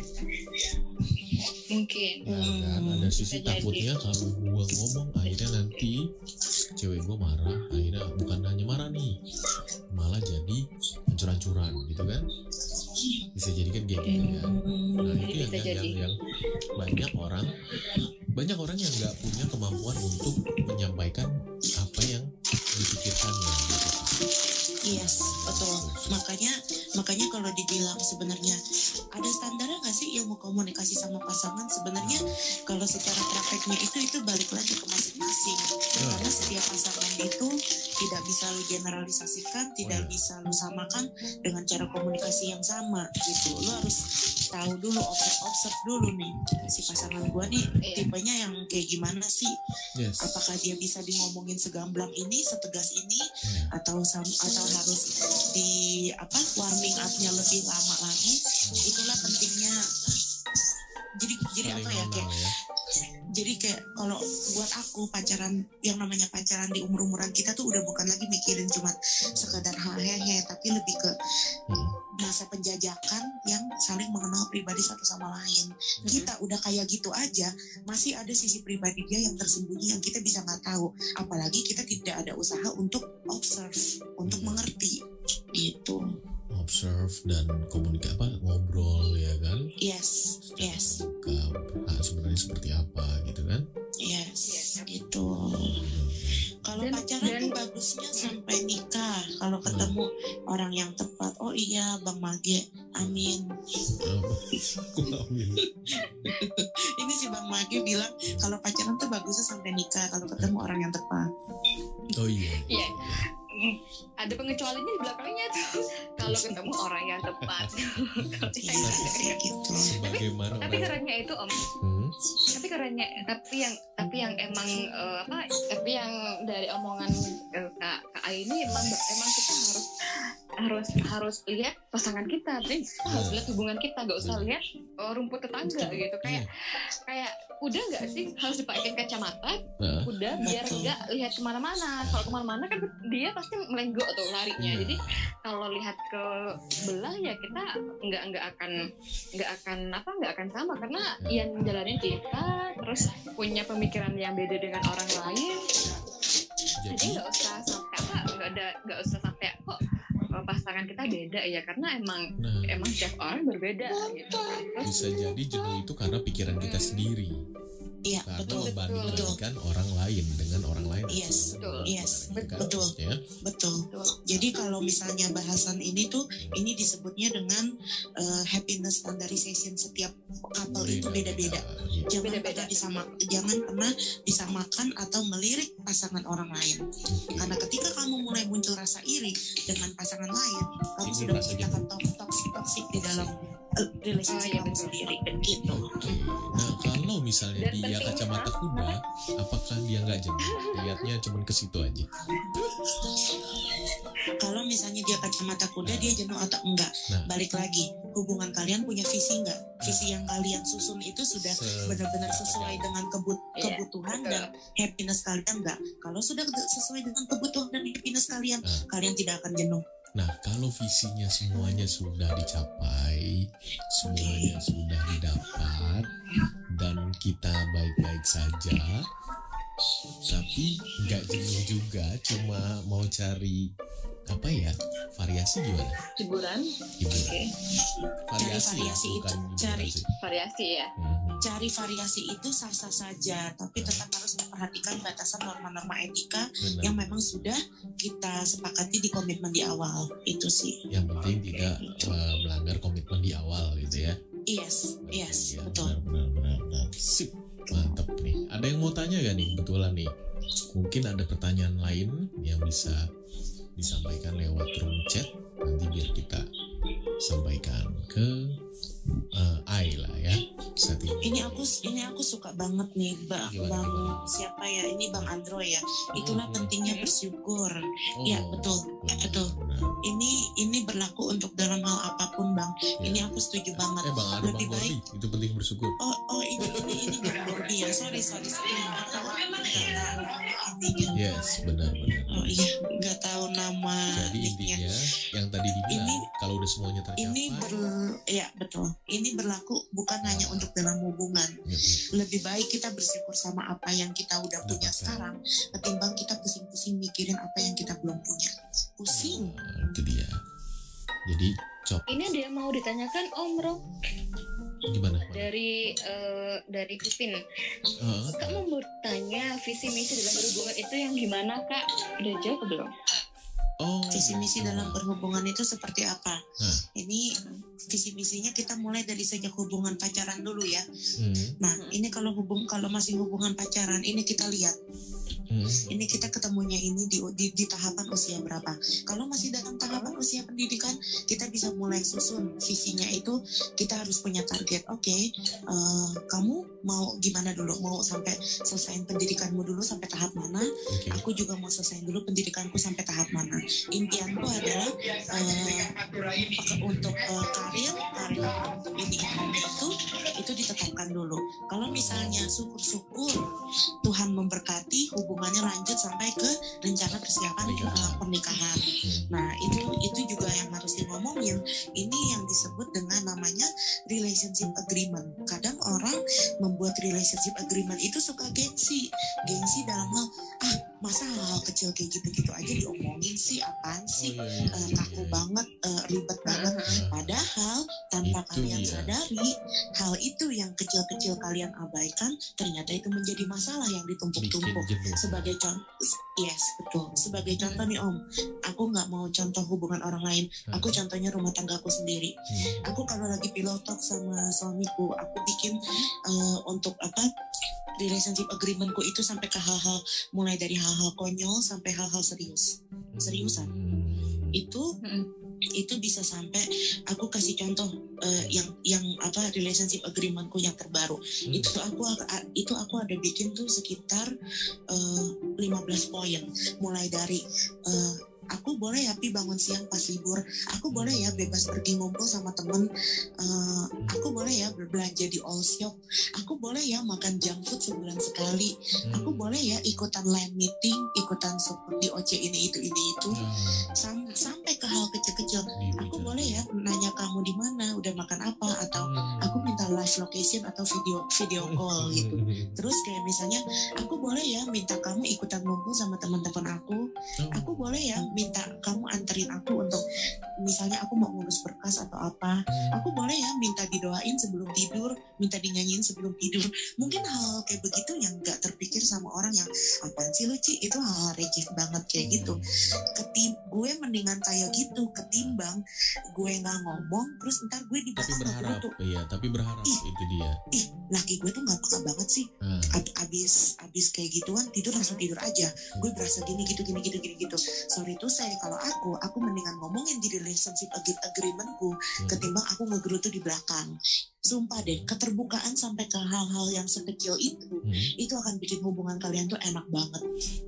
Mungkin. ya kan? Ada sisi bisa jadi. takutnya kalau gua ngomong akhirnya nanti cewek gua marah akhirnya bukan hanya marah nih malah jadi hancur-hancuran gitu kan? Bisa jadi kan kayak gitu kan nah itu yang, yang, yang, yang banyak orang banyak orang yang nggak punya kemampuan untuk menyampaikan Yes, betul. Makanya makanya kalau dibilang sebenarnya ada standarnya nggak sih ilmu komunikasi sama pasangan sebenarnya kalau secara prakteknya itu itu balik lagi ke masing-masing Ya. karena setiap pasangan itu tidak bisa lu generalisasikan tidak ya. bisa lu samakan dengan cara komunikasi yang sama gitu lu harus tahu dulu observe observe dulu nih si pasangan gua nih Iya. tipenya yang kayak gimana sih yes apakah dia bisa dimomongin segamblang ini setegas ini Ya. atau sam- atau harus di apa warming up-nya lebih lama lagi itulah pentingnya jadi jadi apa ya kayak ya. Jadi kayak kalau buat aku pacaran yang namanya pacaran di umur umuran kita tuh udah bukan lagi mikirin cuma sekedar hehehe tapi lebih ke Hmm. masa penjajakan yang saling mengenal pribadi satu sama lain kita udah kayak gitu aja masih ada sisi pribadi dia yang tersembunyi yang kita bisa nggak tahu apalagi kita tidak ada usaha untuk observe untuk Hmm. mengerti gitu observe dan komunikasi apa? Ngobrol ya kan? Yes yes. buka ah, sebenarnya seperti apa gitu kan? Yes gitu kalau Dan- pacaran dan- tuh bagusnya sampai nikah. Kalau ketemu orang yang tepat oh iya bang Mage amin. Ini si bang Mage bilang kalau pacaran tuh bagusnya sampai nikah kalau ketemu orang yang tepat. Oh iya. Iya. Hmm, ada pengecualiannya di belakangnya tuh. Kalau ketemu orang yang tepat. Iya kayak gitu. Sebagaimana tapi orang kerennya itu om. Hmm, tapi kerennya tapi yang tapi yang emang eh, apa tapi yang dari omongan eh, kak kak ini emang emang kita harus harus harus lihat pasangan kita. Tapi kita harus lihat hubungan kita. Gak usah lihat oh, rumput tetangga gitu. Kayak kayak udah nggak sih harus dipakai kacamata? Udah biar nggak lihat ke mana-mana. Kalau ke mana-mana kan dia pasti melenggok tuh larinya. Iya. jadi kalau lihat ke belah ya kita nggak nggak akan nggak akan apa nggak akan sama. Karena Ya. yang menjalani kita terus punya pemikiran yang beda dengan orang lain. Jadi? nggak usah sampai apa nggak ada nggak usah sampai kok eh, pasangan kita beda ya. Karena emang nah. emang setiap orang berbeda gitu. Bisa jadi jenuh itu karena pikiran kita sendiri iya karena betul membanding-bandingkan orang lain dengan orang lain Yes, betul. yes, Gitu kan, betul. betul Betul. jadi kalau misalnya bahasan ini tuh ini disebutnya dengan eh, happiness standardization setiap couple itu beda-beda jangan Beda-beda. pernah disama jangan pernah disamakan atau melirik pasangan orang lain Oke. karena ketika kamu mulai muncul rasa iri dengan pasangan lain kamu Ini sudah menciptakan toksik toksik di dalam relationship Oh, iya, sendiri begitu nah kalau misalnya Dan dia kacamata kuda, apakah dia nggak jenuh? Lihatnya cuma ke situ aja. kalau misalnya dia kacamata kuda dia jenuh atau enggak? Nah. balik lagi hubungan kalian punya visi enggak visi yang kalian susun itu sudah Se- benar-benar sesuai dengan kebut Iya, kebutuhan dan happiness kalian enggak kalau sudah sesuai dengan kebutuhan dan happiness kalian Ah. kalian tidak akan jenuh Nah, kalau visinya semuanya sudah dicapai, semuanya sudah didapat, dan kita baik-baik saja, tapi nggak jenuh juga, cuma mau cari apa ya variasi gimana? hiburan Hiburan. oke Variasi, Cari variasi ya, itu, cari. sih. variasi ya Mhm. cari variasi itu sah-sah saja tapi tetap harus memperhatikan batasan norma-norma etika Benar. yang memang sudah kita sepakati di komitmen di awal itu sih Yang penting tidak uh, melanggar komitmen di awal gitu ya. yes yes Iya, betul Benar, benar, benar, benar. Sip, mantap nih. Ada yang mau tanya gak nih? Kebetulan nih. Mungkin ada pertanyaan lain yang bisa disampaikan lewat room chat. Nanti biar kita sampaikan ke uh, Ai lah ya. Saat ini. ini aku ini aku suka banget nih bang Gimana, bang gimana? siapa ya ini bang Andro ya itulah Mhm. pentingnya bersyukur Oh, ya, betul. benar, Betul. benar. ini ini berlaku untuk dalam hal apa pun bang Ya. ini aku setuju banget Eh bang, lebih bang Gordi. Itu penting bersyukur. oh oh ini ini ini bang Gordi ya sorry sorry sorry Yes, benar-benar. oh iya nggak tahu nama Jadi intinya yang tadi dibilang Ini- kalau udah semuanya tercapai, ini ber ya betul ini berlaku bukan hanya untuk dalam hubungan. Ya, benar. lebih baik kita bersyukur sama apa yang kita udah punya sekarang ketimbang kita pusing-pusing mikirin apa yang kita belum punya. Pusing. Nah, itu dia. Jadi cop ini ada yang mau ditanyakan om Rob gimana? dari eh, dari Pipin. Eh, kak mau bertanya visi misi dalam berhubungan itu yang gimana kak? Udah jawab belum oh, visi misi gitu. dalam berhubungan itu seperti apa Nah. ini visi misinya kita mulai dari sejak hubungan pacaran dulu ya Hmm, nah ini kalau hubung kalau masih hubungan pacaran ini kita lihat hmm, ini kita ketemunya ini di, di, di tahapan usia berapa? Kalau masih dalam tahapan usia pendidikan kita bisa mulai susun visinya itu kita harus punya target oke eh, kamu mau gimana dulu? Mau sampai selesaiin pendidikanmu dulu sampai tahap mana? Oke. aku juga mau selesaiin dulu pendidikanku sampai tahap mana. Impianku adalah peke- untuk eh, karir karir untuk ini itu itu ditetapkan dulu. Kalau misalnya syukur-syukur Tuhan memberkati hubungannya lanjut sampai ke rencana persiapan Pernikahan. uh, pernikahan. Hmm. Nah itu itu juga yang harus ngomongin. Ini yang disebut dengan namanya relationship agreement. Kadang orang membuat relationship agreement itu suka gengsi, gengsi dalam hal ah masa hal kecil kayak gitu-gitu aja diomongin sih apaan Oh, sih iya, iya, Eh, iya, kaku iya. banget eh, ribet banget Padahal tanpa Itu kalian dia. sadari, hal itu yang kecil-kecil kalian abaikan ternyata itu menjadi masalah yang ditumpuk-tumpuk. Sebagai contoh, yes betul. Sebagai contoh nih Om, aku nggak mau contoh hubungan orang lain. Aku contohnya rumah tangga aku sendiri. Hmm. Aku kalau lagi pillow talk sama suamiku, aku bikin eh, untuk apa relationship agreementku itu sampai ke hal-hal mulai dari hal-hal konyol sampai hal-hal serius. Seriusan Hmm. itu Mm-mm. itu bisa sampai aku kasih contoh eh, yang yang apa relationship agreementku yang terbaru Hmm. itu aku itu aku ada bikin tuh sekitar eh, 15 poin mulai dari eh, aku boleh ya pi bangun siang pas libur aku boleh ya bebas pergi ngumpul sama temen Eh, aku boleh ya berbelanja di all shop aku boleh ya makan junk food sebulan sekali Hmm. aku boleh ya ikutan line meeting ikutan support di OC ini itu ini itu Hmm. Sam- sampai ke hal kecil-kecil Di- aku boleh ya nanya kamu di mana udah makan apa atau Hmm. aku live location atau video video call gitu. Terus kayak misalnya aku boleh ya minta kamu ikutan ngumpul sama teman-teman aku? Oh. aku boleh ya minta kamu anterin aku untuk misalnya aku mau ngurus berkas atau apa? Hmm. aku boleh ya minta didoain sebelum tidur minta dinyanyiin sebelum tidur. Mungkin hal kayak begitu yang gak terpikir sama orang yang apaan sih lu Ci itu hal receh banget kayak gitu. Ketim gue mendingan kayak gitu ketimbang gue nggak ngomong terus ntar gue di tapi berharap iya tapi berharap Ih. itu dia. ih laki gue tuh nggak peka banget sih. Ab- abis abis kayak gituan tidur langsung tidur aja. Gue berasa gini gitu gini gitu gini gitu. Sorry tuh saya kalau aku aku mendingan ngomongin di relationship ag- agreementku Hmm. ketimbang aku ngegerutu di belakang. Sumpah deh keterbukaan sampai ke hal-hal yang sekecil itu Hmm. itu akan bikin hubungan kalian tuh enak banget.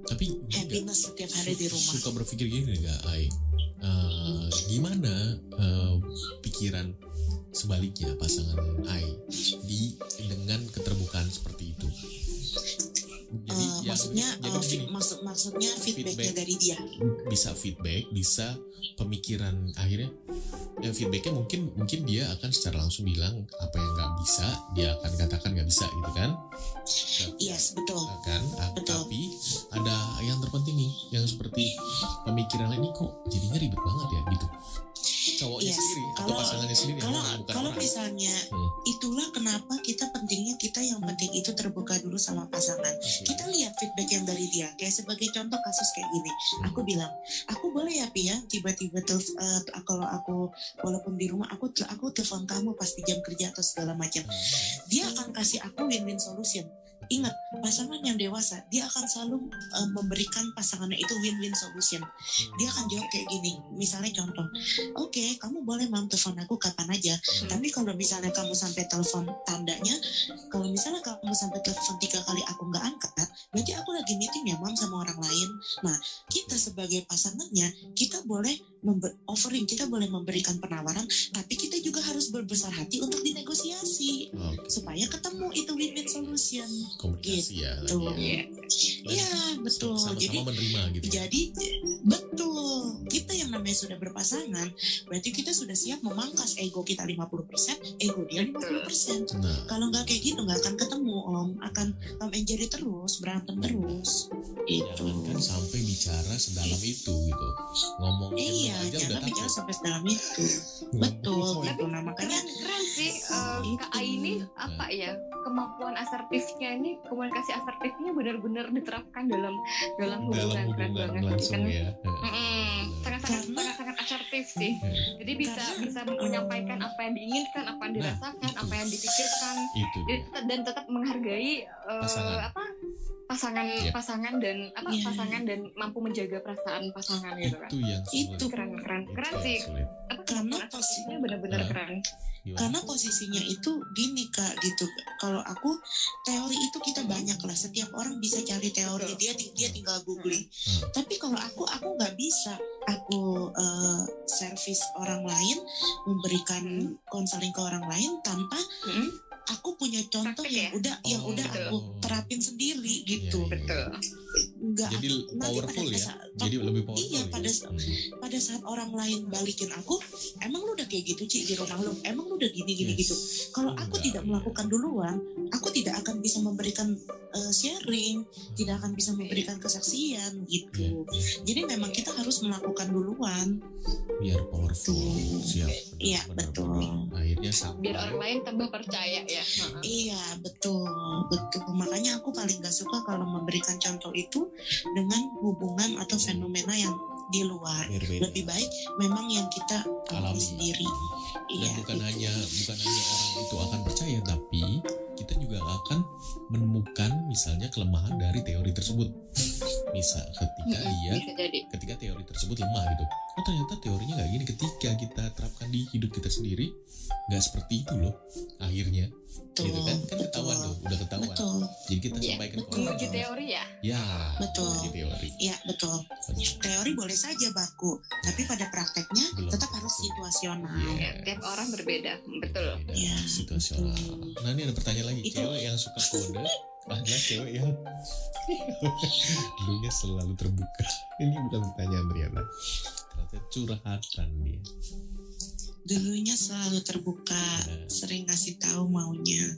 Tapi happiness setiap hari di rumah. suka berpikir gini nggak Ai? Eh, gimana eh, pikiran sebaliknya pasangan Ai di dengan keterbukaan seperti itu. Jadi Eh, yang- maksudnya jadi eh, begini, maksud maksudnya feedbacknya Feedback. dari dia? Bisa feedback bisa pemikiran akhirnya. Ya feedbacknya mungkin mungkin dia akan secara langsung bilang apa yang nggak bisa dia akan katakan nggak bisa gitu kan? Yes betul. Kan Betul. tapi ada yang terpenting nih yang seperti pemikiran ini kok jadinya ribet banget ya gitu cowoknya Yes. sendiri atau Kalau- pasangannya sendiri kalau bukan, bukan kalau orang. misalnya Hmm. itulah kenapa kita pentingnya kita yang penting itu terbuka dulu sama pasangan Oke. kita lihat feedback yang dari dia kayak sebagai contoh kasus kayak gini aku bilang aku boleh ya Pi ya tiba-tiba tel- eh, kalau aku walaupun di rumah aku aku telepon kamu pas di jam kerja atau segala macam dia akan kasih aku win-win solution ingat pasangan yang dewasa dia akan selalu eh, memberikan pasangannya itu win-win solution. Dia akan jawab kayak gini misalnya contoh oke kamu boleh mam telepon aku kapan aja tapi kalau misalnya kamu sampai telepon tandanya kalau misalnya kamu sampai telepon tiga kali aku nggak angkat berarti aku lagi meeting ya mam sama orang lain. Nah kita sebagai pasangannya kita boleh offering kita boleh memberikan penawaran tapi kita juga harus berbesar hati untuk dinegosiasi. Oke, supaya ketemu itu win-win solution. Komunikasi ya Gitu. lagi ya. Iya. Betul. Sama-sama jadi menerima gitu jadi betul. Kita yang namanya sudah berpasangan berarti kita sudah siap memangkas ego kita 50% ego dia 50% nah. Kalau nggak kayak gitu nggak akan ketemu om. Akan Tom and Jerry terus berantem terus. Itu jangankan sampai bicara sedalam itu gitu. Ngomong iya aja udah jangan bicara takut sampai sedalam itu. Betul gitu. Nah makanya keren keren sih eh, Gitu. kak ini apa ya kemampuan asertifnya ini komunikasi asertifnya benar-benar diterapkan dalam dalam dalam hubungan. Keren hubungan banget langsung kan? ya. Mm-mm. sangat-sangat Karena- sangat-sangat asertif sih Hmm. jadi bisa Karena, bisa menyampaikan apa yang diinginkan apa yang Nah, dirasakan itu. apa yang dipikirkan itu dan, dia. dan tetap menghargai Pasangan. apa pasangan Iya. pasangan dan apa Iya. pasangan dan mampu menjaga perasaan pasangan gitu kan itu yang Itu. sulit. keren keren Itu keren sih sulit. apa Karena asertifnya benar-benar Ah. keren Gimana? karena posisinya itu gini kak gitu kalau aku teori itu kita banyak lah setiap orang bisa cari teori dia dia tinggal googling Hmm. tapi kalau aku aku nggak bisa aku eh, servis orang lain memberikan konseling ke orang lain tanpa Hmm. aku punya contoh Praktek yang ya? udah yang Oh. udah aku terapin sendiri gitu Iya, iya. Betul. Nggak Jadi nanti powerful pada ya. saat, Jadi lebih powerful. Iya, ya? pada- Hmm. pada saat orang lain balikin aku emang lu udah kayak gitu Ci di rumah lu emang lu udah gini gini Yes. gitu kalau aku Enggak, tidak iya. melakukan duluan aku tidak akan bisa memberikan uh, sharing tidak akan bisa memberikan kesaksian gitu iya. jadi memang kita harus melakukan duluan biar powerful Tuh. siap Iya, betul. akhirnya sampai Biar orang lain tambah percaya ya. Heeh. Iya betul betul makanya aku paling gak suka kalau memberikan contoh itu dengan hubungan atau fenomena yang di luar biar beda. lebih baik memang yang kita alami sendiri dan iya bukan itu. hanya bukan hanya orang itu akan percaya tapi kita juga akan menemukan misalnya kelemahan dari teori tersebut misal ketika Mm-mm, dia Bisa jadi. ketika teori tersebut lemah gitu oh ternyata teorinya nggak gini ketika kita terapkan di hidup kita sendiri nggak seperti itu loh akhirnya betul gitu kan kan betul ketahuan tuh udah ketahuan betul jadi kita Iya, sampaikan ke betul. orang Uji teori ya. ya Betul. uji teori Iya betul teori boleh saja baku tapi pada prakteknya Belum. tetap harus situasional Iya. Ya, tiap orang berbeda. Betul. Iya, situasional betul. nah ini ada pertanyaan lagi Itu- cewek yang suka kode adalah cewek yang dulunya selalu terbuka. Ini bukan pertanyaan ternyata ternyata curhatan dia dulunya selalu terbuka sering ngasih tahu maunya.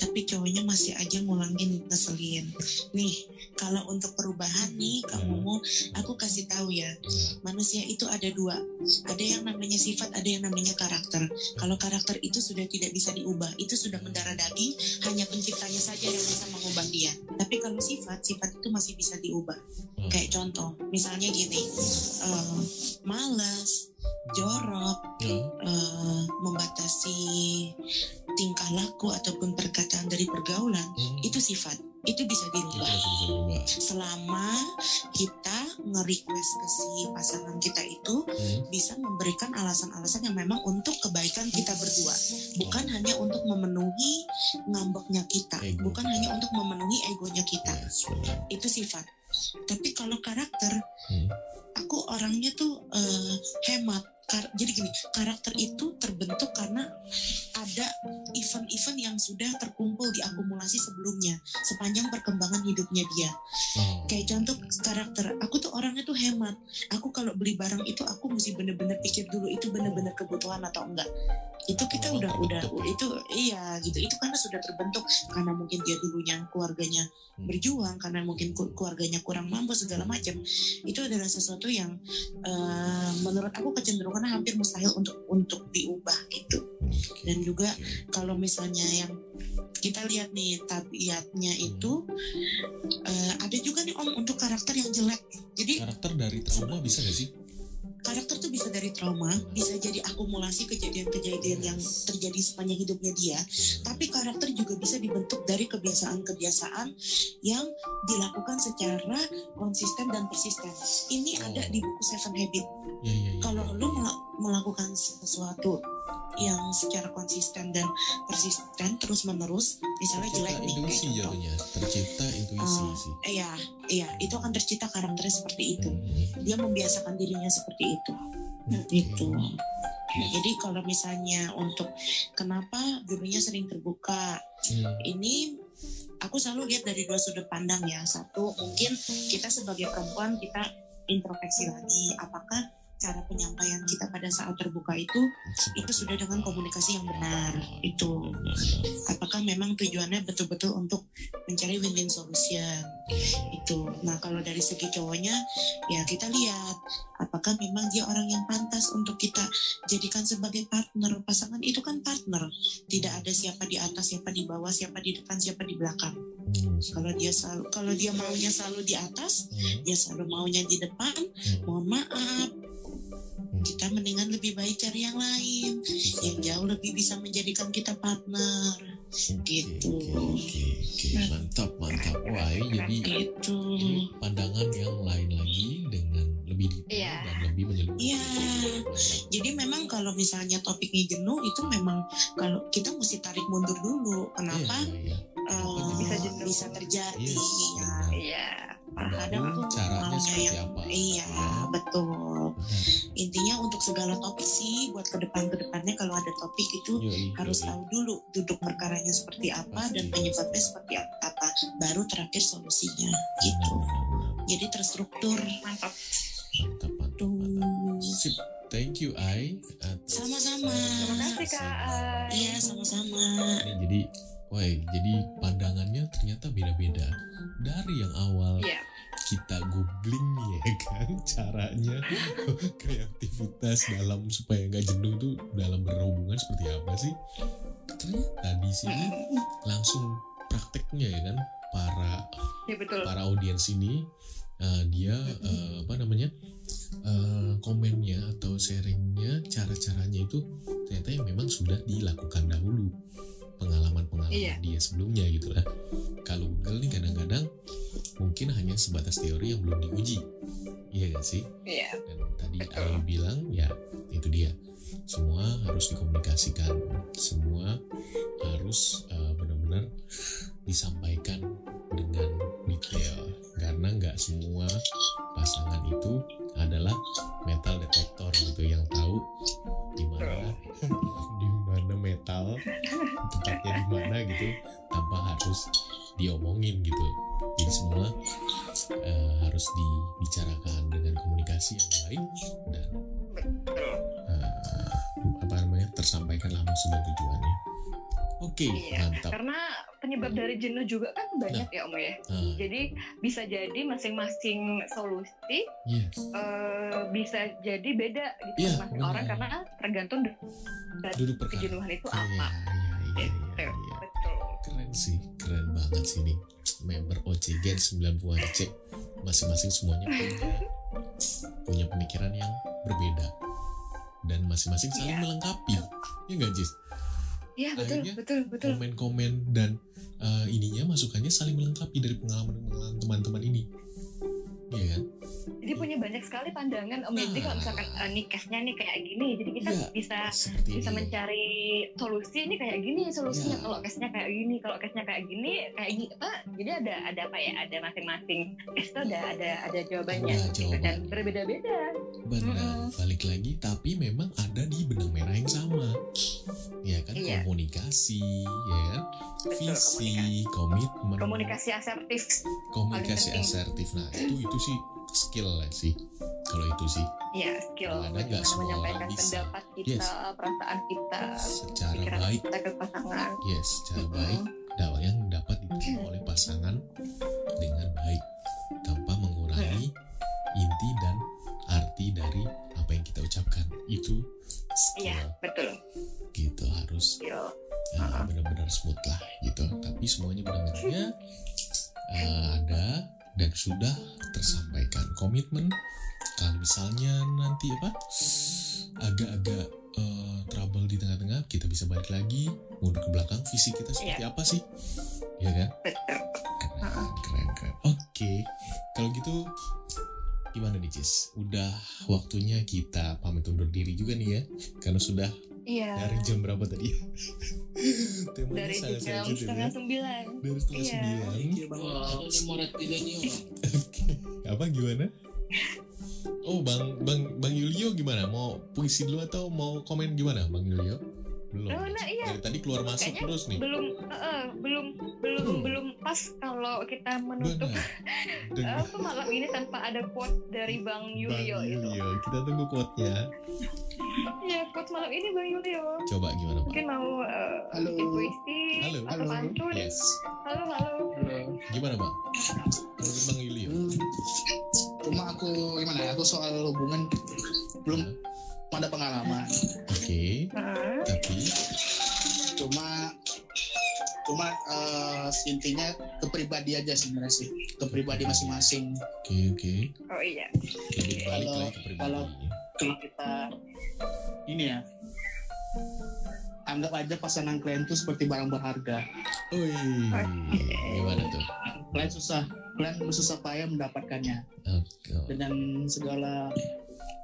Tapi cowoknya masih aja ngulangin ngeselin. Nih kalau untuk perubahan nih kamu mau aku kasih tahu ya. Nah, manusia itu ada dua. Ada yang namanya sifat ada yang namanya karakter. Kalau karakter itu sudah tidak bisa diubah itu sudah mendarah daging hanya penciptanya saja yang bisa mengubah dia. Tapi kalau sifat sifat itu masih bisa diubah. Hmm. kayak contoh misalnya gini eh, malas jorok nah, eh, membatasi tingkah laku ataupun perkataan dari pergaulan hmm, itu sifat. Itu bisa dirubah. Bisa selama kita nge-request ke si pasangan kita itu Hmm, bisa memberikan alasan-alasan yang memang untuk kebaikan kita berdua. Bukan hanya untuk memenuhi ngambeknya kita. Ego bukan hanya untuk memenuhi egonya kita. Yes itu sifat. Tapi kalau karakter Gini karakter itu terbentuk karena ada event-event yang sudah terkumpul diakumulasi sebelumnya sepanjang perkembangan hidupnya dia. Oh. kayak contoh karakter aku tuh orangnya tuh hemat. Aku kalau beli barang itu aku mesti bener-bener pikir dulu itu bener-bener kebutuhan atau enggak. Itu kita Oh, udah udah terbentuk itu iya gitu. Itu karena sudah terbentuk karena mungkin dia dulunya keluarganya. Berjuang karena mungkin keluarganya kurang mampu segala macam itu adalah sesuatu yang eh, menurut aku kecenderungannya hampir mustahil untuk untuk diubah gitu. Dan juga kalau misalnya yang kita lihat nih tabiatnya itu eh, ada juga nih om untuk karakter yang jelek. Jadi karakter dari trauma bisa gak sih karakter tuh bisa dari trauma bisa jadi akumulasi kejadian-kejadian yang terjadi sepanjang hidupnya dia tapi karakter juga bisa dibentuk dari kebiasaan-kebiasaan yang dilakukan secara konsisten dan persisten. Ini ada di buku Seven Habit. Ya ya ya kalau lu mela- melakukan sesuatu yang secara konsisten dan persisten terus menerus misalnya tercipta jelek nih kayak contoh. jatuhnya. Tercipta intuisi sih. iya iya itu akan tercipta karakternya seperti itu. Hmm. dia membiasakan dirinya seperti itu. Oke. gitu. Nah, jadi kalau misalnya untuk kenapa dulunya sering terbuka Hmm. ini aku selalu lihat dari dua sudut pandang ya. Satu mungkin kita sebagai perempuan kita introspeksi lagi apakah cara penyampaian kita pada saat terbuka itu itu sudah dengan komunikasi yang benar itu. Apakah memang tujuannya betul-betul untuk mencari win-win solution? Itu. Nah kalau dari segi cowoknya ya kita lihat apakah memang dia orang yang pantas untuk kita jadikan sebagai partner? Pasangan itu kan partner. Tidak ada siapa di atas siapa di bawah siapa di depan siapa di belakang. Hmm, kalau dia selalu kalau dia maunya selalu di atas hmm, dia selalu maunya di depan. Hmm, mohon maaf kita mendingan lebih baik cari yang lain yang jauh lebih bisa menjadikan kita partner. Gitu. oke oke oke mantap mantap. Wah ini jadi gitu. ini pandangan yang lain lagi dengan lebih detail Iya. dan lebih menyeluruh. Iya. jadi memang kalau misalnya topiknya jenuh itu memang kalau kita mesti tarik mundur dulu. Kenapa? Iya, iya. Eh, Bisa jenuh. bisa terjadi Yes, ya. Iya. kadang Tergantung tuh caranya seperti yang apa. iya Ya. betul Benar. intinya untuk segala topik sih buat ke depan ke depannya kalau ada topik itu Yoi, harus yoi. tahu dulu duduk perkaranya seperti apa Pasti. dan penyebabnya seperti apa baru terakhir solusinya gitu jadi terstruktur mantap Mantap, mantap, tuh mantap. Sip. Thank you, Ai. Sama-sama. terima kasih kak iya sama-sama Ini jadi, woi, jadi pandangannya ternyata beda-beda. Dari yang awal Iya. kita googling ya kan caranya kreativitas dalam supaya nggak jenuh itu dalam berhubungan seperti apa sih? Ternyata di sini langsung prakteknya ya kan para ya betul para audiens ini uh, dia uh, apa namanya uh, komennya atau sharingnya cara-caranya itu ternyata yang memang sudah dilakukan dahulu pengalaman-pengalaman Iya. dia sebelumnya gitu lah. Kalau Google nih kadang-kadang mungkin hanya sebatas teori yang belum diuji. Iya gak sih? Iya dan tadi. Ayu bilang ya itu dia. Semua harus dikomunikasikan. Semua harus uh, benar-benar disampaikan dengan detail. Karena nggak semua pasangan itu adalah metal detektor gitu yang tahu di mana di mana metal tempatnya di mana gitu tanpa harus diomongin gitu. Jadi semua eh, harus dibicarakan dengan komunikasi yang baik dan eh, apa namanya tersampaikanlah maksud dan tujuannya oke Iya, mantap. karena penyebab dari jenuh juga kan banyak ya om ya. Ah, jadi bisa jadi masing-masing solusi yes. eh, bisa jadi beda gitu Iya, masing benar. orang karena tergantung dari kejenuhan itu apa. iya, iya, Gitu. iya, iya. betul. Keren sih keren banget sih ini. Member OC Gen 90-an C. Masing-masing semuanya punya punya pemikiran yang berbeda. Dan masing-masing saling Iya. melengkapi. Ya nggak Jis Iya betul Akhirnya betul betul komen-komen dan eh, ininya masukannya saling melengkapi dari pengalaman-pengalaman teman-teman ini Iya kan jadi punya banyak sekali pandangan om jadi kalau misalkan eh, nih case-nya nih kayak gini jadi kita Iya. bisa bisa ini mencari solusi ini kayak gini solusinya Iya. kalau case-nya kayak gini kalau case-nya kayak gini kayak gini apa jadi ada ada apa ya ada masing-masing case itu ada ada ada jawabannya Ada gitu. dan jawabannya. berbeda-beda Benar, Mm-mm. balik lagi tapi memang ada di benang merah yang sama. Ya kan Iya. komunikasi, ya kan? Betul, Visi, komitmen, komunikasi asertif komunikasi asertif. Nah, itu itu sih skill lah sih. Kalau itu sih ya skill ada nggak semua orang menyampaikan bisa. pendapat kita Yes. perasaan kita secara baik, kita ke pasangan yes, secara Mm-mm. baik dakwah yang dapat diterima oleh pasangan dengan baik tanpa mengurangi inti dan arti dari apa yang kita ucapkan. Itu skill iya betul harus skill ya, Uh-uh. benar-benar smooth lah gitu. Tapi semuanya benar-benarnya eh, ada dan sudah tersampaikan komitmen. Kalau misalnya nanti apa agak-agak eh, trouble di tengah-tengah kita bisa balik lagi mundur ke belakang visi kita seperti apa sih? Ya kan? Keren keren keren. Oke kalau gitu gimana nih Cis? Udah waktunya kita pamit undur diri juga nih ya karena sudah iya dari jam berapa tadi? Temanya dari sangat jam sensitif setengah ya. sembilan Dari setengah Iya. sembilan. Iya. Oke. Apa gimana? Oh bang bang bang Yulio gimana? Mau puisi dulu atau mau komen gimana bang Yulio? Belum. Oh, nah, iya. Dari tadi keluar masuk Kayaknya terus nih. belum eh, belum belum Hmm. belum pas kalau kita menutup apa malam ini tanpa ada quote dari Bang bang Yulio itu. Yulio. Kita tunggu quote-nya. Iya, quote malam ini Bang Yulio. Coba gimana pak? Mungkin mau eh, Halo. bikin puisi Halo. atau Halo. pantun. Yes. Halo, halo. Halo. Gimana bang? Menurut bang Yulio? Hmm, cuma aku gimana ya aku soal hubungan belum ada pengalaman Oke. Nah, Tapi cuma cuma eh, intinya ke pribadi aja sebenarnya sih ke pribadi masing-masing oke oke. oh iya. Balik Kalau- kalau- kalau kita ini ya anggap aja pasangan kalian tuh seperti barang berharga Wih, gimana tuh? kalian susah kalian bersusah payah mendapatkannya Oke. dengan segala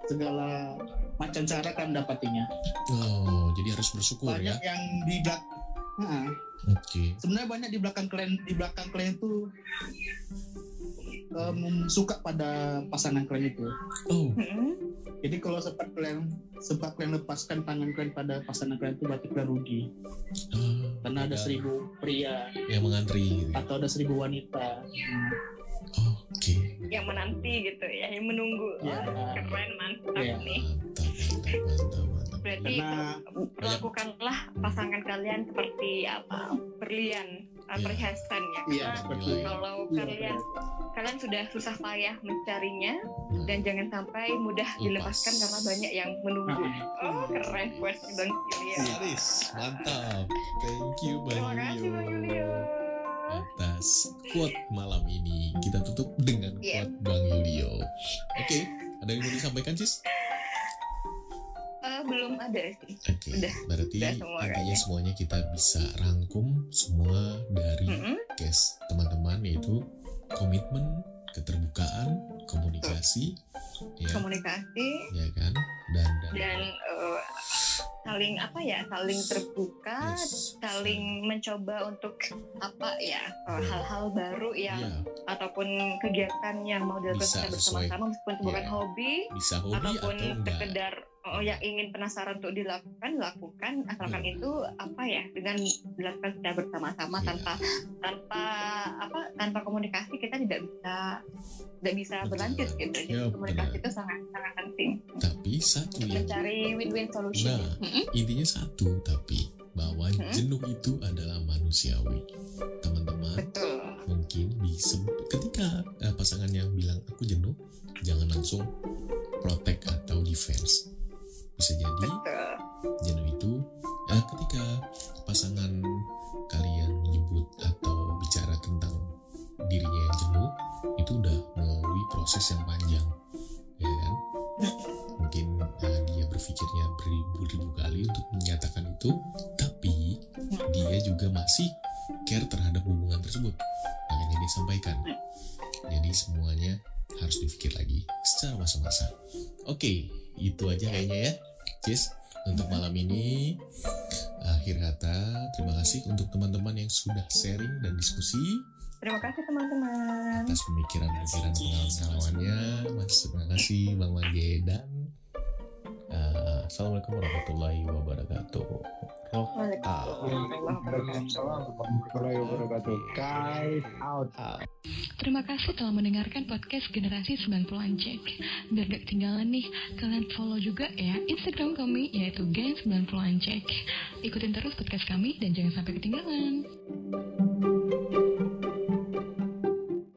segala macam cara kalian mendapatinya Oh, jadi harus bersyukur ya. banyak yang di belakang Nah, Oke. sebenarnya banyak di belakang kalian di belakang kalian tuh em, suka pada pasangan kalian itu. Oh, Mm-mm. Jadi kalau sempat kalian sempat kalian lepaskan tangan kalian pada pasangan kalian itu berarti kalian rugi. ah, Karena ada ada seribu pria yang mengantri gitu. atau ada seribu wanita. Oke. Yang menanti gitu ya yang menunggu Ya. Wah, keren mantap Ya. nih berarti Karena perlakukanlah pasangan kalian seperti apa berlian uh, Ya. perhiasan ya iya Karena seperti Iya. kalau Iya, kalian kalian sudah susah payah mencarinya Nah, dan jangan sampai mudah Lepas. dilepaskan karena banyak yang menunggu Nah, oh keren quotes bang Julio Yaris, mantap. Thank you terima Bang Julio atas quote malam ini. Kita tutup dengan Iya. quote Bang Julio. Oke, ada yang mau disampaikan Cis? Eh, belum ada sih Oke, Udah. berarti Udah semua intinya semuanya kita bisa rangkum semua dari Mm-mm. case teman-teman yaitu komitmen, keterbukaan, komunikasi, ya, komunikasi. Ya kan, dan dan, dan eh, saling apa ya? Saling terbuka yes, saling mencoba untuk apa ya? Eh, Iya. hal-hal baru yang ya, ataupun kegiatan yang mau dilakukan Bisa bersama-sama meskipun itu bukan Iya. hobi bisa hobi ataupun atau enggak. Oh, yang ingin penasaran untuk dilakukan lakukan asalkan Iya. itu apa ya dengan dilakukan secara bersama-sama Iya. tanpa tanpa apa tanpa komunikasi kita tidak bisa tidak bisa Betul. berlanjut gitu jadi Ya, komunikasi benar. itu sangat sangat penting Tapi satu yang mencari win-win solution Nah. Mm-mm. intinya satu tapi bahwa Hmm. jenuh itu adalah manusiawi teman-teman betul mungkin bisa ketika eh, pasangan yang bilang aku jenuh jangan langsung protect atau defense bisa jadi jenuh itu eh, ketika pasangan kalian menyebut atau bicara tentang dirinya yang jenuh itu udah melalui proses yang panjang ya kan? Mungkin eh, dia berpikirnya beribu-ribu kali untuk menyatakan itu tapi dia juga masih care terhadap hubungan tersebut. Makanya dia sampaikan. Jadi semuanya harus dipikir lagi secara masa-masa. Oke itu aja kayaknya ya Cis untuk malam ini. Akhir kata terima kasih untuk teman-teman yang sudah sharing dan diskusi. Terima kasih teman-teman. Atas pemikiran-pemikiran pengalaman-pengalamannya mas terima kasih bang Mangge dan uh, assalamualaikum warahmatullahi wabarakatuh Terima kasih telah mendengarkan podcast Generasi 90-an Cek. Biar gak ketinggalan nih, kalian follow juga ya Instagram kami yaitu Gen 90-an Cek. Ikutin terus podcast kami dan jangan sampai ketinggalan.